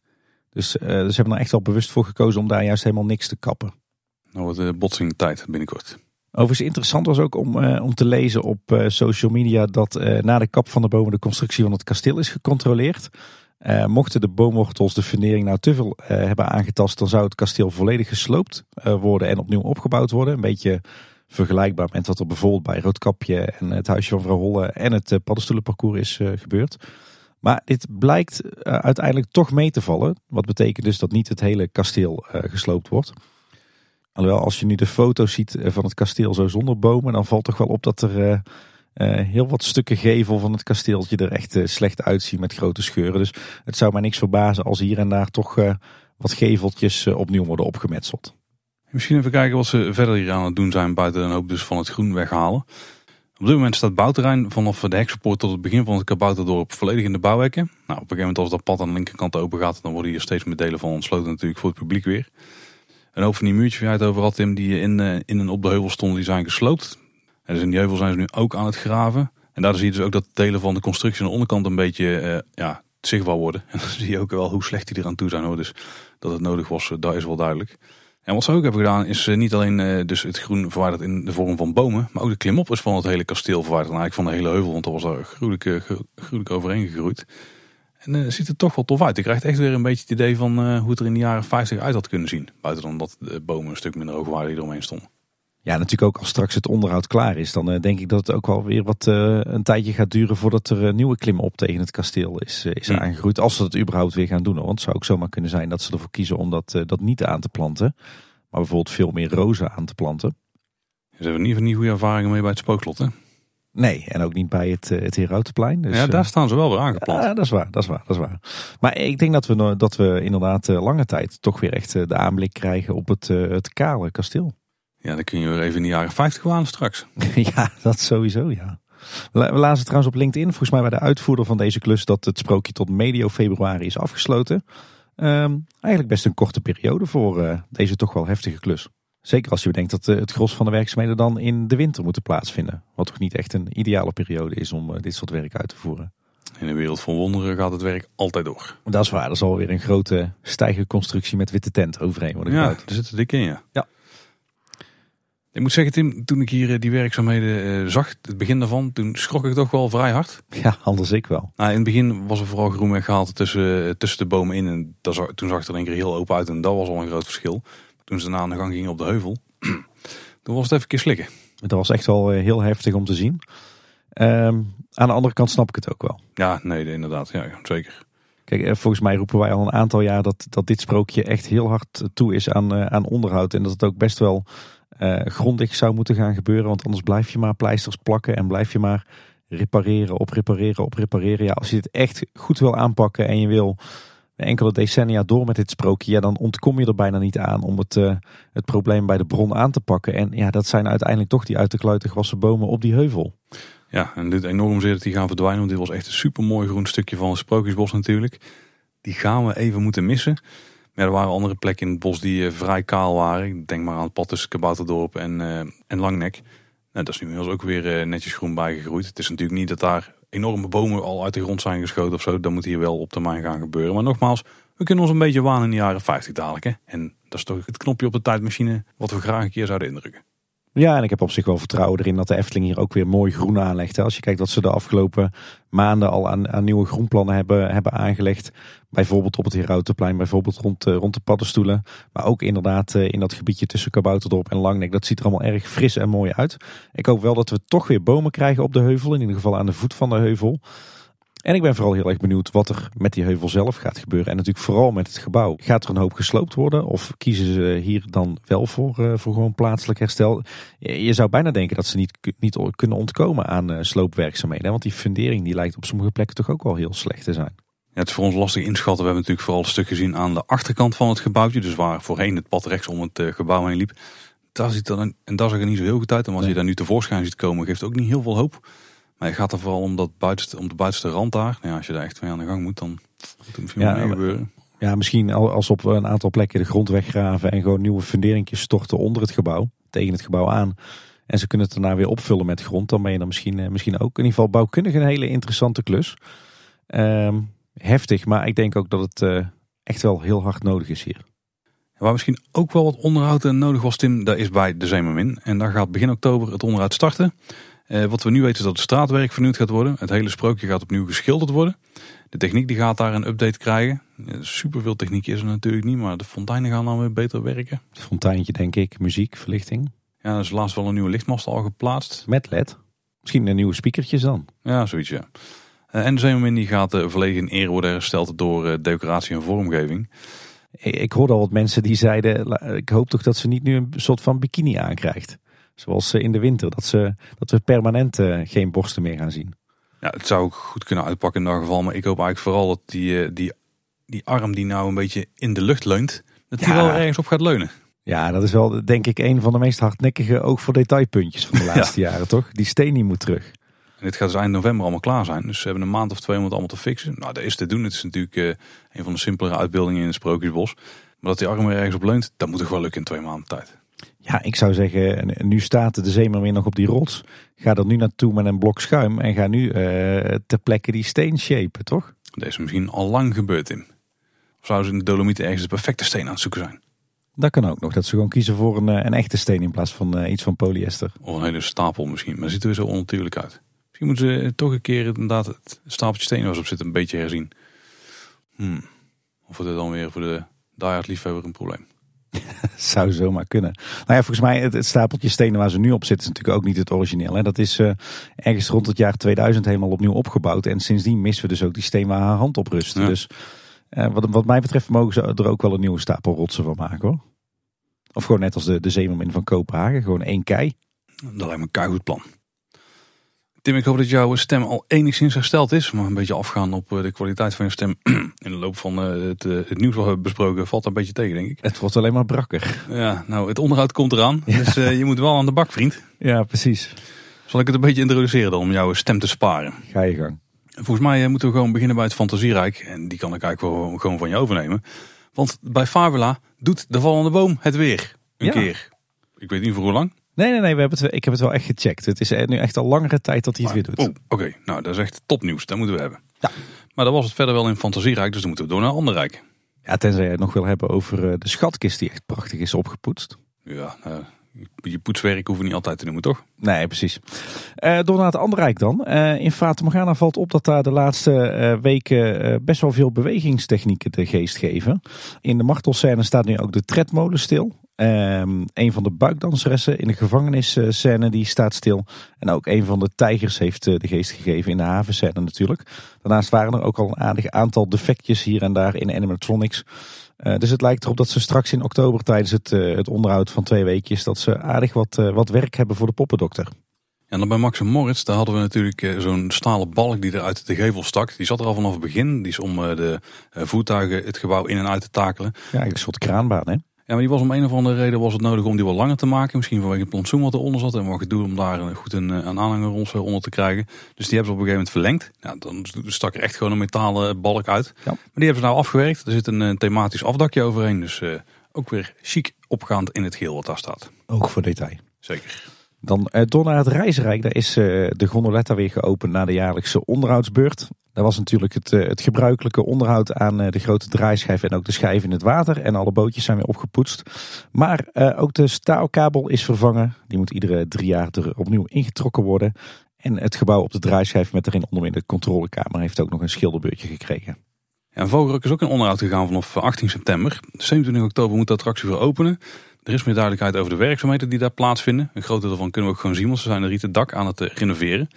Dus eh, ze hebben er echt wel bewust voor gekozen om daar juist helemaal niks te kappen. Nou wordt de botsing tijd binnenkort. Overigens interessant was ook om, eh, om te lezen op eh, social media dat eh, na de kap van de bomen de constructie van het kasteel is gecontroleerd. Eh, mochten de boomwortels de fundering nou te veel eh, hebben aangetast, dan zou het kasteel volledig gesloopt eh, worden en opnieuw opgebouwd worden. Een beetje vergelijkbaar met wat er bijvoorbeeld bij Roodkapje en het huisje van vrouw Holle en het eh, paddenstoelenparcours is eh, gebeurd. Maar dit blijkt eh, uiteindelijk toch mee te vallen. Wat betekent dus dat niet het hele kasteel eh, gesloopt wordt. Alhoewel, als je nu de foto's ziet eh, van het kasteel zo zonder bomen, dan valt toch wel op dat er heel wat stukken gevel van het kasteeltje er echt slecht uitzien met grote scheuren. Dus het zou mij niks verbazen als hier en daar toch wat geveltjes opnieuw worden opgemetseld. Misschien even kijken wat ze verder hier aan het doen zijn buiten een hoop dus van het groen weghalen. Op dit moment staat bouwterrein vanaf de heksenpoort tot het begin van het kabouterdorp volledig in de bouwhekken. Nou, op een gegeven moment als dat pad aan de linkerkant open gaat, dan worden hier steeds meer delen van ontsloten natuurlijk voor het publiek weer. Een hoop van die muurtjes waar je het over had, Tim, die in, eh, in en op de heuvel stonden, die zijn gesloopt. En dus in die heuvel zijn ze nu ook aan het graven. En daar zie je dus ook dat delen van de constructie aan de onderkant een beetje eh, ja, zichtbaar worden. En dan zie je ook wel hoe slecht die eraan toe zijn hoor. Dus dat het nodig was, eh, dat is wel duidelijk. En wat ze ook hebben gedaan is eh, niet alleen eh, dus het groen verwijderd in de vorm van bomen. Maar ook de klimop is van het hele kasteel verwijderd. En eigenlijk van de hele heuvel, want er was daar gruwelijk, eh, gru- gruwelijk overheen gegroeid. En eh ziet er toch wel tof uit. Je krijgt echt weer een beetje het idee van hoe het er in de jaren 50 uit had kunnen zien. Buiten dan dat de bomen een stuk minder hoog waren die eromheen stonden. Ja, natuurlijk ook als straks het onderhoud klaar is, dan eh, denk ik dat het ook wel weer wat eh, een tijdje gaat duren voordat er een nieuwe klimop tegen het kasteel is, eh, is aangegroeid. Als ze dat überhaupt weer gaan doen. hoor. Want het zou ook zomaar kunnen zijn dat ze ervoor kiezen om dat, eh, dat niet aan te planten. Maar bijvoorbeeld veel meer rozen aan te planten. Ze hebben in ieder geval niet goede ervaringen mee bij het spookslot. Hè? Nee, en ook niet bij het, eh, het Herautenplein. Dus, ja, eh, daar staan ze wel weer aangeplant. Ja, dat is waar, dat is waar, dat is waar. Maar ik denk dat we, dat we inderdaad eh, lange tijd toch weer echt eh, de aanblik krijgen op het, eh, het kale kasteel. Ja, dan kun je weer even in de jaren 50 waan straks. ja, dat sowieso, ja. We lazen trouwens op LinkedIn, volgens mij bij de uitvoerder van deze klus, dat het sprookje tot medio februari is afgesloten. Ehm, eigenlijk best een korte periode voor eh, deze toch wel heftige klus. Zeker als je bedenkt dat eh, het gros van de werkzaamheden dan in de winter moeten plaatsvinden. Wat toch niet echt een ideale periode is om eh, dit soort werk uit te voeren. In de wereld van wonderen gaat het werk altijd door. Dat is waar, er zal weer een grote stijgerconstructie met witte tent overheen worden Ja, gebouwd. er zit er dik in, ja. Ja. Ik moet zeggen, Tim, toen ik hier eh, die werkzaamheden eh, zag, het begin daarvan, toen schrok ik toch wel vrij hard. Ja, anders ik wel. Nou, in het begin was er vooral groen weggehaald tussen, eh, tussen de bomen in. En dat toen zag het er in één keer heel open uit en dat was al een groot verschil. Toen ze daarna aan de gang gingen op de heuvel, toen was het even een keer slikken. Dat was echt wel heel heftig om te zien. Ehm, aan de andere kant snap ik het ook wel. Ja, nee, inderdaad. Ja, zeker. Kijk, volgens mij roepen wij al een aantal jaar dat, dat dit sprookje echt heel hard toe is aan, aan onderhoud. En dat het ook best wel eh, grondig zou moeten gaan gebeuren. Want anders blijf je maar pleisters plakken en blijf je maar repareren, op repareren, op repareren. Ja, als je dit echt goed wil aanpakken en je wil enkele decennia door met dit sprookje, ja, dan ontkom je er bijna niet aan om het, eh, het probleem bij de bron aan te pakken. En ja, dat zijn uiteindelijk toch die uit de kluiten gewassen bomen op die heuvel. Ja, en dit enorm zeer dat die gaan verdwijnen. Want dit was echt een super mooi groen stukje van het Sprookjesbos natuurlijk. Die gaan we even moeten missen. Er waren andere plekken in het bos die eh, vrij kaal waren. Ik denk maar aan het pad Kabouterdorp en, eh, en Langnek. Nou, dat is nu inmiddels ook weer eh, netjes groen bijgegroeid. Het is natuurlijk niet dat daar enorme bomen al uit de grond zijn geschoten of zo. Dat moet hier wel op termijn gaan gebeuren. Maar nogmaals, we kunnen ons een beetje wanen in de jaren 50 dadelijk. Hè? En dat is toch het knopje op de tijdmachine wat we graag een keer zouden indrukken. Ja, en ik heb op zich wel vertrouwen erin dat de Efteling hier ook weer mooi groen aanlegt. Als je kijkt wat ze de afgelopen maanden al aan, aan nieuwe groenplannen hebben, hebben aangelegd. Bijvoorbeeld op het Herautenplein, bijvoorbeeld rond, eh, rond de paddenstoelen. Maar ook inderdaad eh, in dat gebiedje tussen Kabouterdorp en Langnek. Dat ziet er allemaal erg fris en mooi uit. Ik hoop wel dat we toch weer bomen krijgen op de heuvel. In ieder geval aan de voet van de heuvel. En ik ben vooral heel erg benieuwd wat er met die heuvel zelf gaat gebeuren. En natuurlijk vooral met het gebouw. Gaat er een hoop gesloopt worden? Of kiezen ze hier dan wel voor, eh, voor gewoon plaatselijk herstel? Je zou bijna denken dat ze niet, niet kunnen ontkomen aan eh, sloopwerkzaamheden. Want die fundering die lijkt op sommige plekken toch ook wel heel slecht te zijn. Ja, het is voor ons lastig inschatten. We hebben natuurlijk vooral een stuk gezien aan de achterkant van het gebouwtje. Dus waar voorheen het pad rechts om het eh, gebouw heen liep. Daar ziet dan, en daar zag er niet zo heel goed uit. En als Nee. je daar nu tevoorschijn ziet komen, geeft het ook niet heel veel hoop. Maar het gaat er vooral om, dat buitenste, om de buitenste rand daar. Nou ja, als je daar echt mee aan de gang moet, dan moet er misschien Ja, meer gebeuren. Ja, misschien al- als op een aantal plekken de grond weggraven en gewoon nieuwe funderingjes storten onder het gebouw, tegen het gebouw aan. En ze kunnen het daarna weer opvullen met grond. Dan ben je dan misschien, eh, misschien ook in ieder geval bouwkundig een hele interessante klus. Ehm, heftig, maar ik denk ook dat het eh, echt wel heel hard nodig is hier. Waar misschien ook wel wat onderhoud eh, nodig was, Tim, dat is bij de Zeemermin. En daar gaat begin oktober het onderhoud starten. Eh, wat we nu weten is dat het straatwerk vernieuwd gaat worden. Het hele sprookje gaat opnieuw geschilderd worden. De techniek die gaat daar een update krijgen. Ja, Superveel techniek is er natuurlijk niet, maar de fonteinen gaan dan weer beter werken. Het fonteintje denk ik, muziek, verlichting. Ja, er is laatst wel een nieuwe lichtmast al geplaatst. Met LED. Misschien een nieuwe speakertjes dan. Ja, zoiets ja. Eh, En de Zeemermin die gaat eh, volledig in ere worden hersteld door decoratie en vormgeving. Ik hoorde al wat mensen die zeiden, ik hoop toch dat ze niet nu een soort van bikini aankrijgt. Zoals in de winter, dat, ze, dat we permanent geen borsten meer gaan zien. Ja, het zou ook goed kunnen uitpakken in dat geval. Maar ik hoop eigenlijk vooral dat die, die, die arm die nou een beetje in de lucht leunt, dat die wel ergens op gaat leunen. Ja, dat is wel denk ik een van de meest hardnekkige ook voor detailpuntjes van de laatste jaren, toch? Die steen die moet terug. En dit gaat dus eind november allemaal klaar zijn. Dus ze hebben een maand of twee om het allemaal te fixen. Nou, dat is te doen. Het is natuurlijk uh, een van de simpelere uitbeeldingen in het Sprookjesbos. Maar dat die arm er ergens op leunt, dat moet toch wel lukken in twee maanden tijd. Ja, ik zou zeggen, nu staat de zeemermin nog op die rots. Ga er nu naartoe met een blok schuim en ga nu uh, ter plekke die steen shapen, toch? Dat is misschien al lang gebeurd, in. Of zouden ze in de Dolomieten ergens de perfecte steen aan het zoeken zijn? Dat kan ook nog. Dat ze gewoon kiezen voor een, eh, een echte steen in plaats van uh, iets van polyester. Of een hele stapel misschien. Maar ziet er zo onnatuurlijk uit. Misschien moeten ze toch een keer inderdaad het stapeltje steen waar op zit een beetje herzien. Hmm. Of wordt het dan weer voor de diehard liefhebber een probleem? Zou zomaar kunnen. Nou ja, volgens mij het, stapeltje stenen waar ze nu op zitten is natuurlijk ook niet het origineel. Hè. Dat is uh, ergens rond het jaar 2000 helemaal opnieuw opgebouwd. En sindsdien missen we dus ook die steen waar haar hand op rust. Dus uh, wat, wat mij betreft mogen ze er ook wel een nieuwe stapel rotsen van maken hoor. Of gewoon net als de, de zeemermin van Kopenhagen, gewoon één kei. Dat lijkt me een keihard plan. Tim, ik hoop dat jouw stem al enigszins hersteld is. Maar een beetje afgaan op eh, de kwaliteit van je stem in de loop van eh, het, eh, het nieuws wat we hebben besproken valt een beetje tegen, denk ik. Het wordt alleen maar brakker. Ja, nou, het onderhoud komt eraan. Dus je moet wel aan de bak, vriend. Ja, precies. Zal ik het een beetje introduceren dan om jouw stem te sparen? Ga je gang. Volgens mij moeten we gewoon beginnen bij het fantasierijk. En die kan ik eigenlijk wel gewoon van je overnemen. Want bij Fabula doet de vallende boom het weer. Een keer. Ik weet niet voor hoe lang. Nee, nee, nee. We hebben het, ik heb het wel echt gecheckt. Het is nu echt al langere tijd dat hij het weer doet. Oh, Oké, nou dat is echt topnieuws. Dat moeten we hebben. Ja. Maar dat was het verder wel in Fantasierijk. Dus dan moeten we door naar ander rijk. Ja, tenzij je het nog wil hebben over eh, de schatkist die echt prachtig is opgepoetst. Ja, nou, je poetswerk hoeven niet altijd te noemen, toch? Nee, precies. Uh, door naar het andere rijk dan. Uh, in Fata Morgana valt op dat daar de laatste weken best wel veel bewegingstechnieken de geest geven. In de martelscène staat nu ook de tredmolen stil. Um, een van de buikdanseressen in de gevangenisscène die staat stil. En ook een van de tijgers heeft eh, de geest gegeven in de havenscène natuurlijk. Daarnaast waren er ook al een aardig aantal defectjes hier en daar in animatronics. Uh, dus het lijkt erop dat ze straks in oktober tijdens het, uh, het onderhoud van twee weekjes... dat ze aardig wat, wat werk hebben voor de poppendokter. En dan bij Max en Moritz, daar hadden we natuurlijk zo'n stalen balk die er uit de gevel stak. Die zat er al vanaf het begin. Die is om de voertuigen het gebouw in en uit te takelen. Ja, een soort kraanbaan hè? Ja, maar die was om een of andere reden was het nodig om die wat langer te maken. Misschien vanwege het plantsoen wat eronder zat. En wat gedoe om daar goed een, een aanhanger onder te krijgen. Dus die hebben ze op een gegeven moment verlengd. Ja, dan stak er echt gewoon een metalen balk uit. Ja. Maar die hebben ze nou afgewerkt. Er zit een, thematisch afdakje overheen. Dus uh, ook weer chic opgaand in het geel wat daar staat. Ook voor detail. Zeker. Dan door naar het Reizenrijk. Daar is de gondoletta weer geopend na de jaarlijkse onderhoudsbeurt. Dat was natuurlijk het, uh, het gebruikelijke onderhoud aan de grote draaischijf en ook de schijf in het water. En alle bootjes zijn weer opgepoetst. Maar ook de staalkabel is vervangen. Die moet iedere drie jaar er opnieuw ingetrokken worden. En het gebouw op de draaischijf met erin onderin de controlekamer heeft ook nog een schilderbeurtje gekregen. Ja, Vogelruk is ook in onderhoud gegaan vanaf 18 september. 27 oktober moet de attractie weer openen. Er is meer duidelijkheid over de werkzaamheden die daar plaatsvinden. Een groot deel daarvan kunnen we ook gewoon zien, want ze zijn er rieten dak aan het eh, renoveren.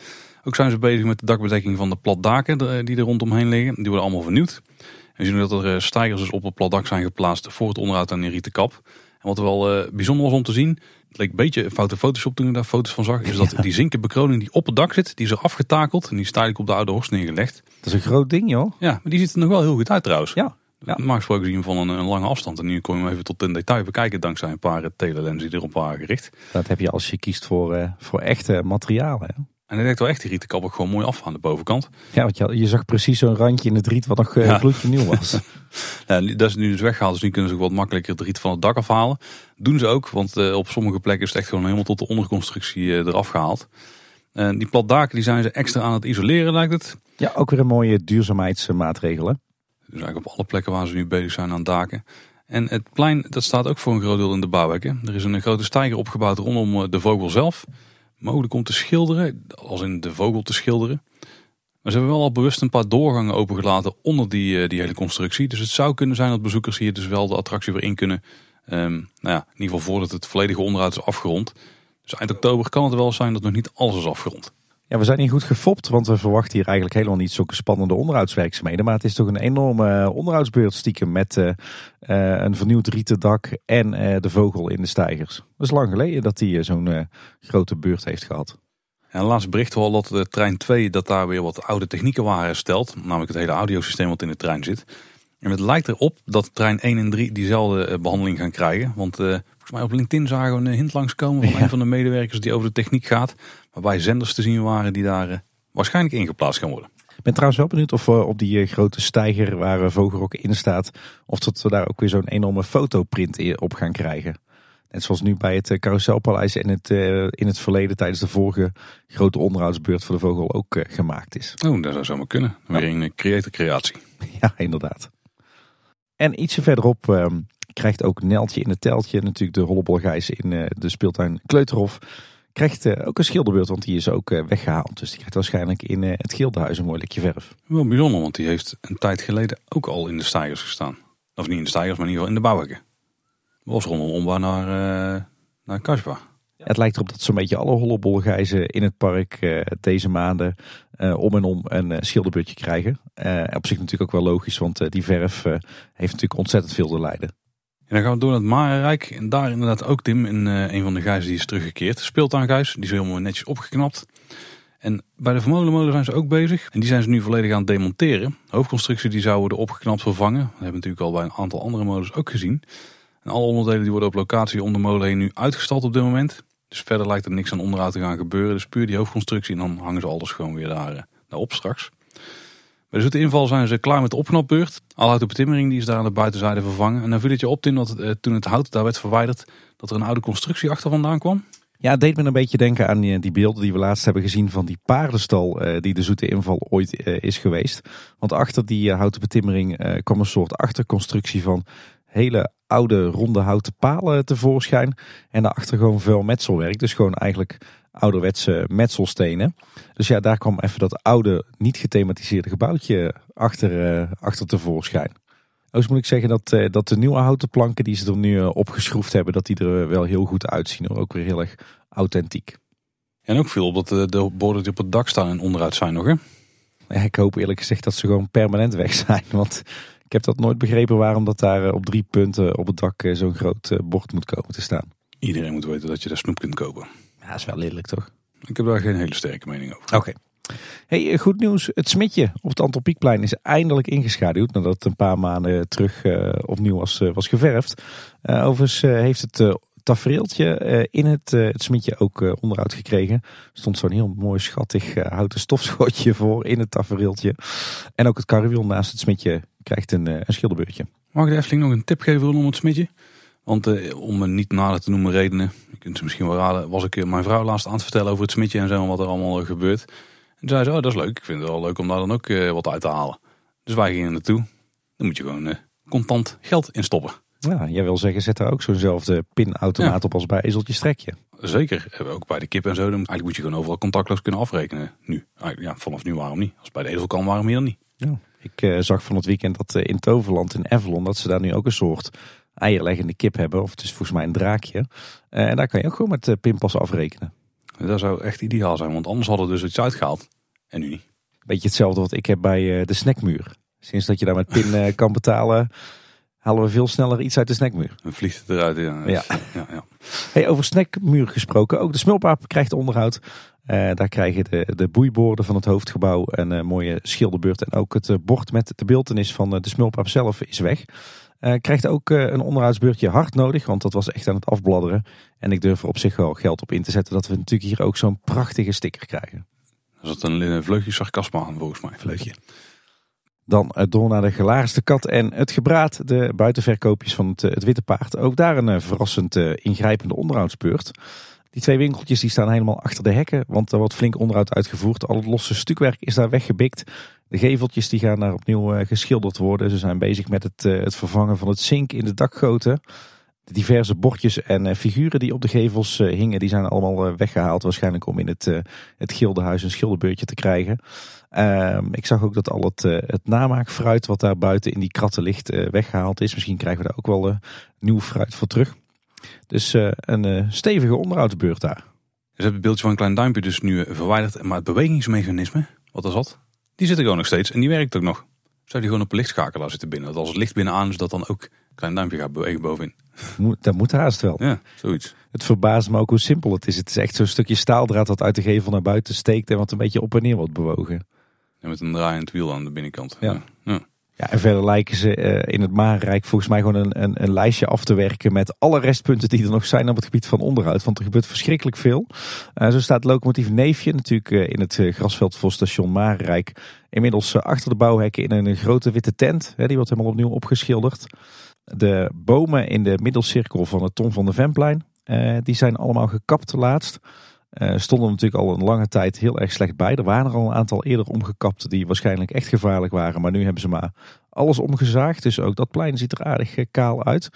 Ook zijn ze bezig met de dakbedekking van de platdaken eh, die er rondomheen liggen. Die worden allemaal vernieuwd. En we zien dat er eh, stijgers dus op het platdak zijn geplaatst voor het onderhoud aan die rieten kap. En wat wel bijzonder was om te zien, het leek een beetje foute Photoshop toen ik daar foto's van zag, is dat die zinken bekroning die op het dak zit, die is er afgetakeld en die is tijdelijk op de oude horst neergelegd. Dat is een groot ding joh. Ja, maar die ziet er nog wel heel goed uit trouwens. Ja. Ja. Normaal gesproken zien van een, een, lange afstand. En nu kom je hem even tot in detail bekijken dankzij een paar telelensen die erop waren gericht. Dat heb je als je kiest voor, uh, voor echte materialen. En hij dekt wel echt die rietenkap ook gewoon mooi af aan de bovenkant. Ja, want je, je zag precies zo'n randje in het riet wat nog uh, ja. gloedje nieuw was. ja, dat is nu dus weggehaald, dus nu kunnen ze ook wat makkelijker het riet van het dak afhalen. Doen ze ook, want uh, op sommige plekken is het echt gewoon helemaal tot de onderconstructie uh, eraf gehaald. En die platdaken die zijn ze extra aan het isoleren lijkt het. Ja, ook weer een mooie duurzaamheidsmaatregelen. Dus eigenlijk op alle plekken waar ze nu bezig zijn aan daken. En het plein, dat staat ook voor een groot deel in de bouwhekken. Er is een grote steiger opgebouwd rondom eh, de vogel zelf. Mogelijk om te schilderen, als in de vogel te schilderen. Maar ze hebben wel al bewust een paar doorgangen opengelaten onder die, eh, die hele constructie. Dus het zou kunnen zijn dat bezoekers hier dus wel de attractie weer in kunnen. Um, nou ja, in ieder geval voordat het volledige onderhoud is afgerond. Dus eind oktober kan het wel zijn dat nog niet alles is afgerond. Ja, we zijn hier goed gefopt, want we verwachten hier eigenlijk helemaal niet zulke spannende onderhoudswerkzaamheden. Maar het is toch een enorme eh, onderhoudsbeurt stiekem met uh, een vernieuwd rieten dak en de vogel in de stijgers. Dat is lang geleden dat hij zo'n grote beurt heeft gehad. En laatst bericht wel dat de trein 2 dat daar weer wat oude technieken waren hersteld. Namelijk het hele audiosysteem wat in de trein zit. En het lijkt erop dat trein 1 en 3 diezelfde behandeling gaan krijgen. Want volgens mij op LinkedIn zagen we een hint langskomen van een van de medewerkers die over de techniek gaat. Waarbij zenders te zien waren die daar uh, waarschijnlijk ingeplaatst gaan worden. Ik ben trouwens wel benieuwd of uh, op die uh, grote stijger waar Vogelrok in staat, of dat we daar ook weer zo'n enorme fotoprint op gaan krijgen. Net zoals nu bij het Carouselpaleis in het, in het verleden tijdens de vorige grote onderhoudsbeurt voor de vogel ook gemaakt is. Oh, dat zou zomaar kunnen. Weer een creator creatie. Ja, inderdaad. En ietsje verderop ehm, krijgt ook Neltje in het teltje, natuurlijk de Hollebolgijs in de speeltuin Kleuterhof krijgt uh, ook een schilderbeurt, want die is ook uh, weggehaald. Dus die krijgt waarschijnlijk in uh, het Gildenhuis een mooi likje verf. Wel bijzonder, want die heeft een tijd geleden ook al in de stijgers gestaan. Of niet in de stijgers, maar in ieder geval in de bouwhekken. Was rondom naar, naar Kasba. Ja, het lijkt erop dat zo'n beetje alle hollebolgijzen in het park deze maanden om en om een schilderbeurtje krijgen. op zich natuurlijk ook wel logisch, want die verf heeft natuurlijk ontzettend veel te lijden. En dan gaan we door naar het Marenrijk. En daar inderdaad ook Tim, in, uh, een van de gijzen die is teruggekeerd. Speelt aan die is helemaal netjes opgeknapt. En bij de Vermolenmolen zijn ze ook bezig. En die zijn ze nu volledig aan het demonteren. De hoofdconstructie die zou worden opgeknapt vervangen. Dat hebben we natuurlijk al bij een aantal andere molens ook gezien. En alle onderdelen die worden op locatie om de molen heen nu uitgestald op dit moment. Dus verder lijkt er niks aan onderhoud te gaan gebeuren. Dus puur die hoofdconstructie en dan hangen ze alles gewoon weer daar, daar op straks. Bij de zoete inval zijn ze klaar met de opknapbeurt. Al de betimmering die is daar aan de buitenzijde vervangen. En dan viel het je op dat eh, toen het hout daar werd verwijderd, dat er een oude constructie achter vandaan kwam. Ja, het deed me een beetje denken aan die, die beelden die we laatst hebben gezien van die paardenstal eh, die de zoete inval ooit eh, is geweest. Want achter die houten betimmering kwam een soort achterconstructie van hele oude ronde houten palen tevoorschijn. En daarachter gewoon veel metselwerk. Dus gewoon eigenlijk ouderwetse metselstenen. Dus ja, daar kwam even dat oude, niet gethematiseerde gebouwtje achter, uh, achter tevoorschijn. Dus moet ik zeggen dat, uh, dat de nieuwe houten planken die ze er nu uh, opgeschroefd hebben, dat die er wel heel goed uitzien. Hoor. Ook weer heel erg authentiek. En ook veel dat de, de borden die op het dak staan en onderuit zijn nog hè? Ja, ik hoop eerlijk gezegd dat ze gewoon permanent weg zijn. Want ik heb dat nooit begrepen waarom dat daar op drie punten op het dak zo'n groot bord moet komen te staan. Iedereen moet weten dat je daar snoep kunt kopen. Ja, dat is wel lelijk toch? Ik heb daar geen hele sterke mening over. Oké. Hey, goed nieuws. Het smitje op het Antropiekplein is eindelijk ingeschaduwd nadat het een paar maanden terug uh, opnieuw was, uh, was geverfd. Uh, overigens heeft het tafereeltje in het, het smitje ook onderhoud gekregen. Er stond zo'n heel mooi schattig houten stofschotje voor in het tafereeltje. En ook het karrewiel naast het smitje krijgt een, een schilderbeurtje. Mag ik de Efteling nog een tip geven om het smitje? Want uh, om een niet nader te noemen redenen, je kunt ze misschien wel raden, was ik mijn vrouw laatst aan het vertellen over het smitje en zo en wat er allemaal eh, gebeurt. En zei ze, oh dat is leuk, ik vind het wel leuk om daar dan ook uh, wat uit te halen. Dus wij gingen naartoe. Dan moet je gewoon uh, contant geld instoppen. Ja, jij wil zeggen, zet daar ook zo'nzelfde pinautomaat ja. op als bij Ezeltje Strekje. Zeker, ook bij de kip en zo. Dan, eigenlijk moet je gewoon overal contactloos kunnen afrekenen nu. Ja, vanaf nu waarom niet? Als bij de ezel kan, waarom hier dan niet? Ja. Ik zag van het weekend dat in Toverland in Avalon, dat ze daar nu ook een soort eierleggende kip hebben. Of het is volgens mij een draakje. Eh, en daar kan je ook gewoon met uh, pinpas afrekenen. Dat zou echt ideaal zijn, want anders hadden we dus iets uitgehaald. En nu niet. Beetje hetzelfde wat ik heb bij uh, de snackmuur. Sinds dat je daar met pin kan betalen, halen we veel sneller iets uit de snackmuur. Dan vliegt het eruit, ja. ja. ja, ja. Hey, over snackmuur gesproken, ook de smulpaap krijgt onderhoud. daar krijgen de, de boeiborden van het hoofdgebouw een mooie schilderbeurt. En ook het bord met de beeldenis van de smulpaap zelf is weg. Uh, krijgt ook uh, een onderhoudsbeurtje hard nodig, want dat was echt aan het afbladderen. En ik durf er op zich wel geld op in te zetten dat we natuurlijk hier ook zo'n prachtige sticker krijgen. Er zat een vleugje sarcasme aan volgens mij. Vleugje. Dan uh, door naar de gelaarste kat en het gebraad, de buitenverkoopjes van het, het Witte Paard. Ook daar een verrassend ingrijpende onderhoudsbeurt. Die twee winkeltjes die staan helemaal achter de hekken, want er wordt flink onderhoud uitgevoerd. Al het losse stukwerk is daar weggebikt. De geveltjes die gaan daar opnieuw uh, geschilderd worden. Ze zijn bezig met het, uh, het vervangen van het zink in de dakgoten. De diverse bordjes en uh, figuren die op de gevels hingen, die zijn allemaal weggehaald. Waarschijnlijk om in het, het gildenhuis een schilderbeurtje te krijgen. Ehm, ik zag ook dat al het, het namaakfruit wat daar buiten in die kratten ligt weggehaald is. Misschien krijgen we daar ook wel nieuw fruit voor terug. Dus een stevige onderhoudsbeurt daar. Ze hebben het beeldje van een klein duimpje dus nu verwijderd. Maar het bewegingsmechanisme, wat er zat, die zit er gewoon nog steeds. En die werkt ook nog. Zou die gewoon op een lichtschakelaar zitten binnen? Dat als het licht binnen aan is, dat dan ook een klein duimpje gaat bewegen bovenin. Dat moet haast wel. Ja, zoiets. Het verbaast me ook hoe simpel het is. Het is echt zo'n stukje staaldraad dat uit de gevel naar buiten steekt en wat een beetje op en neer wordt bewogen. En met een draaiend wiel aan de binnenkant. Ja. ja. Ja, en verder lijken ze uh, in het Marenrijk volgens mij gewoon een, een, een, lijstje af te werken met alle restpunten die er nog zijn op het gebied van onderhoud. Want er gebeurt verschrikkelijk veel. Uh, zo staat locomotief Neefje natuurlijk uh, in het grasveld voor station Marenrijk. Inmiddels achter de bouwhekken in een grote witte tent. Hè, die wordt helemaal opnieuw opgeschilderd. De bomen in de middelcirkel van het Tom van de Vemplein, die zijn allemaal gekapt laatst. Uh, stonden natuurlijk al een lange tijd heel erg slecht bij. Er waren er al een aantal eerder omgekapt die waarschijnlijk echt gevaarlijk waren. Maar nu hebben ze maar alles omgezaagd. Dus ook dat plein ziet er aardig eh, kaal uit.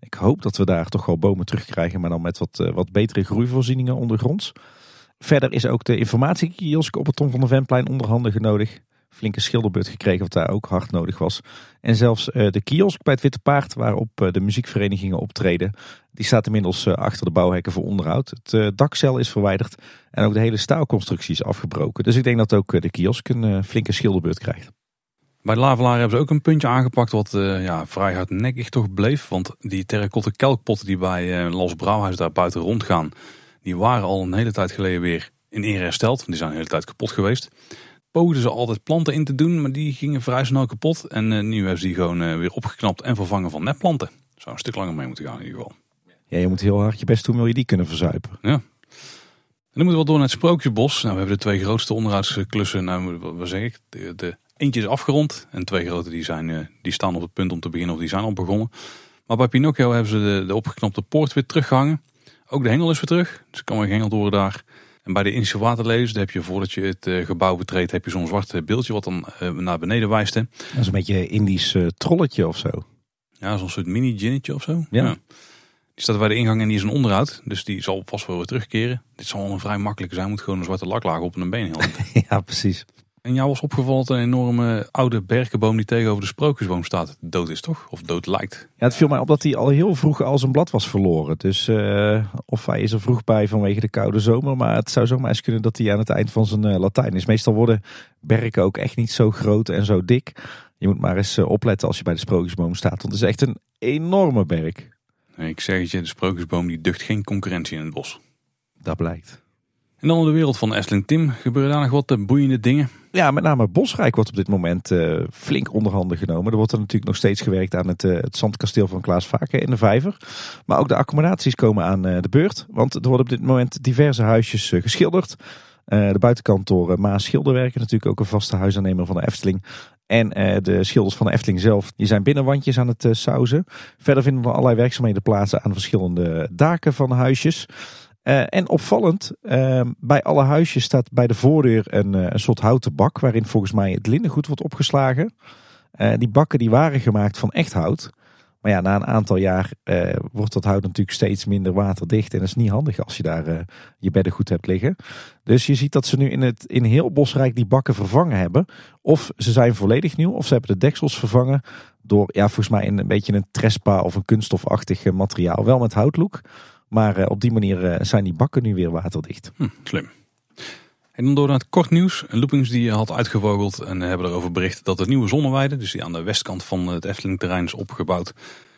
Ik hoop dat we daar toch wel bomen terugkrijgen. Maar dan met wat, uh, wat betere groeivoorzieningen ondergronds. Verder is ook de informatiekiosk op het Tom van de Venplein onderhanden genodigd flinke schilderbeurt gekregen wat daar ook hard nodig was. En zelfs uh, de kiosk bij het Witte Paard waarop uh, de muziekverenigingen optreden. Die staat inmiddels uh, achter de bouwhekken voor onderhoud. Het dakcel is verwijderd en ook de hele staalconstructie is afgebroken. Dus ik denk dat ook de kiosk een flinke schilderbeurt krijgt. Bij de Lavelaar hebben ze ook een puntje aangepakt wat ja, vrij hardnekkig toch bleef. Want die terracotta kelkpotten die bij Los Brouwhuis daar buiten rondgaan... die waren al een hele tijd geleden weer in ere hersteld. Want die zijn een hele tijd kapot geweest poogden ze altijd planten in te doen, maar die gingen vrij snel kapot. En uh, nu hebben ze die gewoon uh, weer opgeknapt en vervangen van nepplanten. Zou een stuk langer mee moeten gaan in ieder geval. Ja, je moet heel hard je best doen, wil je die kunnen verzuipen. Ja. En dan moeten we door naar het Sprookjesbos. Nou, we hebben de twee grootste onderhoudsklussen. Nou, wat zeg ik? De, de eentje is afgerond. En twee grote die, zijn, uh, die staan op het punt om te beginnen of die zijn al begonnen. Maar bij Pinocchio hebben ze de, de opgeknapte poort weer teruggehangen. Ook de hengel is weer terug. Dus kan weer gehengeld worden daar. En bij de Indische waterlelies heb je voordat je het eh, gebouw betreedt, heb je zo'n zwart beeldje wat dan eh, naar beneden wijst. Hè. Dat is een beetje een Indisch trolletje of zo. Ja, zo'n soort mini-ginnetje of zo. Ja. Die staat bij de ingang en die is een onderhoud. Dus die zal vast wel weer terugkeren. Dit zal wel een vrij makkelijke zijn. Moet gewoon een zwarte laklaag op en een been ja, precies. En jou was opgevallen dat een enorme oude berkenboom die tegenover de sprookjesboom staat dood is, toch? Of dood lijkt. Ja, het viel mij op dat hij al heel vroeg al zijn blad was verloren. Dus uh, of hij is er vroeg bij vanwege de koude zomer. Maar het zou zomaar eens kunnen dat hij aan het eind van zijn uh, Latijn is. Meestal worden berken ook echt niet zo groot en zo dik. Je moet maar eens uh, opletten als je bij de sprookjesboom staat. Want het is echt een enorme berk. Nee, ik zeg het je, de sprookjesboom die ducht geen concurrentie in het bos. Dat blijkt. En dan in de wereld van Estling Tim gebeuren daar nog wat boeiende dingen. Ja, met name Bosrijk wordt op dit moment uh, flink onderhanden genomen. Er wordt er natuurlijk nog steeds gewerkt aan het, uh, het zandkasteel van Klaas Vaken in de Vijver. Maar ook de accommodaties komen aan uh, de beurt. Want er worden op dit moment diverse huisjes geschilderd. de buitenkant door Maas Schilderwerken, natuurlijk ook een vaste huisaannemer van de Efteling. En de schilders van de Efteling zelf, die zijn binnenwandjes aan het sausen. Verder vinden er allerlei werkzaamheden plaats aan verschillende daken van huisjes. Uh, en opvallend, uh, bij alle huisjes staat bij de voordeur een, uh, een soort houten bak waarin volgens mij het linnengoed wordt opgeslagen. die bakken die waren gemaakt van echt hout. Maar ja, na een aantal jaar wordt dat hout natuurlijk steeds minder waterdicht. En dat is niet handig als je daar je beddengoed hebt liggen. Dus je ziet dat ze nu in, het, in heel Bosrijk die bakken vervangen hebben. Of ze zijn volledig nieuw, of ze hebben de deksels vervangen door ja, volgens mij een, een beetje een trespa of een kunststofachtig materiaal. Wel met houtlook. Maar uh, op die manier uh, zijn die bakken nu weer waterdicht. Hm, slim. En dan door naar het kort nieuws. Loopings die had uitgevogeld en hebben erover bericht dat de nieuwe zonneweide, dus die aan de westkant van het Efteling terrein is opgebouwd,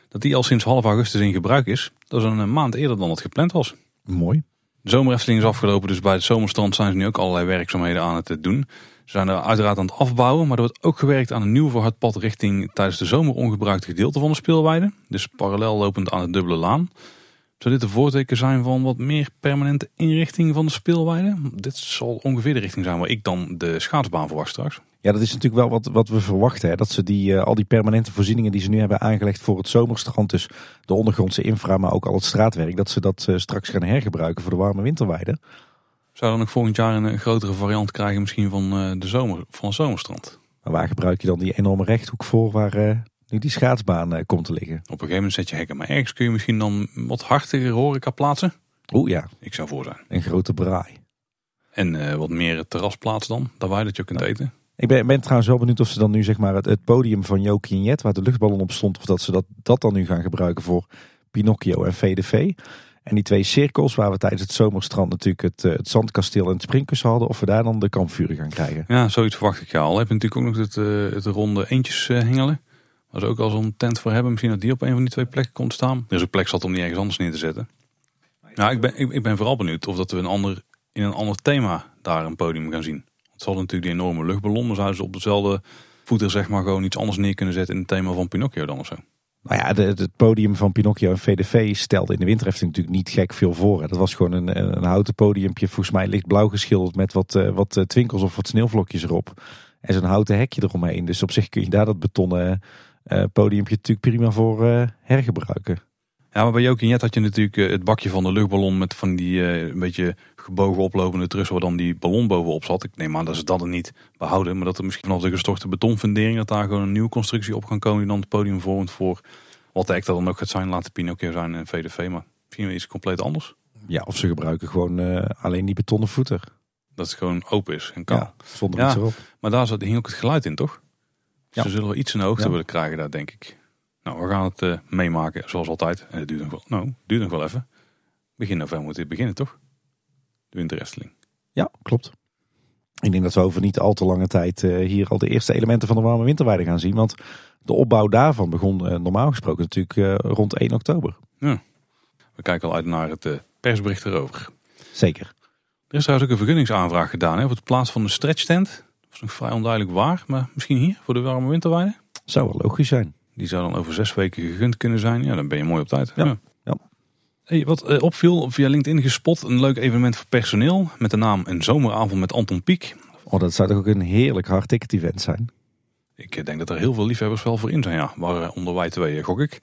dat die al sinds half augustus in gebruik is. Dat is een maand eerder dan het gepland was. Mooi. De zomerefteling is afgelopen, dus bij het zomerstrand zijn ze nu ook allerlei werkzaamheden aan het doen. Ze zijn er uiteraard aan het afbouwen, maar er wordt ook gewerkt aan een nieuw verhardpad richting tijdens de zomer ongebruikte gedeelte van de speelweide. Dus parallel lopend aan de dubbele laan. Zou dit een voorteken zijn van wat meer permanente inrichting van de speelweide? Dit zal ongeveer de richting zijn waar ik dan de schaatsbaan verwacht straks. Ja, dat is natuurlijk wel wat, wat we verwachten. Hè? Dat ze die, uh, al die permanente voorzieningen die ze nu hebben aangelegd voor het zomerstrand, dus de ondergrondse infra, maar ook al het straatwerk, dat ze dat uh, straks gaan hergebruiken voor de warme winterweide. Zou dan ook volgend jaar een, grotere variant krijgen misschien van, uh, de zomer, van het zomerstrand? Maar waar gebruik je dan die enorme rechthoek voor waar nu die schaatsbaan uh, komt te liggen. Op een gegeven moment zet je hekken. Maar ergens kun je misschien dan wat hartiger horeca plaatsen. Oeh ja. Ik zou voor zijn. Een grote braai. En uh, wat meer terrasplaats dan. Daar waar je dat je kunt eten. Ik ben, ben, trouwens wel benieuwd of ze dan nu zeg maar het, het podium van Jokie en Jet, waar de luchtballon op stond, of dat ze dat, dat dan nu gaan gebruiken voor Pinocchio en VDV. En die twee cirkels waar we tijdens het zomerstrand natuurlijk het, eh, het zandkasteel en het springkussen hadden. Of we daar dan de kampvuren gaan krijgen. Ja, zoiets verwacht ik ja al. Heb je natuurlijk ook nog het, eh, het ronde eentjes eh, hengelen. Ze ook al zo'n tent voor hebben. Misschien dat die op een van die twee plekken komt staan. Is een plek zat om die ergens anders neer te zetten. Nou, ik ben, ik, ik ben vooral benieuwd of dat we een ander, in een ander thema daar een podium gaan zien. Het zal natuurlijk die enorme luchtballon. Maar zouden ze op dezelfde voeten zeg maar gewoon iets anders neer kunnen zetten in het thema van Pinocchio dan of zo. Nou ja, het podium van Pinocchio en VDV stelde in de winterhefting natuurlijk niet gek veel voor. Dat was gewoon een, een houten podiumpje, volgens mij lichtblauw geschilderd met wat, eh, wat eh, twinkels of wat sneeuwvlokjes erop. En zo'n houten hekje eromheen. Dus op zich kun je daar dat betonnen eh, podiumpje natuurlijk prima voor eh, hergebruiken. Ja, maar bij Jokin Jet had je natuurlijk eh, het bakje van de luchtballon met van die een beetje gebogen oplopende trussen waar dan die ballon bovenop zat. Ik neem aan dat ze dat er niet behouden, maar dat er misschien vanaf de gestorte betonfundering dat daar gewoon een nieuwe constructie op kan komen die dan het podium vormt voor wat de act dan ook gaat zijn. Laat de Pinocchio zijn en VDV, maar misschien iets compleet anders. Ja, of ze gebruiken gewoon alleen die betonnen voeter. Dat het gewoon open is en kan. Ja, zonder Ja. iets erop. Maar daar zat, hing ook het geluid in, toch? Ja. Ze zullen wel iets in de hoogte Ja. willen krijgen daar, denk ik. Nou, we gaan het eh, meemaken, zoals altijd. En het duurt nog wel, nou, het duurt nog wel even. Begin november moet dit beginnen, toch? De winterresteling. Ja, klopt. Ik denk dat we over niet al te lange tijd eh, hier al de eerste elementen van de warme winterweide gaan zien. Want de opbouw daarvan begon eh, normaal gesproken natuurlijk rond 1 oktober. We kijken al uit naar het persbericht erover. Zeker. Er is trouwens ook een vergunningsaanvraag gedaan hè, voor de plaats van de stretchtent. Was nog vrij onduidelijk waar, maar misschien hier voor de warme winterweide. Zou wel logisch zijn. Die zou dan over zes weken gegund kunnen zijn. Ja, dan ben je mooi op tijd. Ja, ja. Hey, wat eh, opviel, via LinkedIn gespot, een leuk evenement voor personeel. Met de naam Een Zomeravond met Anton Pieck. Oh, dat zou toch ook een heerlijk hard ticket event zijn. Ik eh, denk dat er heel veel liefhebbers wel voor in zijn, ja. Waaronder wij twee, gok ik.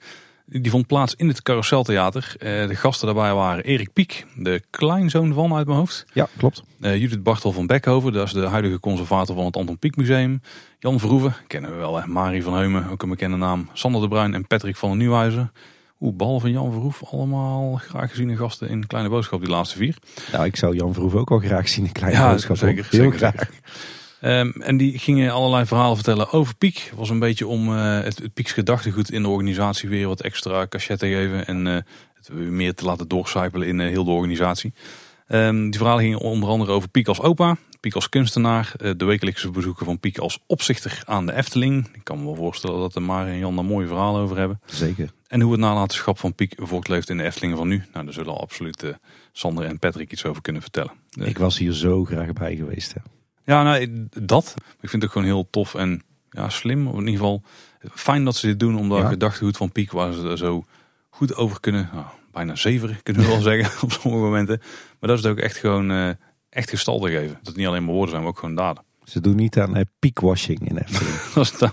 Die vond plaats in het Carouseltheater. Eh, de gasten daarbij waren Erik Piek, de kleinzoon van uit mijn hoofd. Ja, klopt. Eh, Judith Bartel van Beckhoven, dat is de huidige conservator van het Anton Pieck Museum. Jan Verhoeven, kennen we wel hè. Marie van Heumen, ook een bekende naam. Sander de Bruin en Patrick van den Nieuwhuizen. Oeh, behalve Jan Verhoef, allemaal graag geziene gasten in Kleine Boodschap, die laatste vier. Nou, ik zou Jan Verhoeven ook al graag zien. Een kleine Ja, boodschap. zeker, Heel zeker, graag. Ehm, en die gingen allerlei verhalen vertellen over Piek. Het was een beetje om eh, het, het Pieks gedachtegoed in de organisatie weer wat extra cachet te geven. En eh, het weer meer te laten doorcijpelen in eh, heel de organisatie. Ehm, die verhalen gingen onder andere over Piek als opa, Piek als kunstenaar, de wekelijkse bezoeken van Piek als opzichter aan de Efteling. Ik kan me wel voorstellen dat de Mari en Jan daar mooie verhalen over hebben. Zeker. En hoe het nalatenschap van Piek voortleeft in de Eftelingen van nu. Nou, daar zullen absoluut Sander en Patrick iets over kunnen vertellen. Ik was hier zo graag bij geweest. Hè. Ja, nou, dat. Ik vind het ook gewoon heel tof en ja, slim. Of in ieder geval fijn dat ze dit doen. Omdat Ja. gedachtegoed van Piek waar ze er zo goed over kunnen. Nou, bijna zeveren kunnen we wel zeggen op sommige momenten. Maar dat is het ook echt gewoon eh, echt gestalte geven. Dat het niet alleen maar woorden zijn, maar ook gewoon daden. Ze doen niet aan eh, peakwashing in Efteling. Als, het,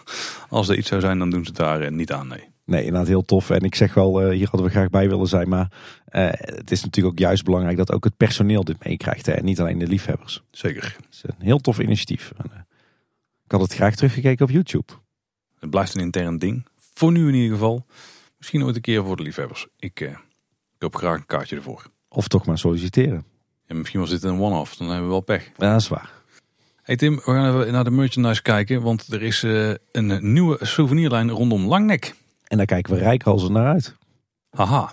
als er iets zou zijn, dan doen ze het daar eh, niet aan. Nee. Nee, inderdaad heel tof. En ik zeg wel, eh, hier hadden we graag bij willen zijn. Maar eh, het is natuurlijk ook juist belangrijk dat ook het personeel dit meekrijgt. Hè, en niet alleen de liefhebbers. Zeker. Het is een heel tof initiatief. En, eh, ik had het graag teruggekeken op YouTube. Het blijft een intern ding. Voor nu in ieder geval. Misschien ooit een keer voor de liefhebbers. Ik eh, koop graag een kaartje ervoor. Of toch maar solliciteren. En misschien was dit een one-off. Dan hebben we wel pech. Ja, dat is waar. Hey Tim, we gaan even naar de merchandise kijken. Want er is een nieuwe souvenirlijn rondom Langnek. En daar kijken we rijkhalzen naar uit. Haha.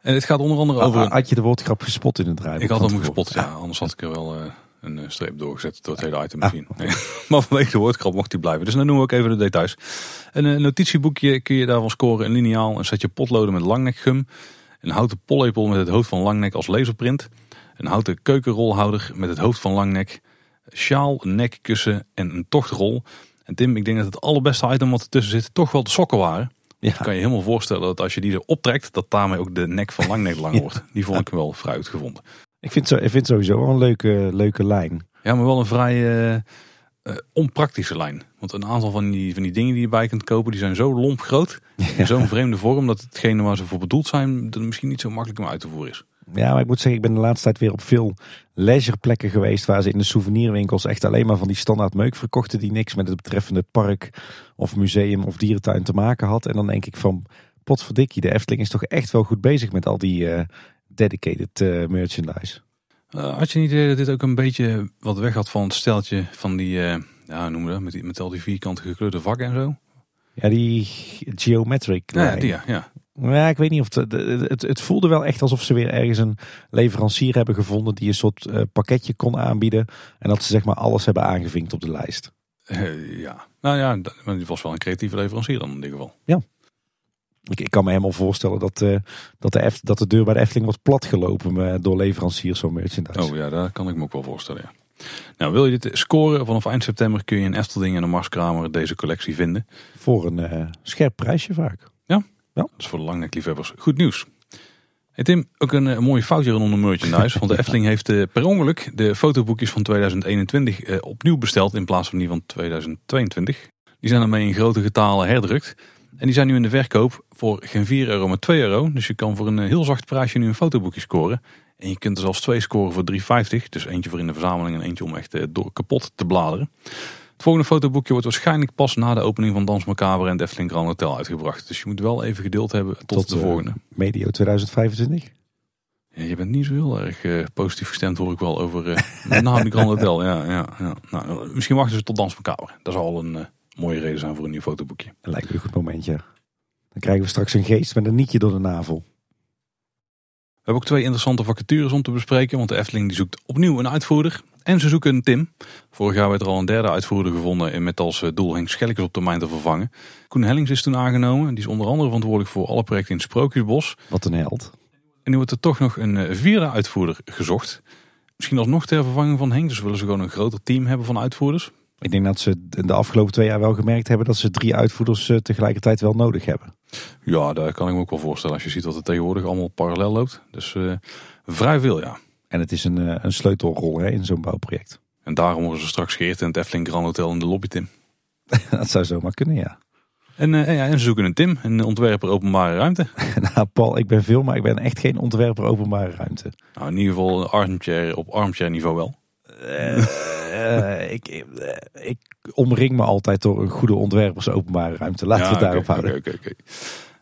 En het gaat onder andere over... Een- Had je de woordgrap gespot in het rijden? Ik had hem gespot, ja. Anders had ik er wel eh, een eh, streep doorgezet door het hele item misschien. Ah. Nee. maar vanwege de woordgrap mocht hij blijven. Dus dan noemen we ook even de details. Een eh, notitieboekje kun je daarvan scoren. Een liniaal, een setje potloden met langnekgum. Een houten pollepel met het hoofd van Langnek als laserprint. Een houten keukenrolhouder met het hoofd van Langnek. Sjaal, nekkussen en een tochtrol. En Tim, ik denk dat het allerbeste item wat ertussen zit toch wel de sokken waren. Ja, Ik kan je helemaal voorstellen dat als je die erop trekt, dat daarmee ook de nek van Langnek lang wordt. Die vond ik wel vrij uitgevonden. ik vind, zo, ik vind sowieso wel een leuke, leuke lijn. Ja, maar wel een vrij eh, onpraktische lijn. Want een aantal van die, van die dingen die je bij kunt kopen, die zijn zo lomp groot. In zo'n vreemde vorm, dat hetgene waar ze voor bedoeld zijn, dat misschien niet zo makkelijk om uit te voeren is. Ja, maar ik moet zeggen, ik ben de laatste tijd weer op veel leisureplekken geweest waar ze in de souvenirwinkels echt alleen maar van die standaard meuk verkochten die niks met het betreffende park of museum of dierentuin te maken had. En dan denk ik van, potverdikkie, de Efteling is toch echt wel goed bezig met al die eh, dedicated eh, merchandise. Eh, had je niet idee dat dit ook een beetje wat weg had van het steltje van die, ja, we dat, met, die, met al die vierkante gekleurde vakken en zo? Ja, die geometric Ja, die, ja, ja. Ja, ik weet niet of het, het, het voelde wel echt alsof ze weer ergens een leverancier hebben gevonden die een soort uh, pakketje kon aanbieden. En dat ze zeg maar alles hebben aangevinkt op de lijst. Uh, ja, nou ja, het was wel een creatieve leverancier dan in ieder geval. Ja. Ik, ik kan me helemaal voorstellen dat, uh, dat, de F, dat de deur bij de Efteling wordt platgelopen door leveranciers zo'n merchandise. Oh ja, daar kan ik me ook wel voorstellen, ja. Nou, wil je dit scoren? Vanaf eind september kun je in Efteling en de Marskramer deze collectie vinden. Voor een scherp prijsje vaak. Ja, is voor de langnekliefhebbers goed nieuws. Hey Tim, ook een, een mooie foutje rondom merchandise. Want de Efteling heeft uh, per ongeluk de fotoboekjes van 2021 uh, opnieuw besteld in plaats van die van 2022. Die zijn daarmee in grote getalen herdrukt. En die zijn nu in de verkoop voor geen 4 euro, maar 2 euro. Dus je kan voor een heel zacht prijsje nu een fotoboekje scoren. En je kunt er zelfs twee scoren voor 3,50. Dus eentje voor in de verzameling en eentje om echt eh, door kapot te bladeren. Het volgende fotoboekje wordt waarschijnlijk pas na de opening van Dans Macabre en Defling Grand Hotel uitgebracht. Dus je moet wel even geduld hebben tot, de volgende. Uh, medio 2025? Ja, je bent niet zo heel erg uh, positief gestemd hoor ik wel over uh, na de Grand Hotel. Ja, ja, ja. Nou, misschien wachten ze tot Dans Macabre. Dat zal al een mooie reden zijn voor een nieuw fotoboekje. Dat lijkt me een goed momentje. Dan krijgen we straks een geest met een nietje door de navel. We hebben ook twee interessante vacatures om te bespreken. Want de Efteling die zoekt opnieuw een uitvoerder. En ze zoeken een Tim. Vorig jaar werd er al een derde uitvoerder gevonden. Met als eh, doel Henk Schelkes op termijn te vervangen. Koen Hellings is toen aangenomen. Die is onder andere verantwoordelijk voor alle projecten in het Sprookjesbos. Wat een held. En nu wordt er toch nog een eh, vierde uitvoerder gezocht. Misschien alsnog ter vervanging van Henk. Dus willen ze gewoon een groter team hebben van uitvoerders. Ik denk dat ze de afgelopen twee jaar wel gemerkt hebben dat ze drie uitvoerders eh, tegelijkertijd wel nodig hebben. Ja, daar kan ik me ook wel voorstellen als je ziet dat het tegenwoordig allemaal parallel loopt. Dus uh, vrij veel, ja. En het is een, eh, een sleutelrol hè, in zo'n bouwproject. En daarom worden ze straks geëerd in het Efteling Grand Hotel in de lobby, Tim. dat zou zomaar kunnen, ja. En, uh, ja, en ze zoeken een Tim, een ontwerper openbare ruimte. nou, Paul, ik ben veel, maar ik ben echt geen ontwerper openbare ruimte. Nou, in ieder geval armchair, op armchair niveau wel. Uh, ik, ik omring me altijd door een goede ontwerpers openbare ruimte. Laten we het daarop houden. Oké, oké,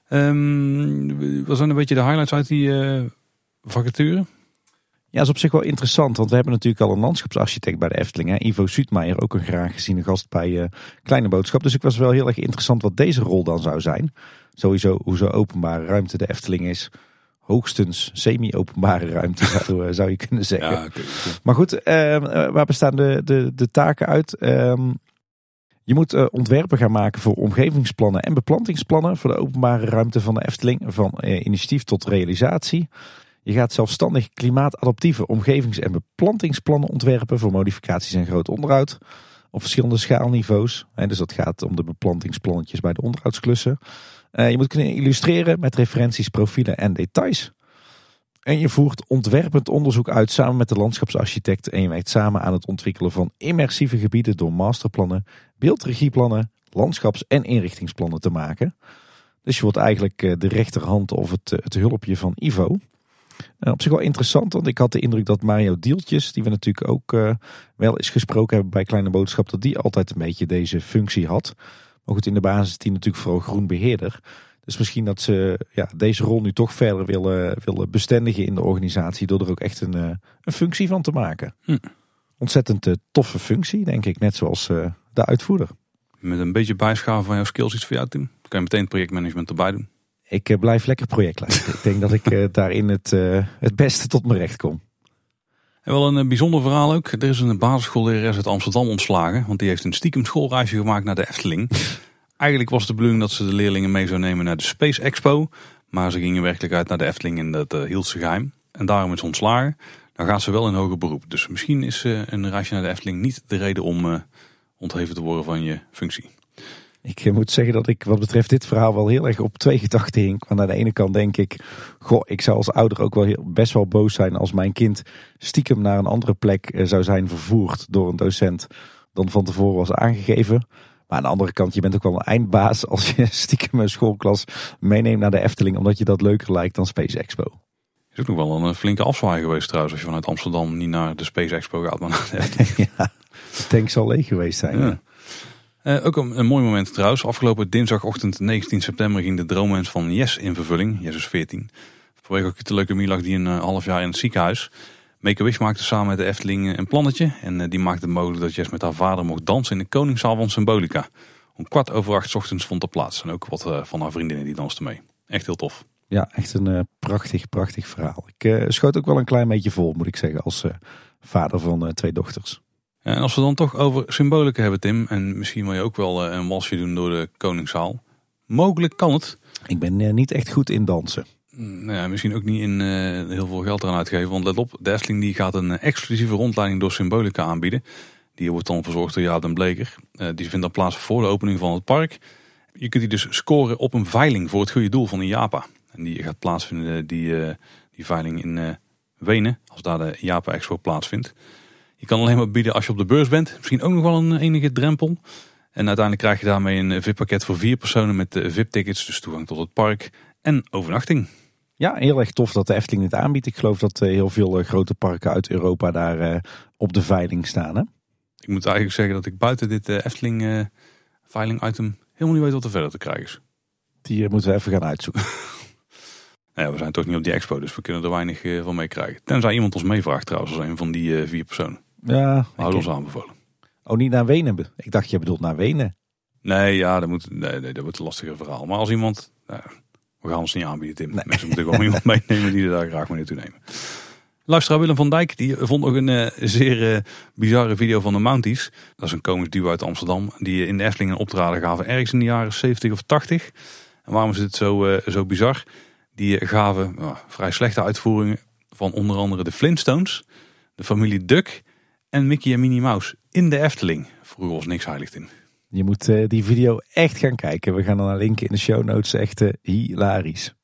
ehm, wat zijn een beetje de highlights uit die vacature? Ja, is op zich wel interessant, want we hebben natuurlijk al een landschapsarchitect bij de Efteling. Hè? Ivo Suutmeijer, ook een graag geziene gast bij uh, Kleine Boodschap. Dus ik was wel heel erg interessant wat deze rol dan zou zijn. Sowieso hoe zo openbare ruimte de Efteling is hoogstens semi-openbare ruimte, zou, eh, zou, je kunnen zeggen. Ja, Maar goed, uh, waar bestaan de, de, de taken uit? Uh, je moet uh, ontwerpen gaan maken voor omgevingsplannen en beplantingsplannen voor de openbare ruimte van de Efteling, van initiatief tot realisatie. Je gaat zelfstandig klimaatadaptieve omgevings- en beplantingsplannen ontwerpen voor modificaties en groot onderhoud op verschillende schaalniveaus. dus dat gaat om de beplantingsplannetjes bij de onderhoudsklussen. Uh, je moet kunnen illustreren met referenties, profielen en details. En je voert ontwerpend onderzoek uit samen met de landschapsarchitect. En je werkt samen aan het ontwikkelen van immersieve gebieden door masterplannen, beeldregieplannen, landschaps- en inrichtingsplannen te maken. Dus je wordt eigenlijk eh, de rechterhand of het, eh, het hulpje van Ivo. Op zich wel interessant, want ik had de indruk dat Mario Dieltjes, die we natuurlijk ook wel eens gesproken hebben bij Kleine Boodschap, dat die altijd een beetje deze functie had. Maar goed, in de basis die natuurlijk vooral groen beheerder. Dus misschien dat ze ja, deze rol nu toch verder willen, willen bestendigen in de organisatie. Door er ook echt een, eh, een functie van te maken. Hm. Ontzettend uh, toffe functie, denk ik. Net zoals uh, de uitvoerder. Met een beetje bijschaven van jouw skills iets voor jou, Tim. Kan je meteen projectmanagement erbij doen. Ik blijf lekker projectleider. ik denk dat ik daarin het, het beste tot mijn recht kom. En wel een bijzonder verhaal ook. Er is een basisschoollerares uit Amsterdam ontslagen. Want die heeft een stiekem schoolreisje gemaakt naar de Efteling. Eigenlijk was de bedoeling dat ze de leerlingen mee zou nemen naar de Space Expo. Maar ze gingen werkelijk uit naar de Efteling en dat uh, hield ze geheim. En daarom is ze ontslagen. Dan gaat ze wel in hoger beroep. Dus misschien is uh, een reisje naar de Efteling niet de reden om uh, ontheven te worden van je functie. Ik moet zeggen dat ik wat betreft dit verhaal wel heel erg op twee gedachten hing. Want aan de ene kant denk ik, goh, ik zou als ouder ook wel heel, best wel boos zijn als mijn kind stiekem naar een andere plek zou zijn vervoerd door een docent dan van tevoren was aangegeven. Maar aan de andere kant, je bent ook wel een eindbaas als je stiekem een schoolklas meeneemt naar de Efteling, omdat je dat leuker lijkt dan Space Expo. Is ook nog wel een flinke afzwaai geweest trouwens, als je vanuit Amsterdam niet naar de Space Expo gaat, maar naar de Efteling. ja, de tank zal leeg geweest zijn. Ja. Uh, ook een, een, mooi moment trouwens. Afgelopen dinsdagochtend 19 september ging de droomwens van Yes in vervulling. Yes is 14. Vanwege ook de leuke lag die een uh, half jaar in het ziekenhuis. Make-A-Wish maakte samen met de Efteling eh, een plannetje. En uh, die maakte mogelijk dat Jess met haar vader mocht dansen in de Koningszaal van Symbolica. Om kwart over acht ochtends vond dat plaats. En ook wat van haar vriendinnen die dansten mee. Echt heel tof. Ja, echt een prachtig, prachtig verhaal. Ik schoot ook wel een klein beetje vol, moet ik zeggen, als vader van twee dochters. En als we dan toch over symbolica hebben, Tim, en misschien wil je ook wel een walsje doen door de Koningszaal. Mogelijk kan het. Ik ben niet echt goed in dansen. Mm, nou ja, misschien ook niet in heel veel geld eraan uitgeven. Want let op, de Efteling die gaat een exclusieve rondleiding door Symbolica aanbieden. Die wordt dan verzorgd door Jaap den Bleker. die vindt dan plaats voor de opening van het park. Je kunt die dus scoren op een veiling voor het goede doel van een Japa. En die gaat plaatsvinden, die, uh, die veiling in Wenen, als daar de Japa Expo plaatsvindt. Je kan alleen maar bieden als je op de beurs bent. Misschien ook nog wel een enige drempel. En uiteindelijk krijg je daarmee een VIP-pakket voor vier personen met VIP-tickets, dus toegang tot het park en overnachting. Ja, heel erg tof dat de Efteling dit aanbiedt. Ik geloof dat heel veel grote parken uit Europa daar op de veiling staan. Hè? Ik moet eigenlijk zeggen dat ik buiten dit Efteling veiling item helemaal niet weet wat er verder te krijgen is. Die moeten we even gaan uitzoeken. Nou ja, we zijn toch niet op die expo, dus we kunnen er weinig van meekrijgen. Tenzij iemand ons meevraagt trouwens, als een van die vier personen. Ja. Houden ons aanbevolen. Oh, niet naar Wenen? Ik dacht, je bedoelt naar Wenen. Nee, ja, dat, moet, nee, nee, dat wordt een lastiger verhaal. Maar als iemand... Nou, we gaan ons niet aanbieden, Tim. Nee. Mensen moeten gewoon iemand meenemen die er daar graag mee naartoe nemen. Luisteraar Willem van Dijk die vond nog een uh, zeer uh, bizarre video van de Mounties. Dat is een komisch duo uit Amsterdam. Die in de Efteling een optreden gaven ergens in de jaren 70 of 80. En waarom is het zo, uh, zo bizar? Die gaven nou, vrij slechte uitvoeringen van onder andere de Flintstones, de familie Duck en Mickey en Minnie Mouse in de Efteling. Vroeger was niks heilig in. Je moet uh, die video echt gaan kijken. We gaan er naar linken in de show notes. Echt uh, hilarisch.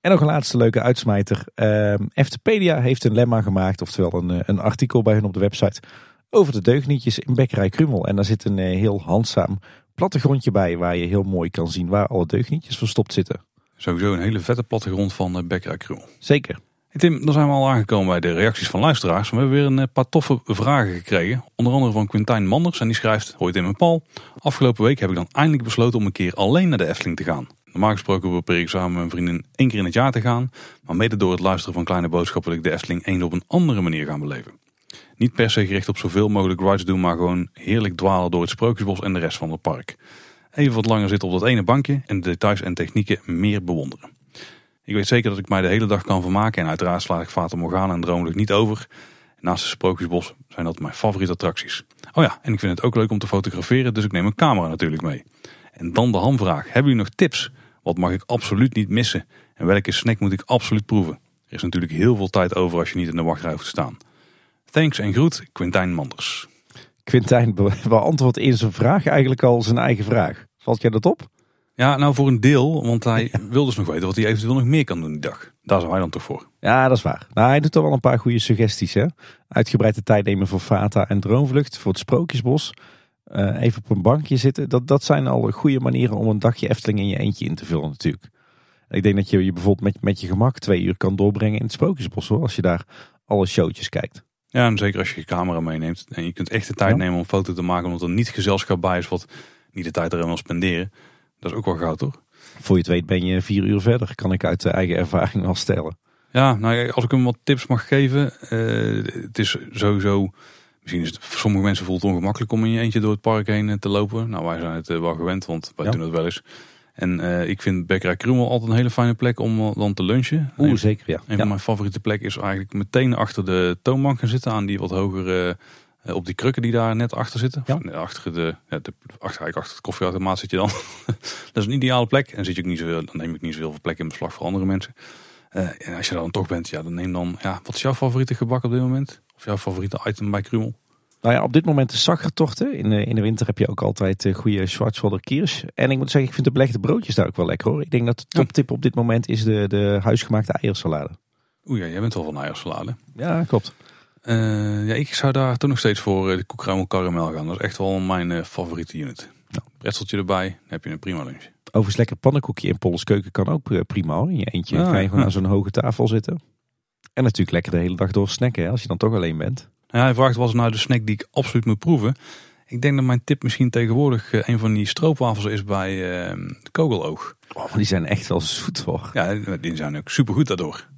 En nog een laatste leuke uitsmijter. Uh, Eftepedia heeft een lemma gemaakt, oftewel een, een artikel bij hun op de website, over de deugnietjes in Bekkerij Krummel. En daar zit een heel handzaam plattegrondje bij waar je heel mooi kan zien waar alle deugnietjes verstopt zitten. Sowieso een hele vette plattegrond van Bekkerij Krummel. Zeker. Tim, dan zijn we al aangekomen bij de reacties van luisteraars. We hebben weer een paar toffe vragen gekregen. Onder andere van Quintijn Manders en die schrijft... Hoi Tim en Paul, afgelopen week heb ik dan eindelijk besloten om een keer alleen naar de Efteling te gaan. Normaal gesproken probeer ik samen met mijn vriendin één keer in het jaar te gaan. Maar mede door het luisteren van kleine boodschappen wil ik de Efteling eens op een andere manier gaan beleven. Niet per se gericht op zoveel mogelijk rides doen, maar gewoon heerlijk dwalen door het Sprookjesbos en de rest van het park. Even wat langer zitten op dat ene bankje en de details en technieken meer bewonderen. Ik weet zeker dat ik mij de hele dag kan vermaken en uiteraard sla ik Fata Morgana en Droomlucht niet over. Naast het Sprookjesbos zijn dat mijn favoriete attracties. Oh ja, en ik vind het ook leuk om te fotograferen, dus ik neem een camera natuurlijk mee. En dan de hamvraag. Hebben jullie nog tips? Wat mag ik absoluut niet missen? En welke snack moet ik absoluut proeven? Er is natuurlijk heel veel tijd over als je niet in de wachtrij hoeft te staan. Thanks en groet, Quintijn Manders. Quintijn beantwoordt in zijn vraag eigenlijk al zijn eigen vraag. Valt jij dat op? Ja, nou voor een deel, want hij wil dus nog weten wat hij eventueel nog meer kan doen die dag. Daar zijn wij dan toch voor. Ja, dat is waar. Nou, hij doet toch wel een paar goede suggesties. Hè? Uitgebreid de tijd nemen voor Fata en Droomvlucht, voor het Sprookjesbos. Uh, even op een bankje zitten. Dat, dat zijn al goede manieren om een dagje Efteling in je eentje in te vullen natuurlijk. Ik denk dat je je bijvoorbeeld met, met je gemak twee uur kan doorbrengen in het Sprookjesbos hoor, als je daar alle showtjes kijkt. Ja, en zeker als je je camera meeneemt. En je kunt echt de tijd ja. nemen om foto te maken, omdat er niet gezelschap bij is wat niet de tijd erin wil spenderen. Dat is ook wel goud, toch? Voor je het weet ben je vier uur verder, kan ik uit de eigen ervaring wel stellen. Ja, nou, als ik hem wat tips mag geven. Uh, het is sowieso, misschien is het voor sommige mensen voelt het ongemakkelijk om in je eentje door het park heen te lopen. Nou, wij zijn het wel gewend, want wij ja. doen het wel eens. En uh, ik vind Bekkerij Krummel altijd een hele fijne plek om dan te lunchen. Oeh, zeker ja. Een ja. van mijn favoriete plekken is eigenlijk meteen achter de toonbank gaan zitten aan die wat hogere... Uh, op die krukken die daar net achter zitten. Ja. Of, achter, de, ja, de, achter, het koffieautomaat zit je dan. dat is een ideale plek. En zit je ook niet zoveel, dan neem ik niet zoveel plek in beslag voor andere mensen. Uh, en als je dan toch bent, ja, dan neem dan... Ja, wat is jouw favoriete gebak op dit moment? Of jouw favoriete item bij Krummel? Nou ja, op dit moment de zaggertochten. In de, in de winter heb je ook altijd goede Schwarzwalder Kiers. En ik moet zeggen, ik vind de belegde broodjes daar ook wel lekker hoor. Ik denk dat de toptip op dit moment is de, de huisgemaakte eiersalade. Oeh ja, jij bent wel van eiersalade. Ja, klopt. Uh, ja, ik zou daar toch nog steeds voor uh, de koekruimel karamel gaan. Dat is echt wel mijn uh, favoriete unit. Nou. Pretzeltje erbij, dan heb je een prima lunch. Overigens lekker pannenkoekje in Polles keuken kan ook prima hoor. In je eentje ja, ga je gewoon ja. aan zo'n hoge tafel zitten. En natuurlijk lekker de hele dag door snacken hè, als je dan toch alleen bent. Ja, hij vraagt wat is nou de snack die ik absoluut moet proeven. Ik denk dat mijn tip misschien tegenwoordig een van die stroopwafels is bij uh, de kogeloog. Oh, die zijn echt wel zoet hoor. Ja, die zijn ook supergoed daardoor.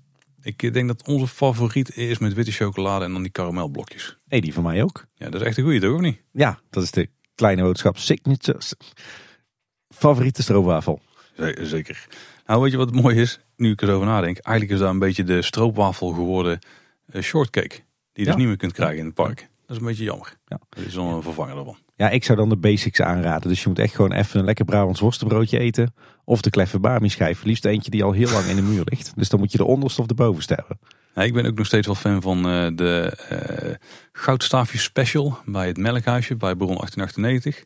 Ik denk dat onze favoriet is met witte chocolade en dan die karamelblokjes. Hé, die van mij ook. Ja, dat is echt een goeie toch, of niet? Ja, dat is de kleine boodschap signature favoriete stroopwafel. Zeker. Nou, weet je wat mooi is? Nu ik erover nadenk. Eigenlijk is daar een beetje de stroopwafel geworden uh, shortcake. Die je dus niet meer kunt krijgen in het park. Dat is een beetje jammer. Ja. Dat is dan een vervanger daarvan. Ja, ik zou dan de basics aanraden. Dus je moet echt gewoon even een lekker Brabants worstenbroodje eten. Of de kleffe bami schijf. Liefst eentje die al heel lang in de muur ligt. Dus dan moet je de onderste of de bovenste hebben. Ja, ik ben ook nog steeds wel fan van uh, de uh, goudstaafjes special bij het melkhuisje bij Baron 1898.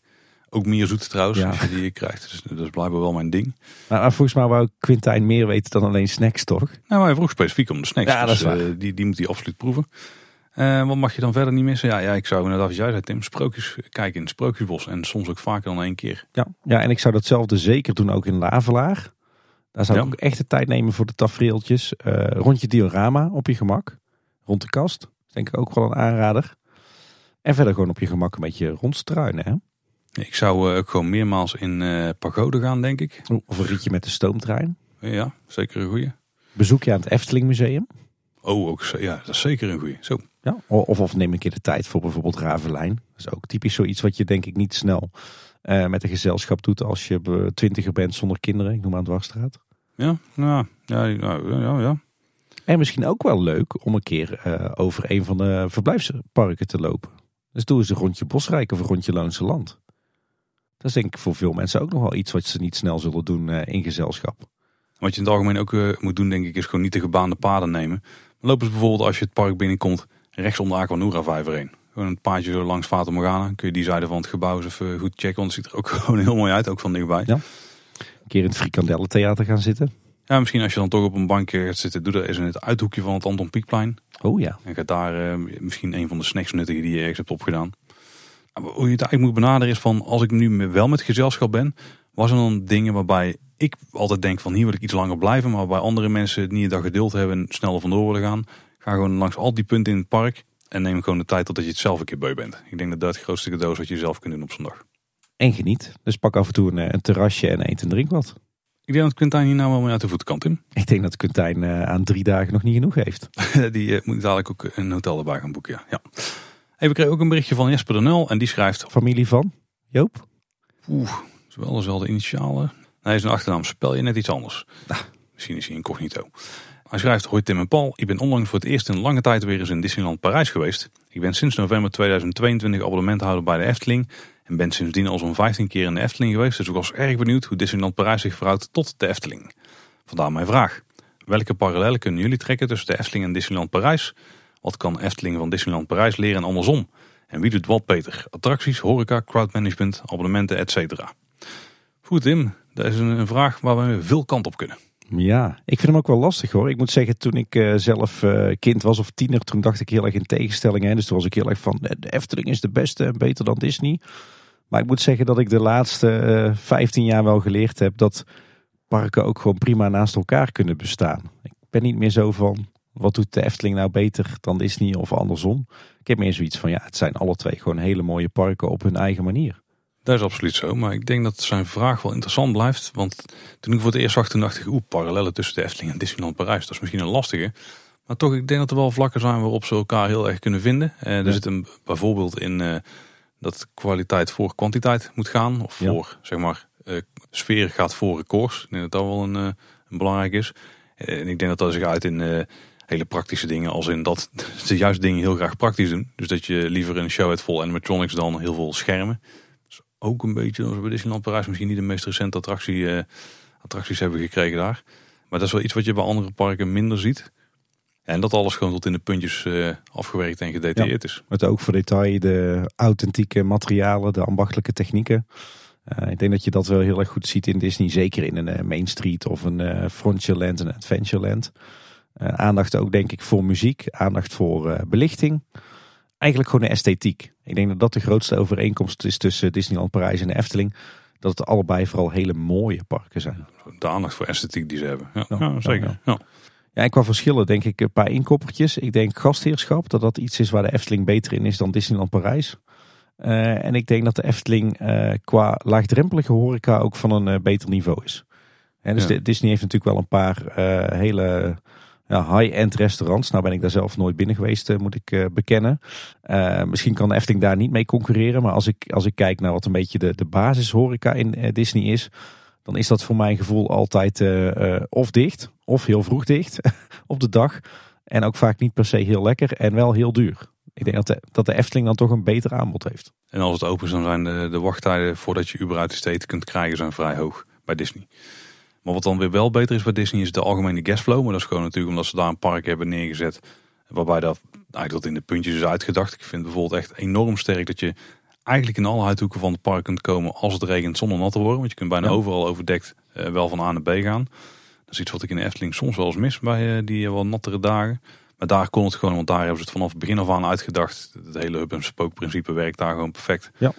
Ook meer zoet trouwens, ja. als je die krijgt. Dus dat is blijkbaar wel mijn ding. Maar, maar volgens mij wou Quintijn meer weten dan alleen snacks, toch? Nou, hij vroeg specifiek om de snacks. Ja, dus, dat is uh, die, die moet hij absoluut proeven. Uh, wat mag je dan verder niet missen? Ja, ja ik zou inderdaad, als jij zei Tim, sprookjes kijken in het Sprookjesbos. En soms ook vaker dan één keer. Ja, ja en ik zou datzelfde zeker doen ook in Lavelaar. Daar zou ik ook echt de tijd nemen voor de tafereeltjes. Uh, rond je diorama op je gemak. Rond de kast. Denk ik ook wel een aanrader. En verder gewoon op je gemak een beetje rondstruinen. Hè? Ik zou ook gewoon meermaals in uh, Pagode gaan, denk ik. Of een rietje met de stoomtrein. Ja, zeker een goeie. Bezoek je aan het Efteling Museum? Oh, ook, ja, dat is zeker een goeie. Zo. Ja, of, of neem een keer de tijd voor bijvoorbeeld Ravelijn. Dat is ook typisch zoiets wat je denk ik niet snel uh, met een gezelschap doet als je twintiger bent zonder kinderen. Ik noem aan Dwarsstraat. Ja, nou, ja, ja, ja, ja. En misschien ook wel leuk om een keer uh, over een van de verblijfsparken te lopen. Dus doe eens een rondje Bosrijk of een rondje Loonse Land. Dat is denk ik voor veel mensen ook nog wel iets wat ze niet snel zullen doen uh, in gezelschap. Wat je in het algemeen ook uh, moet doen, denk ik, is gewoon niet de gebaande paden nemen. Dan lopen ze bijvoorbeeld als je het park binnenkomt rechts om de Aquanura vijver heen. Gewoon een paadje zo langs Fata Morgana. Kun je die zijde van het gebouw eens even goed checken. Want het ziet er ook gewoon heel mooi uit, ook van dichtbij. Ja. Een keer in het Frikandellentheater gaan zitten. Ja, misschien als je dan toch op een bankje gaat zitten, doe dat eens in het uithoekje van het Anton Pieckplein. Oh ja. En ga daar uh, misschien een van de snacks nuttigen die je ergens hebt opgedaan. Hoe je het eigenlijk moet benaderen is van, als ik nu wel met gezelschap ben, was er dan dingen waarbij ik altijd denk van hier wil ik iets langer blijven, maar waarbij andere mensen niet dat geduld hebben en sneller vandoor willen gaan. Ga gewoon langs al die punten in het park en neem gewoon de tijd totdat je het zelf een keer beu bent. Ik denk dat dat het grootste cadeau is wat je zelf kunt doen op zondag. En geniet. Dus pak af en toe een, een terrasje en eet en drink wat. Ik denk dat Quintijn hier nou wel mee uit de voeten kan, Tim. Ik denk dat Quintijn uh, aan drie dagen nog niet genoeg heeft. die uh, moet dadelijk ook een hotel erbij gaan boeken, ja. ja. Hey, we kregen ook een berichtje van Jesper de Nul en die schrijft... Familie van Joop? Oeh, wel dezelfde initialen. Nee, zijn achternaam spel je net iets anders. Nou, misschien is hij incognito. Hij schrijft, hoi Tim en Paul, ik ben onlangs voor het eerst in lange tijd weer eens in Disneyland Parijs geweest. Ik ben sinds november 2022 abonnementhouder bij de Efteling en ben sindsdien al zo'n 15 keer in de Efteling geweest. Dus ik was erg benieuwd hoe Disneyland Parijs zich verhoudt tot de Efteling. Vandaar mijn vraag. Welke parallellen kunnen jullie trekken tussen de Efteling en Disneyland Parijs? Wat kan Efteling van Disneyland Parijs leren en andersom? En wie doet wat beter? Attracties, horeca, crowdmanagement, abonnementen, etc. Goed Tim, dat is een vraag waar we veel kant op kunnen. Ja, ik vind hem ook wel lastig hoor. Ik moet zeggen, toen ik uh, zelf uh, kind was of tiener, toen dacht ik heel erg in tegenstellingen. Dus toen was ik heel erg van, de Efteling is de beste en beter dan Disney. Maar ik moet zeggen dat ik de laatste uh, 15 jaar wel geleerd heb dat parken ook gewoon prima naast elkaar kunnen bestaan. Ik ben niet meer zo van, wat doet de Efteling nou beter dan Disney of andersom? Ik heb meer zoiets van, ja, het zijn alle twee gewoon hele mooie parken op hun eigen manier. Dat is absoluut zo, maar ik denk dat zijn vraag wel interessant blijft. Want toen ik voor het eerst zag, toen dacht ik, oeh, parallellen tussen de Efteling en Disneyland Parijs. Dat is misschien een lastige. Maar toch, ik denk dat er wel vlakken zijn waarop ze elkaar heel erg kunnen vinden. Uh, er zit een, bijvoorbeeld in uh, dat kwaliteit voor kwantiteit moet gaan. Of voor, zeg maar, uh, sfeer gaat voor records. Ik denk dat dat wel een, een belangrijk is. en ik denk dat dat zich uit in hele praktische dingen. Als in dat ze juist dingen heel graag praktisch doen. Dus dat je liever een show hebt vol animatronics dan heel veel schermen ook een beetje, zoals bij Disneyland Parijs, misschien niet de meest recente attractie, uh, attracties hebben gekregen daar. Maar dat is wel iets wat je bij andere parken minder ziet. En dat alles gewoon tot in de puntjes uh, afgewerkt en gedetailleerd is. Met ook voor detail de authentieke materialen, de ambachtelijke technieken. Uh, ik denk dat je dat wel heel erg goed ziet in Disney. Zeker in een Main Street of een Frontierland en Adventureland. aandacht ook denk ik voor muziek. Aandacht voor belichting eigenlijk gewoon de esthetiek. Ik denk dat dat de grootste overeenkomst is tussen Disneyland Parijs en de Efteling. Dat het allebei vooral hele mooie parken zijn. De aandacht voor esthetiek die ze hebben. Ja, ja zeker. Ja. Ja, en qua verschillen denk ik een paar inkoppertjes. Ik denk gastheerschap, dat dat iets is waar de Efteling beter in is dan Disneyland Parijs. Uh, en ik denk dat de Efteling uh, qua laagdrempelige horeca ook van een uh, beter niveau is. En dus ja. Disney heeft natuurlijk wel een paar hele ja, high-end restaurants. Nou ben ik daar zelf nooit binnen geweest, eh, moet ik uh, bekennen. Uh, misschien kan Efteling daar niet mee concurreren. Maar als ik, als ik kijk naar wat een beetje de, de basishoreca in Disney is. dan is dat voor mijn gevoel altijd of dicht of heel vroeg dicht op de dag. En ook vaak niet per se heel lekker en wel heel duur. Ik denk dat de, dat de Efteling dan toch een beter aanbod heeft. En als het open is, dan zijn de, de wachttijden voordat je überhaupt de steden kunt krijgen zijn vrij hoog bij Disney. Maar wat dan weer wel beter is bij Disney is de algemene guestflow. Maar dat is gewoon natuurlijk omdat ze daar een park hebben neergezet. Waarbij dat eigenlijk dat in de puntjes is uitgedacht. Ik vind bijvoorbeeld echt enorm sterk dat je eigenlijk in alle uithoeken van het park kunt komen als het regent zonder nat te worden. Want je kunt bijna overal overdekt uh, wel van A naar B gaan. Dat is iets wat ik in de Efteling soms wel eens mis bij uh, die uh, wat nattere dagen. Maar daar kon het gewoon, want daar hebben ze het vanaf het begin af aan uitgedacht. Het hele hub en spook principe werkt daar gewoon perfect. Ja.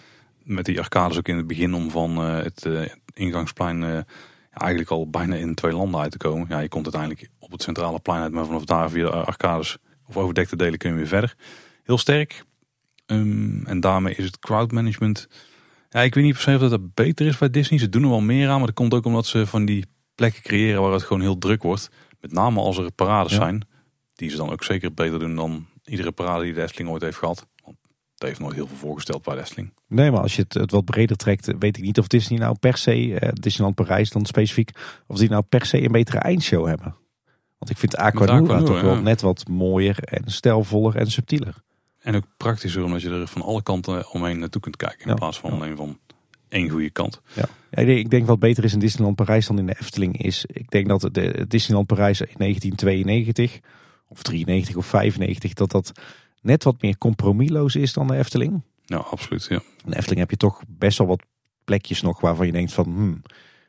Met die arcades ook in het begin om van het ingangsplein eigenlijk al bijna in twee landen uit te komen. Ja, je komt uiteindelijk op het centrale plein uit, maar vanaf daar via de arcades of overdekte delen kun je weer verder. Heel sterk. Um, en daarmee is het crowdmanagement. Ja, ik weet niet per se of dat beter is bij Disney. Ze doen er wel meer aan, maar dat komt ook omdat ze van die plekken creëren waar het gewoon heel druk wordt. Met name als er parades zijn. Die ze dan ook zeker beter doen dan iedere parade die de Efteling ooit heeft gehad. Want het heeft nooit heel veel voorgesteld bij de Efteling. Nee, maar als je het, het wat breder trekt, weet ik niet of Disney nou per se, uh, Disneyland Parijs dan specifiek, of die nou per se een betere eindshow hebben. Want ik vind Aquanura toch wel net wat mooier en stijlvoller en subtieler. En ook praktischer omdat je er van alle kanten omheen naartoe kunt kijken. In plaats van alleen van één goede kant. Ja. ja. ik denk wat beter is in Disneyland Parijs dan in de Efteling is. Ik denk dat de Disneyland Parijs in 1992 of 93 of 95 dat dat net wat meer compromisloos is dan de Efteling. Ja, absoluut. Ja. In de Efteling heb je toch best wel wat plekjes nog waarvan je denkt van hmm,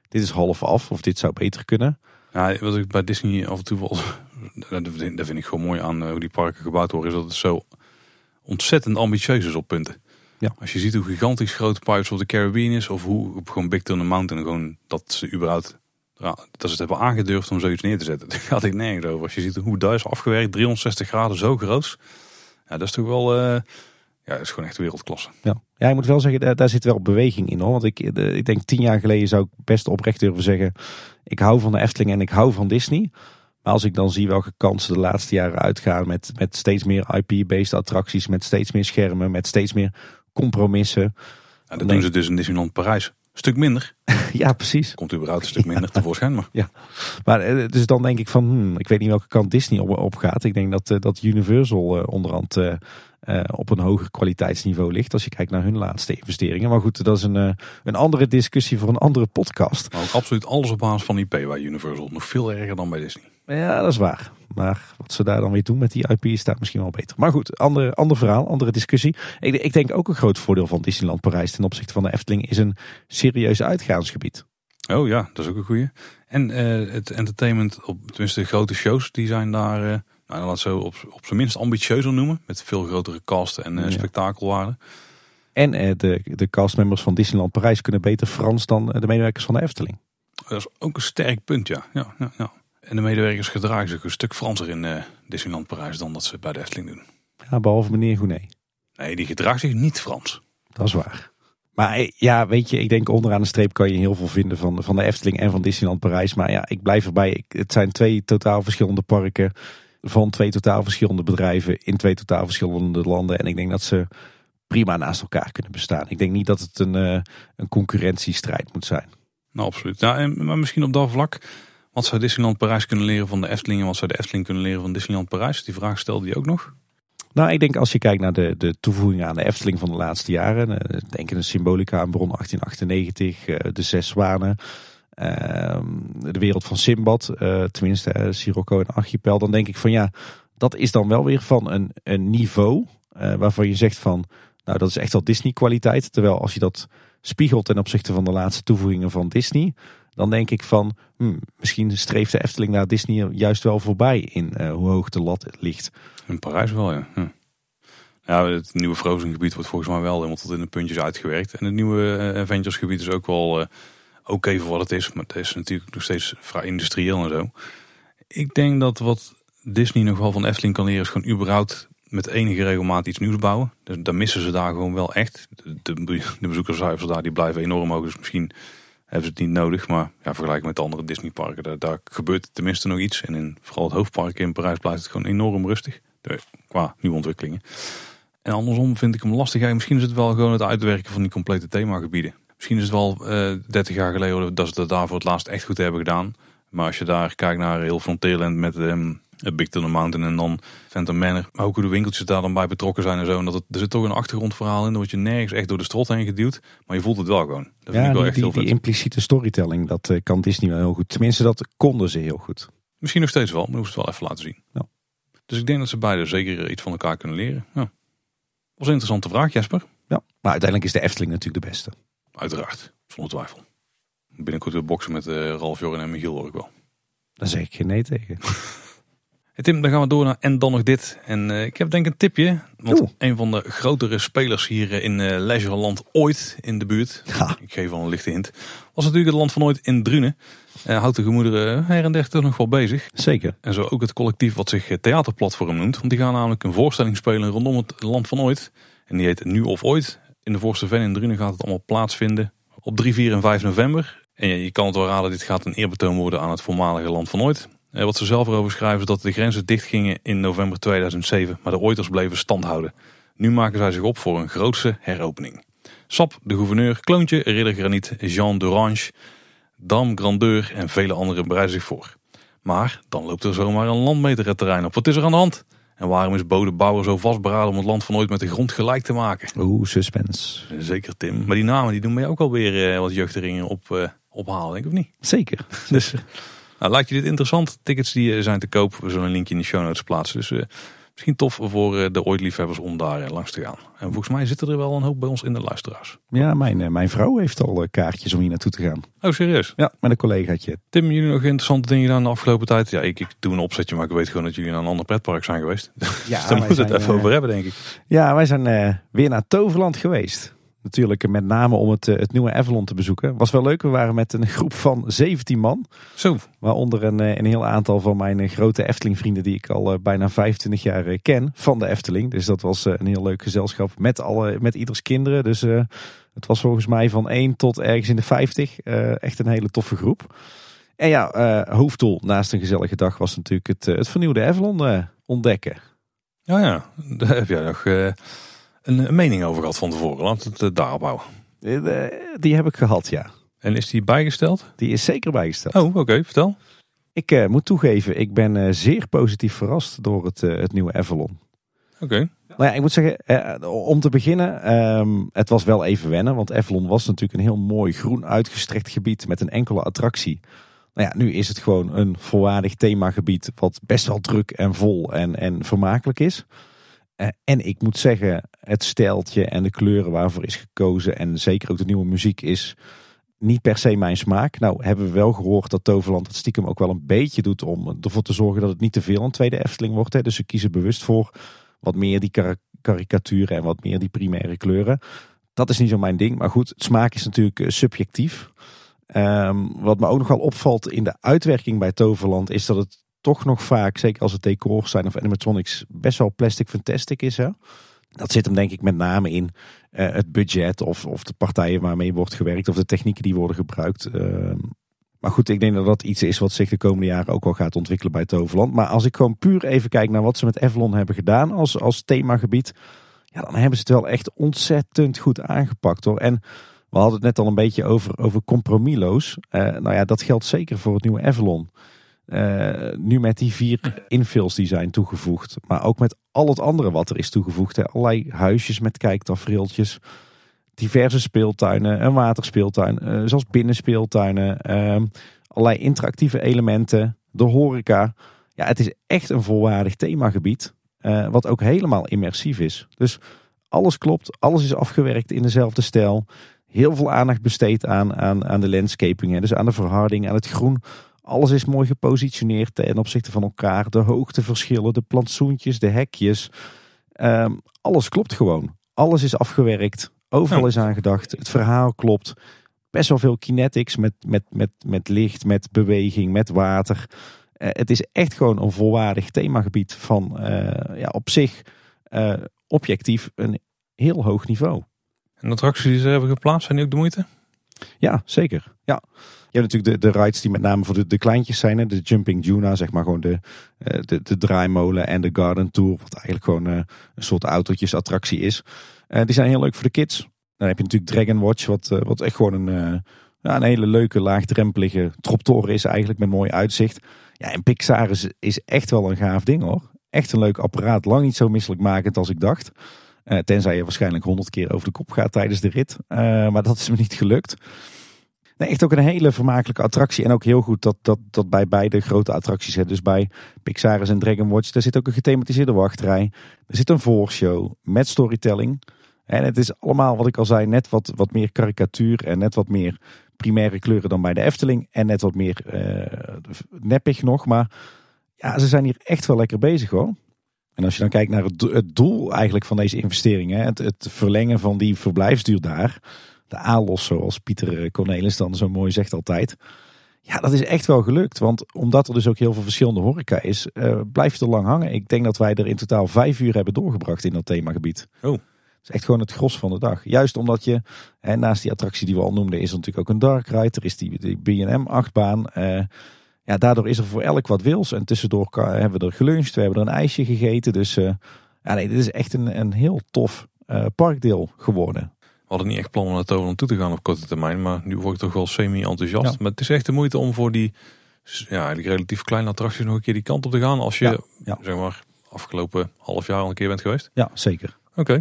dit is half af of dit zou beter kunnen. Ja, wat ik bij Disney af en toe wel, dat vind ik gewoon mooi aan eh, hoe die parken gebouwd worden, is dat het zo ontzettend ambitieus is op punten. Ja. Als je ziet hoe gigantisch groot Pirates of the Caribbean is, of hoe gewoon Big Thunder Mountain, gewoon dat ze überhaupt ja, dat ze het hebben aangedurfd om zoiets neer te zetten. Daar gaat ik nergens over. Als je ziet hoe daar is afgewerkt, 360 graden zo groot. Ja, dat is toch wel, uh, ja, dat is gewoon echt wereldklasse. Ja, ja ik moet wel zeggen, daar, zit wel beweging in hoor. Want ik, ik denk tien jaar geleden zou ik best oprecht durven zeggen, ik hou van de Efteling en ik hou van Disney. Maar als ik dan zie welke kansen de laatste jaren uitgaan met, met steeds meer IP-based attracties, met steeds meer schermen, met steeds meer compromissen. Ja, dat doen ze dus in Disneyland Parijs. Een stuk minder. ja, precies. Komt überhaupt een stuk minder tevoorschijn. Maar. Ja, maar eh, dus dan denk ik van, hmm, ik weet niet welke kant Disney op, op gaat. Ik denk dat, eh, dat Universal uh, onderhand uh, op een hoger kwaliteitsniveau ligt. Als je kijkt naar hun laatste investeringen. Maar goed, dat is een, een andere discussie voor een andere podcast. Maar ook absoluut alles op basis van IP bij Universal. Nog veel erger dan bij Disney. Ja, dat is waar. Maar wat ze daar dan weer doen met die IP staat misschien wel beter. Maar goed, ander, ander verhaal, andere discussie. Ik, ik denk ook een groot voordeel van Disneyland Parijs ten opzichte van de Efteling is een serieus uitgaansgebied. Oh ja, dat is ook een goeie. En uh, het entertainment, op, tenminste de grote shows, die zijn daar, nou, laat zo op, op zijn minst ambitieuzer noemen. Met veel grotere casten en uh, ja. spektakelwaarden. En de, de castmembers van Disneyland Parijs kunnen beter Frans dan de medewerkers van de Efteling. Dat is ook een sterk punt, ja. ja, ja, ja. En de medewerkers gedragen zich een stuk Franser in uh, Disneyland Parijs dan dat ze bij de Efteling doen. Ja, behalve meneer Gounet. Nee, die gedraagt zich niet Frans. Dat is waar. Maar eh, ja, weet je, ik denk onderaan de streep kan je heel veel vinden van, van de Efteling en van Disneyland Parijs. Maar ja, ik blijf erbij. Ik, het zijn twee totaal verschillende parken van twee totaal verschillende bedrijven in twee totaal verschillende landen. En ik denk dat ze prima naast elkaar kunnen bestaan. Ik denk niet dat het een, uh, een concurrentiestrijd moet zijn. Nou, absoluut. Ja, en, maar misschien op dat vlak wat zou Disneyland Parijs kunnen leren van de Efteling en wat zou de Efteling kunnen leren van Disneyland Parijs? Die vraag stelde je ook nog. Nou, ik denk als je kijkt naar de, de toevoegingen aan de Efteling van de laatste jaren. Eh, denk aan de symbolica aan Bron 1898, eh, de Zes Zwanen. Ehm, de wereld van Simbad, eh, tenminste Sirocco en Archipel. Dan denk ik van ja, dat is dan wel weer van een, een niveau waarvan je zegt van... Nou, dat is echt wel Disney kwaliteit. Terwijl als je dat spiegelt ten opzichte van de laatste toevoegingen van Disney dan denk ik van hmm, misschien streeft de Efteling naar Disney juist wel voorbij in hoe hoog de lat ligt. In Parijs wel, ja. Ja, het nieuwe Frozen gebied wordt volgens mij wel helemaal tot in de puntjes uitgewerkt. En het nieuwe Avengers gebied is ook wel oké voor wat het is. Maar het is natuurlijk nog steeds vrij industrieel en zo. Ik denk dat wat Disney nog wel van Efteling kan leren is gewoon überhaupt met enige regelmaat iets nieuws bouwen. Dus daar missen ze daar gewoon wel echt. De, de, bezoekerscijfers daar die blijven enorm hoog. Dus misschien hebben ze het niet nodig. Maar ja, vergelijk met de andere Disneyparken, daar, daar gebeurt tenminste nog iets. En in vooral het hoofdpark in Parijs blijft het gewoon enorm rustig. qua nieuwe ontwikkelingen. En andersom vind ik hem lastig. Misschien is het wel gewoon het uitwerken van die complete themagebieden. Misschien is het wel uh, 30 jaar geleden dat ze het daar voor het laatst echt goed hebben gedaan. Maar als je daar kijkt naar heel Frontierland met um, Big Thunder Mountain en dan Phantom Manor. Maar ook hoe de winkeltjes daar dan bij betrokken zijn en zo. En dat het, er zit toch een achtergrondverhaal in. Dan word je nergens echt door de strot heen geduwd. Maar je voelt het wel gewoon. Dat ja, vind ik wel echt die, heel die impliciete storytelling, dat uh, kan Disney wel heel goed. Tenminste, dat konden ze heel goed. Misschien nog steeds wel, maar hoeft het wel even laten zien. Ja. Dus ik denk dat ze beide zeker iets van elkaar kunnen leren. Ja. Was een interessante vraag, Jasper. Ja, maar uiteindelijk is de Efteling natuurlijk de beste. Uiteraard, zonder twijfel. Binnenkort weer boksen met uh, Ralf, Joren en Michiel hoor ik wel. Daar zeg ik geen nee tegen. Tim, dan gaan we door naar en dan nog dit. En uh, ik heb denk ik een tipje. Want een van de grotere spelers hier in uh, Leisureland ooit in de buurt. Ja. Ik geef al een lichte hint. Was natuurlijk het land van ooit in Drunen. Uh, houdt de gemoederen her en der toch nog wel bezig. Zeker. En zo ook het collectief wat zich Theaterplatform noemt. Want die gaan namelijk een voorstelling spelen rondom het land van ooit. En die heet Nu of Ooit. In de Voorste Ven in Drunen gaat het allemaal plaatsvinden. Op 3, 4 en 5 november. En je kan het wel raden, dit gaat een eerbetoon worden aan het voormalige land van ooit. Eh, wat ze zelf erover schrijven is dat de grenzen dichtgingen in november 2007, maar de ooiters bleven stand houden. Nu maken zij zich op voor een grootse heropening. Sap, de gouverneur, Kloontje, Ridder Graniet, Jean d'Orange, Dam, Grandeur en vele anderen bereiden zich voor. Maar dan loopt er zomaar een landmeter het terrein op. Wat is er aan de hand? En waarom is Bode Bouwer zo vastberaden om het land van ooit met de grond gelijk te maken? Oeh, suspense. Zeker Tim. Maar die namen die doen mij ook alweer uh, wat jeugderingen op, uh, ophalen, denk ik of niet? Zeker. Dus nou, lijkt je dit interessant? Tickets die eh, zijn te koop. We zullen een linkje in de show notes plaatsen. Dus misschien tof voor uh, de ooit-liefhebbers om daar langs te gaan. En volgens mij zitten er wel een hoop bij ons in de luisteraars. Ja, mijn, mijn vrouw heeft al kaartjes om hier naartoe te gaan. Oh, serieus? Ja, met een collegaatje. Tim, jullie nog interessante dingen gedaan de afgelopen tijd? Ja, ik, ik doe een opzetje, maar ik weet gewoon dat jullie naar een ander pretpark zijn geweest. Ja, dus daar moeten we het even over hebben, denk ik. Ja, wij zijn weer naar Toverland geweest. Natuurlijk met name om het, eh, het nieuwe Avalon te bezoeken. Was wel leuk. We waren met een groep van 17 man. Zo. Waaronder een, eh, een heel aantal van mijn eh, grote Efteling vrienden die ik al bijna 25 jaar ken van de Efteling. Dus dat was een heel leuk gezelschap met, alle, met ieders kinderen. Dus het was volgens mij van 1 tot ergens in de 50. echt een hele toffe groep. En ja, hoofddoel naast een gezellige dag was natuurlijk het, het vernieuwde Avalon ontdekken. Oh ja, daar heb jij nog een mening over gehad van tevoren. Laten we het daarop houden. Eh, die heb ik gehad, ja. En is die bijgesteld? Die is zeker bijgesteld. Oh, oké. Vertel. Ik uh, moet toegeven, ik ben uh, zeer positief verrast door het, uh, het nieuwe Avalon. Oké. Okay. Nou ja, ik moet zeggen, om te beginnen, um, het was wel even wennen. Want Avalon was natuurlijk een heel mooi groen uitgestrekt gebied met een enkele attractie. Nou ja, nu is het gewoon een volwaardig themagebied wat best wel druk en vol en, en vermakelijk is. Eh, en ik moet zeggen, het steltje en de kleuren waarvoor is gekozen en zeker ook de nieuwe muziek is niet per se mijn smaak. Nou hebben we wel gehoord dat Toverland het stiekem ook wel een beetje doet om ervoor te zorgen dat het niet te veel een tweede Efteling wordt. Hè. Dus ze kiezen bewust voor wat meer die karikaturen en wat meer die primaire kleuren. Dat is niet zo mijn ding. Maar goed, smaak is natuurlijk eh, subjectief. Ehm, wat me ook nogal opvalt in de uitwerking bij Toverland is dat het toch nog vaak, zeker als het decors zijn of animatronics, best wel plastic fantastic is. Hè? Dat zit hem denk ik met name in uh, het budget of, of de partijen waarmee wordt gewerkt of de technieken die worden gebruikt. Uh, maar goed, ik denk dat dat iets is wat zich de komende jaren ook wel gaat ontwikkelen bij Toverland. Maar als ik gewoon puur even kijk naar wat ze met Avalon hebben gedaan als, als themagebied. Ja, dan hebben ze het wel echt ontzettend goed aangepakt hoor. En we hadden het net al een beetje over, over compromisloos. Uh, nou ja, dat geldt zeker voor het nieuwe Avalon. Uh, nu met die vier infills die zijn toegevoegd. Maar ook met al het andere wat er is toegevoegd. Hè. Allerlei huisjes met kijktafereeltjes. Diverse speeltuinen. Een waterspeeltuin. Uh, zoals binnenspeeltuinen. Uh, allerlei interactieve elementen. De horeca. Ja, het is echt een volwaardig themagebied. Uh, wat ook helemaal immersief is. Dus alles klopt. Alles is afgewerkt in dezelfde stijl. Heel veel aandacht besteed aan, aan, aan de landscaping. Hè. Dus aan de verharding, aan het groen alles is mooi gepositioneerd ten opzichte van elkaar. De hoogteverschillen, de plantsoentjes, de hekjes. Ehm, alles klopt gewoon. Alles is afgewerkt. Overal is aangedacht. Het verhaal klopt. Best wel veel kinetics met, met, met, met licht, met beweging, met water. Uh, het is echt gewoon een volwaardig themagebied van uh, ja, op zich uh, objectief een heel hoog niveau. En de attracties die ze hebben geplaatst, zijn die ook de moeite? Ja, zeker. Ja. Je hebt natuurlijk de, de rides die met name voor de, de kleintjes zijn. Hè? De Jumping Juna, zeg maar gewoon de, eh, de, de draaimolen en de Garden Tour. Wat eigenlijk gewoon uh, een soort autootjesattractie is. Uh, die zijn heel leuk voor de kids. Dan heb je natuurlijk Dragon Watch, wat, wat echt gewoon een, een hele leuke, laagdrempelige troptoren is eigenlijk met mooi uitzicht. Ja, en Pixar is, is echt wel een gaaf ding hoor. Echt een leuk apparaat. Lang niet zo misselijkmakend als ik dacht. Tenzij je waarschijnlijk honderd keer over de kop gaat tijdens de rit. Maar dat is me niet gelukt. Nee, echt ook een hele vermakelijke attractie. En ook heel goed dat, dat, dat bij beide grote attracties. Hè, dus bij Pixar en Dragon Watch. Daar zit ook een gethematiseerde wachtrij. Er zit een voorshow met storytelling. En het is allemaal, wat ik al zei, net wat, wat meer karikatuur. En net wat meer primaire kleuren dan bij de Efteling. En net wat meer uh, neppig nog. Maar ja, ze zijn hier echt wel lekker bezig hoor. En als je dan kijkt naar het, doel eigenlijk van deze investeringen. Het, het verlengen van die verblijfsduur daar. De ALOS zoals Pieter Cornelis dan zo mooi zegt altijd. Ja, dat is echt wel gelukt. Want omdat er dus ook heel veel verschillende horeca is, uh, blijft het er lang hangen. Ik denk dat wij er in totaal vijf uur hebben doorgebracht in dat themagebied. Oh is echt gewoon het gros van de dag. Juist omdat je, hè, naast die attractie die we al noemden, is er natuurlijk ook een dark ride. Er is die, die B&M achtbaan. Uh, ja, daardoor is er voor elk wat wils. En tussendoor hebben we er geluncht, we hebben er een ijsje gegeten. Dus uh, ja, nee, dit is echt een, een heel tof parkdeel geworden. We hadden niet echt plan om naar Toverland toe te gaan op korte termijn. Maar nu word ik toch wel semi-enthousiast. Maar het is echt de moeite om voor die ja, eigenlijk relatief kleine attracties nog een keer die kant op te gaan. Als je, ja, zeg maar, afgelopen half jaar al een keer bent geweest. Ja, zeker. Oké.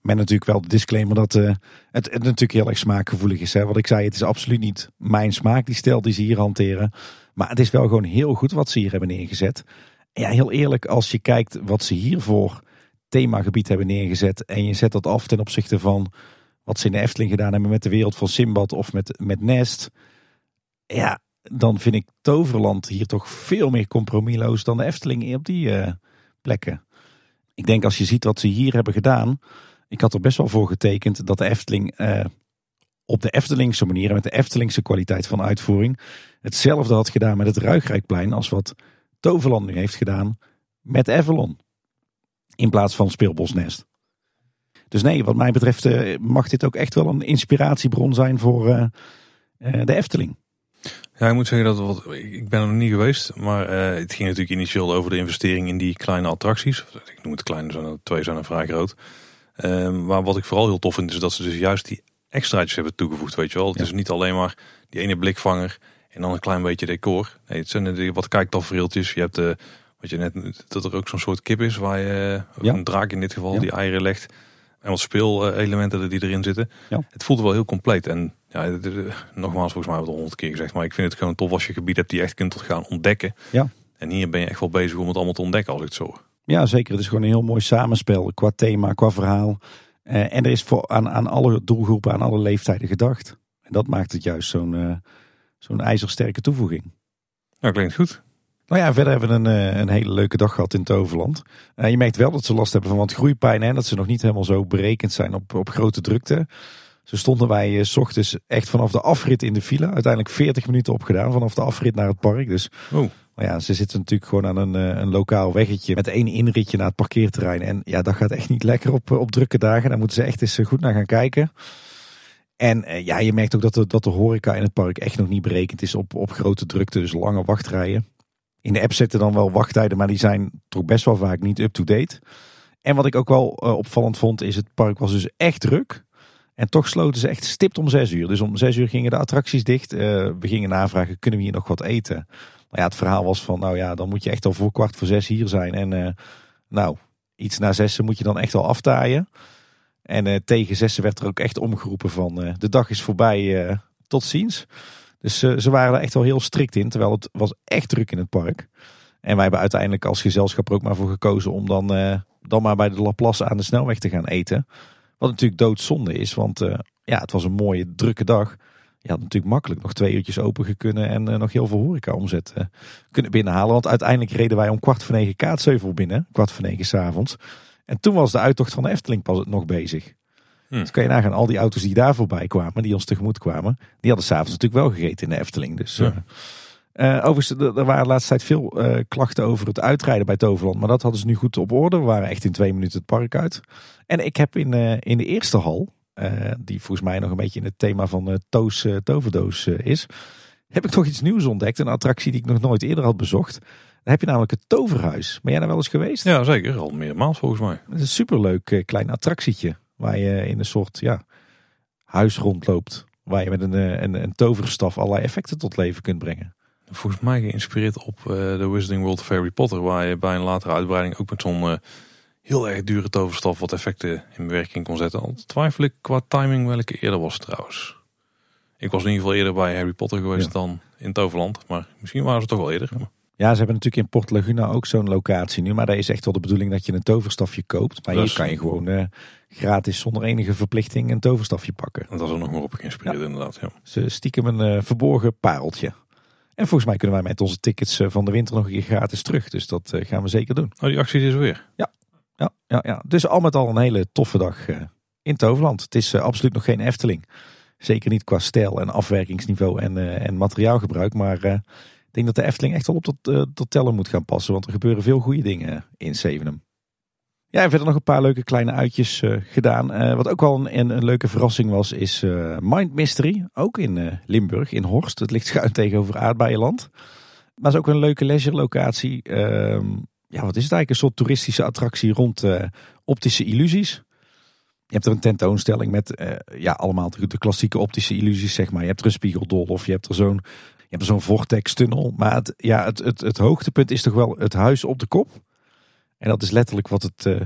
Met natuurlijk wel de disclaimer dat uh, het, het, natuurlijk heel erg smaakgevoelig is. Hè? Wat ik zei, het is absoluut niet mijn smaak, die stijl die ze hier hanteren. Maar het is wel gewoon heel goed wat ze hier hebben neergezet. En ja, heel eerlijk, als je kijkt wat ze hiervoor themagebied hebben neergezet. En je zet dat af ten opzichte van wat ze in de Efteling gedaan hebben met de wereld van Simbad of met, met Nest. Ja, dan vind ik Toverland hier toch veel meer compromisloos dan de Efteling op die uh, plekken. Ik denk als je ziet wat ze hier hebben gedaan ik had er best wel voor getekend dat de Efteling eh, op de Eftelingse manier met de Eftelingse kwaliteit van uitvoering hetzelfde had gedaan met het Ruigrijkplein als wat Toverland nu heeft gedaan met Avalon. In plaats van Speelbosnest. Dus nee, wat mij betreft uh, mag dit ook echt wel een inspiratiebron zijn voor uh, de Efteling. Ja, ik moet zeggen dat wat, ik ben er nog niet geweest, maar het ging natuurlijk initieel over de investering in die kleine attracties. Ik noem het kleine, twee zijn er vrij groot. Um, maar wat ik vooral heel tof vind is dat ze dus juist die extraatjes hebben toegevoegd, weet je wel. Het is niet alleen maar die ene blikvanger en dan een klein beetje decor. Nee, het zijn wat kijktafereeltjes. Je hebt eh, wat je net, dat er ook zo'n soort kip is waar je, ja. een draak in dit geval, die eieren legt. En wat speelelementen die erin zitten. Het voelt wel heel compleet. En ja, nogmaals, volgens mij hebben we het al honderd keer gezegd. Maar ik vind het gewoon tof als je gebied hebt die je echt kunt gaan ontdekken. Ja. En hier ben je echt wel bezig om het allemaal te ontdekken als ik het zo ja, zeker. Het is gewoon een heel mooi samenspel qua thema, qua verhaal. Uh, en er is voor, aan, aan alle doelgroepen, aan alle leeftijden gedacht. En dat maakt het juist zo'n uh, zo'n ijzersterke toevoeging. Nou, klinkt goed. Nou ja, verder hebben we een, uh, een hele leuke dag gehad in Toverland. je merkt wel dat ze last hebben van wat groeipijn. en dat ze nog niet helemaal zo berekend zijn op, op grote drukte. Zo stonden wij s ochtends echt vanaf de afrit in de file. Uiteindelijk 40 minuten opgedaan vanaf de afrit naar het park. Dus oh. Maar ja, ze zitten natuurlijk gewoon aan een, eh, een lokaal weggetje met één inritje naar het parkeerterrein. En ja, dat gaat echt niet lekker op, eh, op drukke dagen. Daar moeten ze echt eens eh, goed naar gaan kijken. En ja, je merkt ook dat de, dat de horeca in het park echt nog niet berekend is op, op grote drukte. Dus lange wachtrijen. In de app zitten dan wel wachttijden, maar die zijn toch best wel vaak niet up-to-date. En wat ik ook wel opvallend vond, is het park was dus echt druk. En toch sloten ze echt stipt om zes uur. Dus om zes uur gingen de attracties dicht. we gingen navragen, kunnen we hier nog wat eten? Maar ja, het verhaal was van, nou ja, dan moet je echt al voor kwart voor zes hier zijn. En uh, nou, iets na zessen moet je dan echt al aftaaien. En tegen zessen werd er ook echt omgeroepen van, de dag is voorbij, tot ziens. Dus ze waren er echt wel heel strikt in, terwijl het was echt druk in het park. En wij hebben uiteindelijk als gezelschap er ook maar voor gekozen om dan, dan maar bij de Laplace aan de snelweg te gaan eten. Wat natuurlijk doodzonde is, want ja, het was een mooie drukke dag je had natuurlijk makkelijk nog twee uurtjes open kunnen en uh, nog heel veel horeca omzet kunnen binnenhalen. Want uiteindelijk reden wij om kwart voor negen Kaatsheuvel binnen, kwart voor negen s'avonds. En toen was de uittocht van de Efteling pas nog bezig. Hm. Dus kan je nagaan, al die auto's die daar voorbij kwamen, die ons tegemoet kwamen, die hadden s'avonds natuurlijk wel gegeten in de Efteling. Dus, ja. Uh, overigens, er waren de laatste tijd veel uh, klachten over het uitrijden bij Toverland. Maar dat hadden ze nu goed op orde. We waren echt in twee minuten het park uit. En ik heb in, uh, in de eerste hal, die volgens mij nog een beetje in het thema van Toos Toverdoos is. Heb ik toch iets nieuws ontdekt. Een attractie die ik nog nooit eerder had bezocht. Dan heb je namelijk het Toverhuis. Ben jij daar wel eens geweest? Ja, zeker. Al meermaals volgens mij. Het is een superleuk klein attractietje. Waar je in een soort, ja, huis rondloopt. Waar je met een, eh, een, een toverstaf allerlei effecten tot leven kunt brengen. Volgens mij geïnspireerd op uh, de Wizarding World of Harry Potter. Waar je bij een latere uitbreiding ook met zo'n uh, heel erg dure toverstaf wat effecten in werking kon zetten. Al twijfel ik qua timing welke eerder was trouwens. Ik was in ieder geval eerder bij Harry Potter geweest dan in Toverland. Maar misschien waren ze toch wel eerder. Ja, ze hebben natuurlijk in Port Laguna ook zo'n locatie nu. Maar daar is echt wel de bedoeling dat je een toverstafje koopt. Maar hier kan je gewoon uh, gratis zonder enige verplichting een toverstafje pakken. Dat is er nog maar op geïnspireerd ja. inderdaad. Ja. Ze stiekem een uh, verborgen pareltje. En volgens mij kunnen wij met onze tickets uh, van de winter nog een keer gratis terug. Dus dat gaan we zeker doen. Oh, die actie is er weer? Ja, ja, ja, ja. Dus al met al een hele toffe dag in Toverland. Het is absoluut nog geen Efteling. Zeker niet qua stijl en afwerkingsniveau en, en materiaalgebruik. Maar denk dat de Efteling echt wel op tot, uh, tot tellen moet gaan passen. Want er gebeuren veel goede dingen in Zevenum. Ja, en verder nog een paar leuke kleine uitjes uh, gedaan. Uh, wat ook wel een, een, leuke verrassing was, is Mind Mystery. Ook in Limburg, in Horst. Het ligt schuin tegenover Aardbeienland. Maar is ook een leuke leisure locatie. Ehm, ja, wat is het eigenlijk? Een soort toeristische attractie rond optische illusies. Je hebt er een tentoonstelling met ja, allemaal de, klassieke optische illusies, zeg maar. Je hebt er een spiegeldol of je hebt er zo'n hebt zo'n vortex-tunnel. Maar het, ja, het, het, het hoogtepunt is toch wel het huis op de kop. En dat is letterlijk wat het, uh,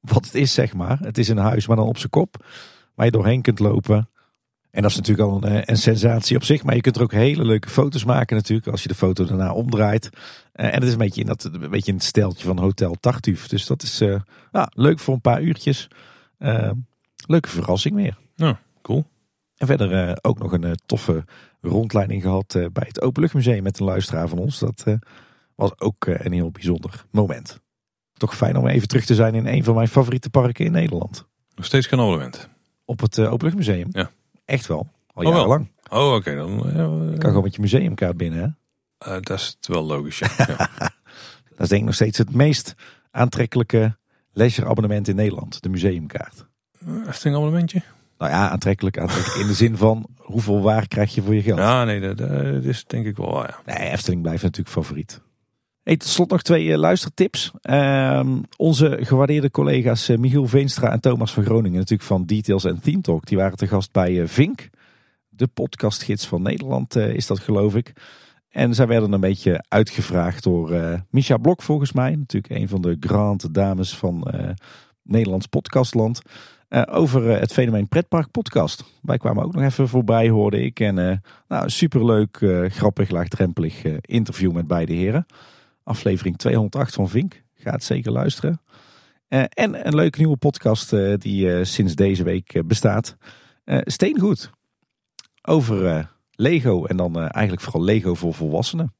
wat het is, zeg maar. Het is een huis, maar dan op zijn kop. Waar je doorheen kunt lopen. En dat is natuurlijk al een, eh, een, sensatie op zich. Maar je kunt er ook hele leuke foto's maken natuurlijk. Als je de foto daarna omdraait. Uh, en het is een beetje in, dat, een beetje in het steltje van Hotel Tartuffe. Dus dat is uh, ja, leuk voor een paar uurtjes. leuke verrassing weer. Ja, cool. En verder ook nog een toffe rondleiding gehad eh, bij het Openluchtmuseum met een luisteraar van ons. Dat eh, was ook eh, een heel bijzonder moment. Toch fijn om even terug te zijn in een van mijn favoriete parken in Nederland. Nog steeds geen abonnement? Op het Openluchtmuseum? Ja. Echt wel, al oh, jarenlang. Oh, oké. Dan kan gewoon met je museumkaart binnen, hè? dat is wel logisch, ja. dat is denk ik nog steeds het meest aantrekkelijke leisure abonnement in Nederland. De museumkaart. Echt een abonnementje? Nou ja, aantrekkelijk, aantrekkelijk in de zin van hoeveel waar krijg je voor je geld? Ja, nee, dat, dat is denk ik wel ja. Nee, Efteling blijft natuurlijk favoriet. Hey, tot slot nog twee uh, luistertips. Uh, onze gewaardeerde collega's uh, Michiel Veenstra en Thomas van Groningen, natuurlijk van Details en Theme Talk, die waren te gast bij Vink. De podcastgids van Nederland is dat geloof ik. En zij werden een beetje uitgevraagd door Misha Blok volgens mij. Natuurlijk een van de grande dames van Nederlands podcastland. Uh, over uh, het fenomeen pretpark podcast. Wij kwamen ook nog even voorbij, hoorde ik. En uh, nou, superleuk, grappig, laagdrempelig interview met beide heren. Aflevering 208 van Vink. Ga het zeker luisteren. en een leuke nieuwe podcast die sinds deze week bestaat. Steengoed. Over Lego en dan eigenlijk vooral Lego voor volwassenen.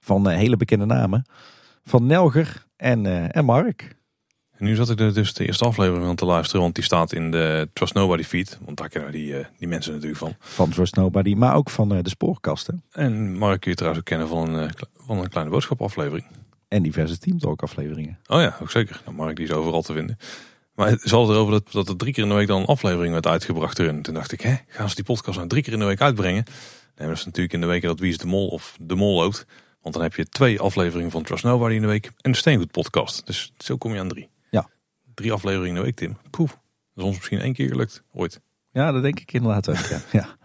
Van hele bekende namen. Van Nelger en, en Mark. En nu zat ik er dus de eerste aflevering aan te luisteren, want die staat in de Trust Nobody feed. Want daar kennen die, uh, die mensen natuurlijk van. Van Trust Nobody, maar ook van uh, de spoorkasten. En Mark kun je trouwens ook kennen van een, uh, van een kleine boodschap aflevering. En diverse Team Talk afleveringen. Oh ja, ook zeker. Nou, Mark die is overal te vinden. Maar het is altijd erover dat, dat er drie keer in de week dan een aflevering werd uitgebracht erin. Toen dacht ik, hè, gaan ze die podcast nou drie keer in de week uitbrengen? Nee, dat is natuurlijk in de weken dat Wie is de Mol of De Mol loopt. Want dan heb je twee afleveringen van Trust Nobody in de week en de Steengoed podcast. Dus zo kom je aan drie drie afleveringen in de week, Tim. Poef. Dat is ons misschien één keer gelukt, ooit. Ja, dat denk ik inderdaad ook, ja. ja.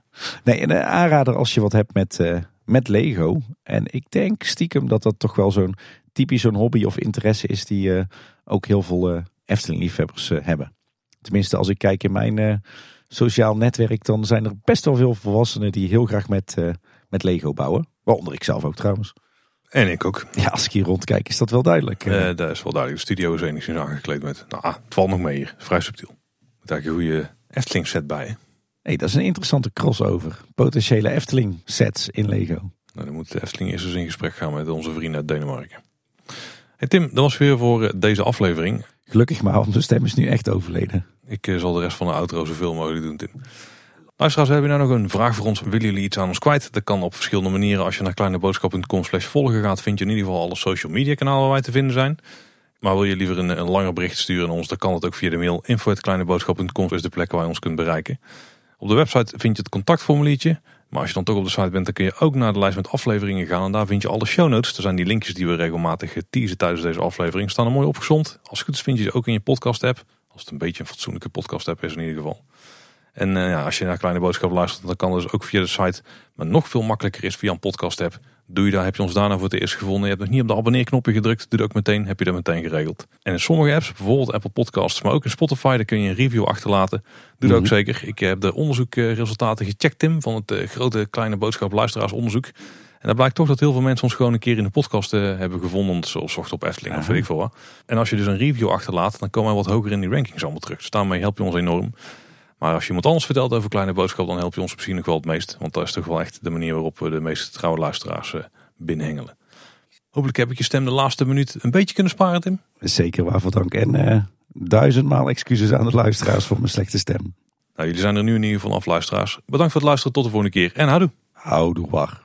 Nee, een eh, aanrader als je wat hebt met, uh, met Lego. En ik denk stiekem dat dat toch wel zo'n typisch zo'n hobby of interesse is die uh, ook heel veel Efteling-liefhebbers hebben. Tenminste, als ik kijk in mijn sociaal netwerk, dan zijn er best wel veel volwassenen die heel graag met, met Lego bouwen. Waaronder ik zelf ook trouwens. En ik ook. Ja, als ik hier rondkijk is dat wel duidelijk. Uh, dat is wel duidelijk. De studio is enigszins aangekleed met, nou, het valt nog mee hier. Vrij subtiel. Met eigenlijk een goede Efteling set bij. hey, dat is een interessante crossover. Potentiële Efteling sets in Lego. Nou, dan moet de Efteling eerst eens in gesprek gaan met onze vrienden uit Denemarken. Hey Tim, dat was weer voor eh, deze aflevering. Gelukkig maar, want de stem is nu echt overleden. Ik zal de rest van de outro zoveel mogelijk doen, Tim. Luisteraars, hebben nou nog een vraag voor ons? Willen jullie iets aan ons kwijt? Dat kan op verschillende manieren. Als je naar kleineboodschap.com slash volgen gaat, vind je in ieder geval alle social media kanalen waar wij te vinden zijn. Maar wil je liever een, een langer bericht sturen aan ons, dan kan het ook via de mail info.kleineboodschap.com is de plek waar je ons kunt bereiken. Op de website vind je het contactformuliertje. Maar als je dan toch op de site bent, dan kun je ook naar de lijst met afleveringen gaan. En daar vind je alle show notes. Er zijn die linkjes die we regelmatig teasen tijdens deze aflevering. Staan er mooi opgezond. Als het goed is vind je ze ook in je podcast app. Als het een beetje een fatsoenlijke podcast app is in ieder geval. En eh, ja, als je naar Kleine Boodschap luistert, dan kan dat dus ook via de site. Maar nog veel makkelijker is via een podcast app. Doe je daar, heb je ons daarna voor het eerst gevonden. Je hebt nog niet op de abonneerknopje gedrukt. Doe dat ook meteen, heb je dat meteen geregeld. En in sommige apps, bijvoorbeeld Apple Podcasts, maar ook in Spotify, daar kun je een review achterlaten. Doe dat ook Mhm. zeker. Ik heb de onderzoekresultaten gecheckt, Tim, van het eh, grote Kleine Boodschap luisteraarsonderzoek. En daar blijkt toch dat heel veel mensen ons gewoon een keer in de podcast eh, hebben gevonden. Of zochten op Efteling of Aha. weet ik veel wat. En als je dus een review achterlaat, dan komen wij wat hoger in die rankings allemaal terug. Dus daarmee help je ons enorm. Maar als je iemand anders vertelt over Kleine Boodschap, dan help je ons misschien nog wel het meest. Want dat is toch wel echt de manier waarop we de meeste trouwe luisteraars eh, binnenhengelen. Hopelijk heb ik je stem de laatste minuut een beetje kunnen sparen, Tim. Zeker waarvoor dank. En eh, duizendmaal excuses aan de luisteraars voor mijn slechte stem. Nou, jullie zijn er nu in ieder geval af, luisteraars. Bedankt voor het luisteren. Tot de volgende keer. En houdoe. Houdoe waar.